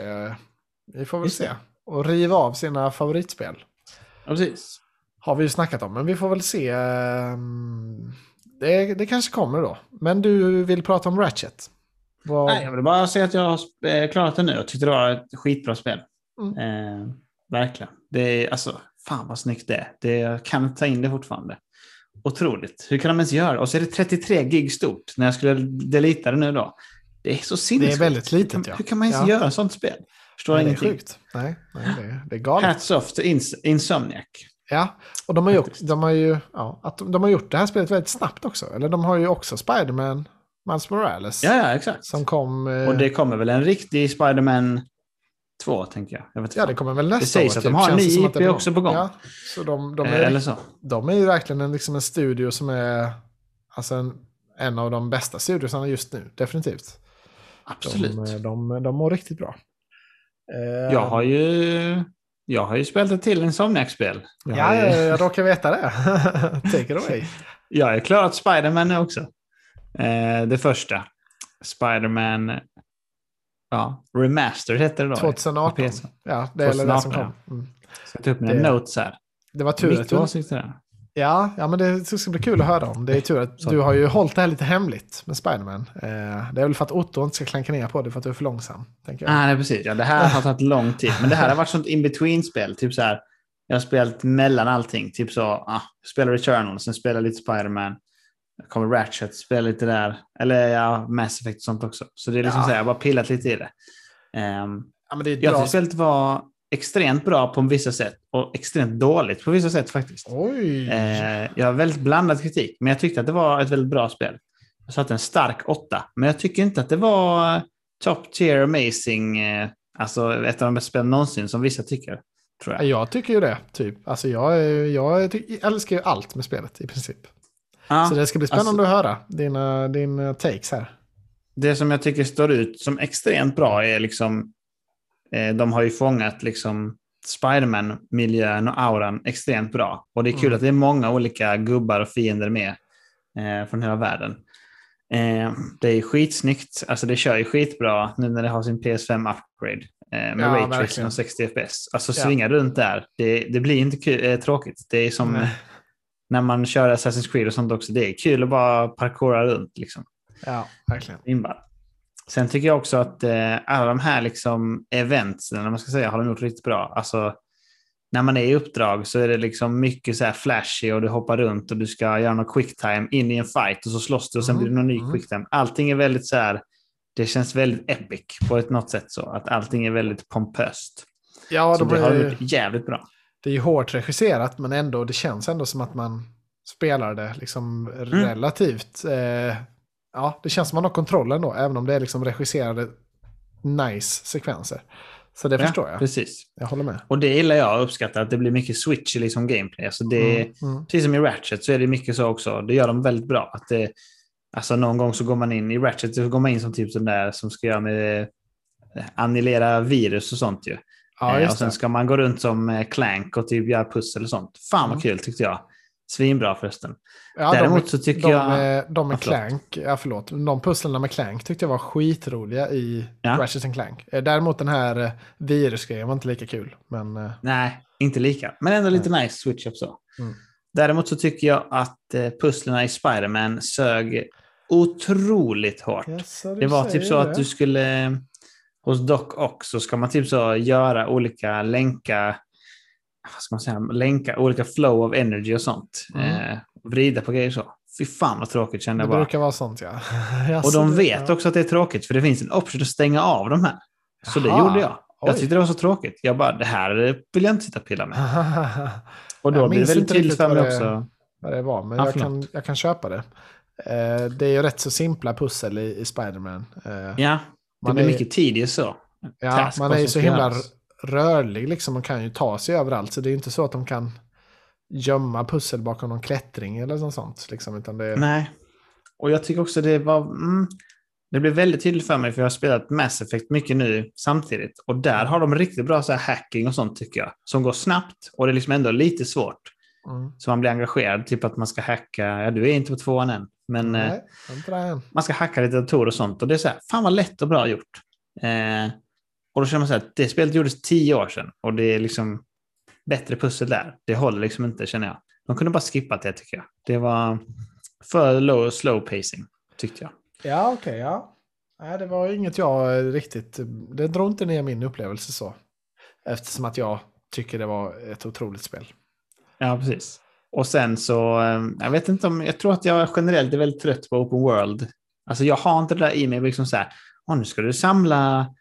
[SPEAKER 1] Vi får väl
[SPEAKER 2] Just
[SPEAKER 1] se.
[SPEAKER 2] det.
[SPEAKER 1] Och riva av sina favoritspel.
[SPEAKER 2] Ja, precis.
[SPEAKER 1] Har vi ju snackat om, men vi får väl se. ehm, Det, det kanske kommer då. Men du vill prata om Ratchet? Vad,
[SPEAKER 2] Nej, jag vill bara säga att jag har eh, klarat det nu. Jag tyckte det var ett skitbra spel.
[SPEAKER 1] Mm.
[SPEAKER 2] Eh, verkligen. Det är, alltså, fan vad snyggt det är. Det, jag kan inte ta in det fortfarande. Otroligt. Hur kan de ens göra det? Och så är det 33 gig stort när jag skulle delita det nu då. Det är så
[SPEAKER 1] det
[SPEAKER 2] sinnessjukt.
[SPEAKER 1] är väldigt litet
[SPEAKER 2] Hur kan-
[SPEAKER 1] ja.
[SPEAKER 2] Hur kan man ens
[SPEAKER 1] Ja.
[SPEAKER 2] göra sånt spel? Förstår
[SPEAKER 1] Nej, det är
[SPEAKER 2] ingenting.
[SPEAKER 1] sjukt. Nej, nej det, är, det är galet.
[SPEAKER 2] Hats off to Ins- Insomniac.
[SPEAKER 1] Ja, och de har, ju, de, har ju, ja, att de, de har gjort det här spelet väldigt snabbt också. Eller de har ju också Spider-Man, Miles Morales.
[SPEAKER 2] Ja, ja, exakt.
[SPEAKER 1] Som kom... eh,
[SPEAKER 2] Och det kommer väl en riktig Spider-Man 2, tänker jag. jag vet inte
[SPEAKER 1] Ja, det kommer väl nästa
[SPEAKER 2] Det sägs
[SPEAKER 1] år.
[SPEAKER 2] att de har en ny IP
[SPEAKER 1] är
[SPEAKER 2] också på gång.
[SPEAKER 1] Ja, så de, de,
[SPEAKER 2] Eh,
[SPEAKER 1] är,
[SPEAKER 2] Eller så.
[SPEAKER 1] de är ju verkligen en, liksom en studio som är alltså en, en av de bästa studiosarna just nu. Definitivt.
[SPEAKER 2] Absolut.
[SPEAKER 1] De, de, de mår riktigt bra. Eh,
[SPEAKER 2] Jag har ju, jag har ju spelat till Insomniac-spel.
[SPEAKER 1] Ja,
[SPEAKER 2] har
[SPEAKER 1] jag, råkar veta det. Take it away.
[SPEAKER 2] jag har klarat Spider-Man nu också. Eh, det första. Spider-Man ja, Remastered hette det då.
[SPEAKER 1] 2018.
[SPEAKER 2] På PC.
[SPEAKER 1] Ja, det är väl det som
[SPEAKER 2] 2018,
[SPEAKER 1] kom. Mm.
[SPEAKER 2] Ska ta upp mina
[SPEAKER 1] Det-
[SPEAKER 2] notes här.
[SPEAKER 1] Det var tur att du... Ja, ja, men det ska bli kul att höra om. Det är tur att du har ju hållit det här lite hemligt med Spiderman. Eh, det är väl för att Otto inte ska klanka ner på det för att du är för långsam. Tänker jag.
[SPEAKER 2] Ah, nej, precis. Ja, det här har tagit lång tid. Men det här har varit sånt in-between-spel. Typ så här, jag har spelat mellan allting. Typ så, ah, spelar Returnal, sen spelar lite Spider-Man. Kommer Ratchet, spelar lite där. Eller ja, Mass Effect och sånt också. Så det är liksom
[SPEAKER 1] Ja.
[SPEAKER 2] så här, jag har bara pillat lite i det. Ehm,
[SPEAKER 1] ja, men det är
[SPEAKER 2] jag tyckte var extremt bra på vissa sätt och extremt dåligt på vissa sätt faktiskt.
[SPEAKER 1] Oj!
[SPEAKER 2] Eh, jag har väldigt blandad kritik, men jag tyckte att det var ett väldigt bra spel. Jag satte en stark åtta, men jag tycker inte att det var top tier amazing, eh, alltså ett av de bästa spelen någonsin som vissa tycker. Tror
[SPEAKER 1] Ja,
[SPEAKER 2] jag.
[SPEAKER 1] Jag tycker ju det, typ. Alltså jag, jag älskar ju allt med spelet i princip.
[SPEAKER 2] Ja,
[SPEAKER 1] Så det ska bli spännande
[SPEAKER 2] alltså-
[SPEAKER 1] att höra dina, dina takes här.
[SPEAKER 2] Det som jag tycker står ut som extremt bra är liksom, de har ju fångat liksom Spiderman-miljön och auran extremt bra. Och det är kul
[SPEAKER 1] Mm.
[SPEAKER 2] att det är många olika gubbar och fiender med eh, från hela världen. Eh, det är skitsnyggt, alltså det kör ju skitbra nu när det har sin PS5-upgrade eh, med
[SPEAKER 1] Ja,
[SPEAKER 2] raytracing
[SPEAKER 1] verkligen.
[SPEAKER 2] och 60 FPS. Alltså
[SPEAKER 1] Ja.
[SPEAKER 2] svinga runt där, det, det blir inte kul, eh, tråkigt. Det är som
[SPEAKER 1] Nej.
[SPEAKER 2] när man kör Assassin's Creed och sånt också. Det är kul att bara parkoura runt. Liksom.
[SPEAKER 1] Ja, verkligen.
[SPEAKER 2] Inbar. Sen tycker jag också att eh, alla de här liksom eventsen, man ska säga, har de gjort riktigt bra. Alltså, när man är i uppdrag så är det liksom mycket så här flashy och du hoppar runt och du ska göra någon quicktime in i en fight och så slåss du och sen
[SPEAKER 1] Mm,
[SPEAKER 2] blir det någon ny
[SPEAKER 1] mm.
[SPEAKER 2] quicktime. Allting är väldigt så här, det känns väldigt epic på ett något sätt så, att allting är väldigt pompöst.
[SPEAKER 1] Ja, de
[SPEAKER 2] det har gjort jävligt bra.
[SPEAKER 1] det är ju hårt regisserat, men ändå, det känns ändå som att man spelar det liksom
[SPEAKER 2] Mm.
[SPEAKER 1] relativt... Eh, ja, det känns som att man har kontrollen då, även om det är liksom regisserade nice sekvenser. Så det förstår jag.
[SPEAKER 2] Precis.
[SPEAKER 1] Jag håller med.
[SPEAKER 2] Och det gillar jag och uppskattar, att det blir mycket switch i liksom gameplay. Alltså det,
[SPEAKER 1] Mm, mm.
[SPEAKER 2] Precis som i Ratchet så är det mycket så också. Det gör de väldigt bra. Att det, alltså någon gång så går man in i Ratchet så går man in som typ den där som ska göra med annihilera virus och sånt ju.
[SPEAKER 1] Ja,
[SPEAKER 2] Eh, och sen ska man gå runt som eh, Clank och typ göra pussel och sånt. Fan vad
[SPEAKER 1] Mm.
[SPEAKER 2] kul tyckte jag. Svinbra förresten.
[SPEAKER 1] Ja,
[SPEAKER 2] Däremot
[SPEAKER 1] de,
[SPEAKER 2] så tycker
[SPEAKER 1] de,
[SPEAKER 2] jag-
[SPEAKER 1] De med
[SPEAKER 2] Ja.
[SPEAKER 1] Clank, ja förlåt, de pusslerna med Clank tyckte jag var skitroliga i
[SPEAKER 2] Ja.
[SPEAKER 1] Ratchet and Clank. Eh, Däremot den här eh, virusgrejen var inte lika kul. Men eh,
[SPEAKER 2] Nej, inte lika. Men ändå lite nice switch up så.
[SPEAKER 1] Mm.
[SPEAKER 2] Däremot så tycker jag att pusslerna i Spider-Man sög otroligt hårt.
[SPEAKER 1] Du
[SPEAKER 2] Det var typ så
[SPEAKER 1] det.
[SPEAKER 2] att du skulle... Hos Doc också ska man typ så göra olika länka... Vad ska man säga? Länka olika flow of energy och sånt.
[SPEAKER 1] Mm.
[SPEAKER 2] Eh, vrida på grejer så. Fy fan vad tråkigt kände
[SPEAKER 1] Det
[SPEAKER 2] jag bara.
[SPEAKER 1] brukar vara sånt ja.
[SPEAKER 2] Och de
[SPEAKER 1] det-
[SPEAKER 2] vet också att det är tråkigt för det finns en option att stänga av de här. Så det
[SPEAKER 1] Jaha,
[SPEAKER 2] gjorde jag. Jag tyckte det var så tråkigt. Jag bara, det här vill jag inte sitta och pilla med. Och då blir det väldigt tydligt för mig
[SPEAKER 1] det-
[SPEAKER 2] också.
[SPEAKER 1] vad det var, men
[SPEAKER 2] Ja,
[SPEAKER 1] jag, kan, jag kan köpa det. Eh, det är ju rätt så simpla pussel i, i Spiderman. Eh,
[SPEAKER 2] Ja, det blir
[SPEAKER 1] är-
[SPEAKER 2] mycket tidigt så.
[SPEAKER 1] ja, man är ju så himla
[SPEAKER 2] göras.
[SPEAKER 1] Rörlig, liksom, man kan ju ta sig överallt. Så det är ju inte så att de kan gömma pussel bakom någon klättring eller något sånt. Liksom, utan det,
[SPEAKER 2] Nej. Och jag tycker också det var... Mm, det blev väldigt tydligt för mig för jag har spelat Mass Effect mycket nu samtidigt. Och där har de riktigt bra så här hacking och sånt tycker jag. Som går snabbt och det är liksom ändå lite svårt.
[SPEAKER 1] mm.
[SPEAKER 2] Så man blir engagerad. Typ att man ska hacka... Ja, du är inte på tvåan än. Men eh,
[SPEAKER 1] Nej, än.
[SPEAKER 2] man ska hacka lite datorer och sånt. Och det är så här, fan vad lätt och bra gjort. Eh, och då känner man så här, att det spelet gjordes tio år sedan. Och det är liksom bättre pussel där. Det håller liksom inte känner jag. De kunde bara skippat det tycker jag. Det var för low, slow pacing tyckte jag.
[SPEAKER 1] Ja, okej, ja. Nej, det var inget jag eh, riktigt... Det drog inte ner min upplevelse så. Eftersom att jag tycker det var ett otroligt spel.
[SPEAKER 2] Ja, precis. Och sen så, eh, jag vet inte om, jag tror att jag generellt är väldigt trött på open world. Alltså jag har inte det där i mig, liksom så här, "Åh, nu ska du samla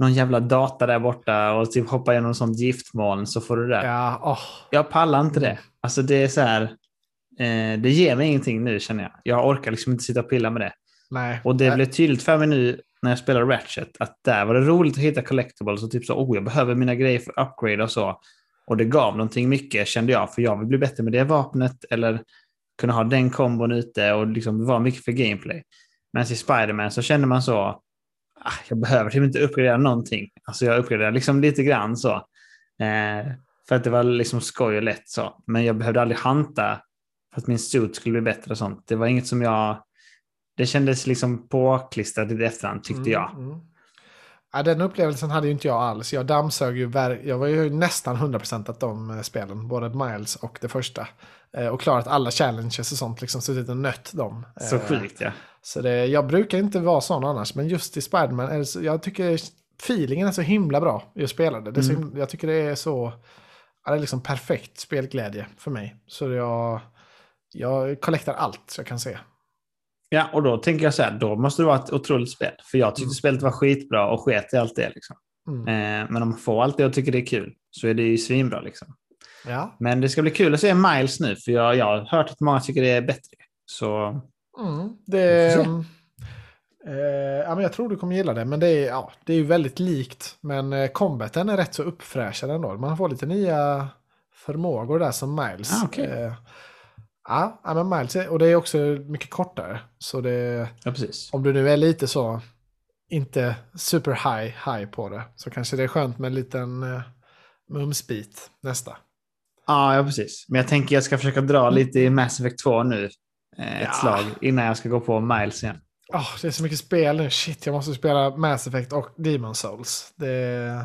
[SPEAKER 2] någon jävla data där borta och typ hoppa igenom sånt giftmoln så får du det.
[SPEAKER 1] Ja, åh.
[SPEAKER 2] Jag pallar inte
[SPEAKER 1] Mm.
[SPEAKER 2] det. Alltså det är så här, eh, det ger mig ingenting nu känner jag. Jag orkar liksom inte sitta och pilla med det.
[SPEAKER 1] Nej.
[SPEAKER 2] Och det
[SPEAKER 1] Nej.
[SPEAKER 2] blev tydligt för mig nu när jag spelar Ratchet att där var det roligt att hitta collectibles och typ så, oh jag behöver mina grejer för upgrade och så. Och det gav någonting mycket kände jag, för jag vill bli bättre med det vapnet eller kunna ha den kombon ute och liksom vara mycket för gameplay. Men i Spider-Man så kände man så, jag behöver typ inte uppgradera någonting. Alltså jag uppgraderar liksom lite grann så. Eh, för att det var liksom skoj och lätt så. Men jag behövde aldrig hanta för att min suit skulle bli bättre och sånt. Det var inget som jag... Det kändes liksom påklistrat i efterhand tyckte jag.
[SPEAKER 1] Mm, mm. Ja, den upplevelsen hade ju inte jag alls. Jag dammsög ju, jag var ju nästan 100% att de eh, spelen, både Miles och det första. Eh, och klarat alla challenges och sånt, liksom suttit och nött dem.
[SPEAKER 2] Så
[SPEAKER 1] Eh,
[SPEAKER 2] sjukt ja.
[SPEAKER 1] Så det, jag brukar inte vara sån annars, men just i Spiderman, så, jag tycker feelingen är så himla bra i att spela det. så,
[SPEAKER 2] Mm.
[SPEAKER 1] himla- jag tycker det är så, ja, det är liksom perfekt spelglädje för mig. Så jag, jag kollektar allt så jag kan se.
[SPEAKER 2] Ja, och då tänker jag så här, då måste det vara ett otroligt spel. För jag tyckte
[SPEAKER 1] Mm.
[SPEAKER 2] spelet var skitbra och sket i allt det. Liksom.
[SPEAKER 1] Mm.
[SPEAKER 2] Eh, men om man får allt det och tycker det är kul så är det ju svinbra. Liksom.
[SPEAKER 1] Ja.
[SPEAKER 2] Men det ska bli kul att se Miles nu, för jag, jag har hört att många tycker det är bättre. Så
[SPEAKER 1] Mm, det, mm, eh, ja, men jag tror du kommer gilla det, men det är, ja, det är ju väldigt likt. Men eh, combaten är rätt så uppfräschad ändå. Man får lite nya förmågor där som Miles.
[SPEAKER 2] Ah, okej.
[SPEAKER 1] eh, ja, ja, men Miles, och det är också mycket kortare. Så det,
[SPEAKER 2] ja, precis.
[SPEAKER 1] om du nu är lite så, inte super high, high på det, så kanske det är skönt med en liten eh, mumsbit nästa.
[SPEAKER 2] Ja, ja, precis. Men jag tänker jag ska försöka dra lite i Mass Effect 2 nu. Eh, ett
[SPEAKER 1] Ja.
[SPEAKER 2] slag innan jag ska gå på Miles igen.
[SPEAKER 1] Oh, det är så mycket spel nu. Shit, jag måste spela Mass Effect och Demon Souls. Det,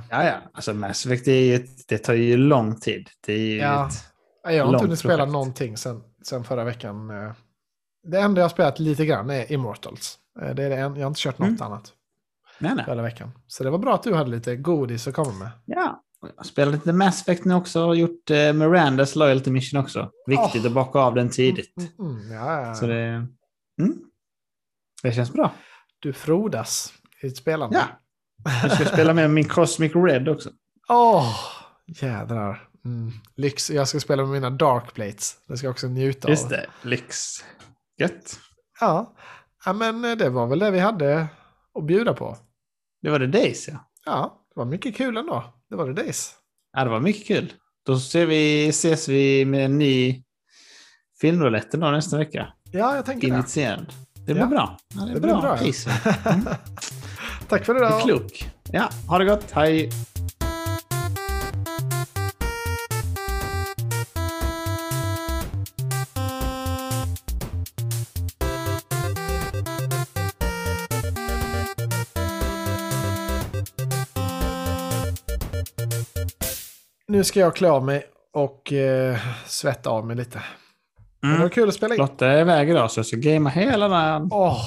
[SPEAKER 2] Ja, ja. Alltså Mass Effect, det, är ju det tar ju lång tid. Det är ju
[SPEAKER 1] Ja.
[SPEAKER 2] ett...
[SPEAKER 1] Jag har inte hunnit spela någonting sen, sen förra veckan. eh. Det enda jag har spelat lite grann är Immortals. Eh, Det är det en, jag har inte kört något
[SPEAKER 2] Mm.
[SPEAKER 1] annat
[SPEAKER 2] Nej, nej.
[SPEAKER 1] förra veckan. Så det var bra att du hade lite godis att komma med.
[SPEAKER 2] Ja. Jag spelat lite Mass Effect nu också och gjort eh, Mirandas Loyalty Mission också. Viktigt
[SPEAKER 1] Åh.
[SPEAKER 2] att bocka av den tidigt.
[SPEAKER 1] Mm, mm, ja, ja.
[SPEAKER 2] Så det... Mm. Det känns bra.
[SPEAKER 1] Du frodas i spelande.
[SPEAKER 2] Ja. Jag ska spela med min Cosmic Red också.
[SPEAKER 1] Åh, jädrar. Mm. Lyx. Jag ska spela med mina Dark Plates. Det ska jag också njuta
[SPEAKER 2] Just
[SPEAKER 1] av.
[SPEAKER 2] det, lyx. Gött.
[SPEAKER 1] Ja. ja, men eh, det var väl det vi hade att bjuda på.
[SPEAKER 2] Det var det Days ja.
[SPEAKER 1] Ja, det var mycket kul ändå. Det var det Days.
[SPEAKER 2] Ja, det var mycket kul. Då ser vi, ses vi med en ny filmroulette nästa vecka.
[SPEAKER 1] Ja, jag tänker det.
[SPEAKER 2] Initierad. Det blir
[SPEAKER 1] Ja.
[SPEAKER 2] bra. Ja, det
[SPEAKER 1] Det blir
[SPEAKER 2] bra.
[SPEAKER 1] bra.
[SPEAKER 2] Peace.
[SPEAKER 1] Tack för
[SPEAKER 2] Du är
[SPEAKER 1] idag.
[SPEAKER 2] klok. Ja, ha det gott. Hej!
[SPEAKER 1] Nu ska jag klä av mig och eh, svetta av mig lite. Men det var
[SPEAKER 2] Mm.
[SPEAKER 1] kul att spela in.
[SPEAKER 2] Lotta är iväg idag så jag ska gamea hela dagen.
[SPEAKER 1] Åh,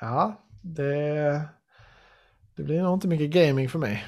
[SPEAKER 1] ja, det, det blir nog inte mycket gaming för mig.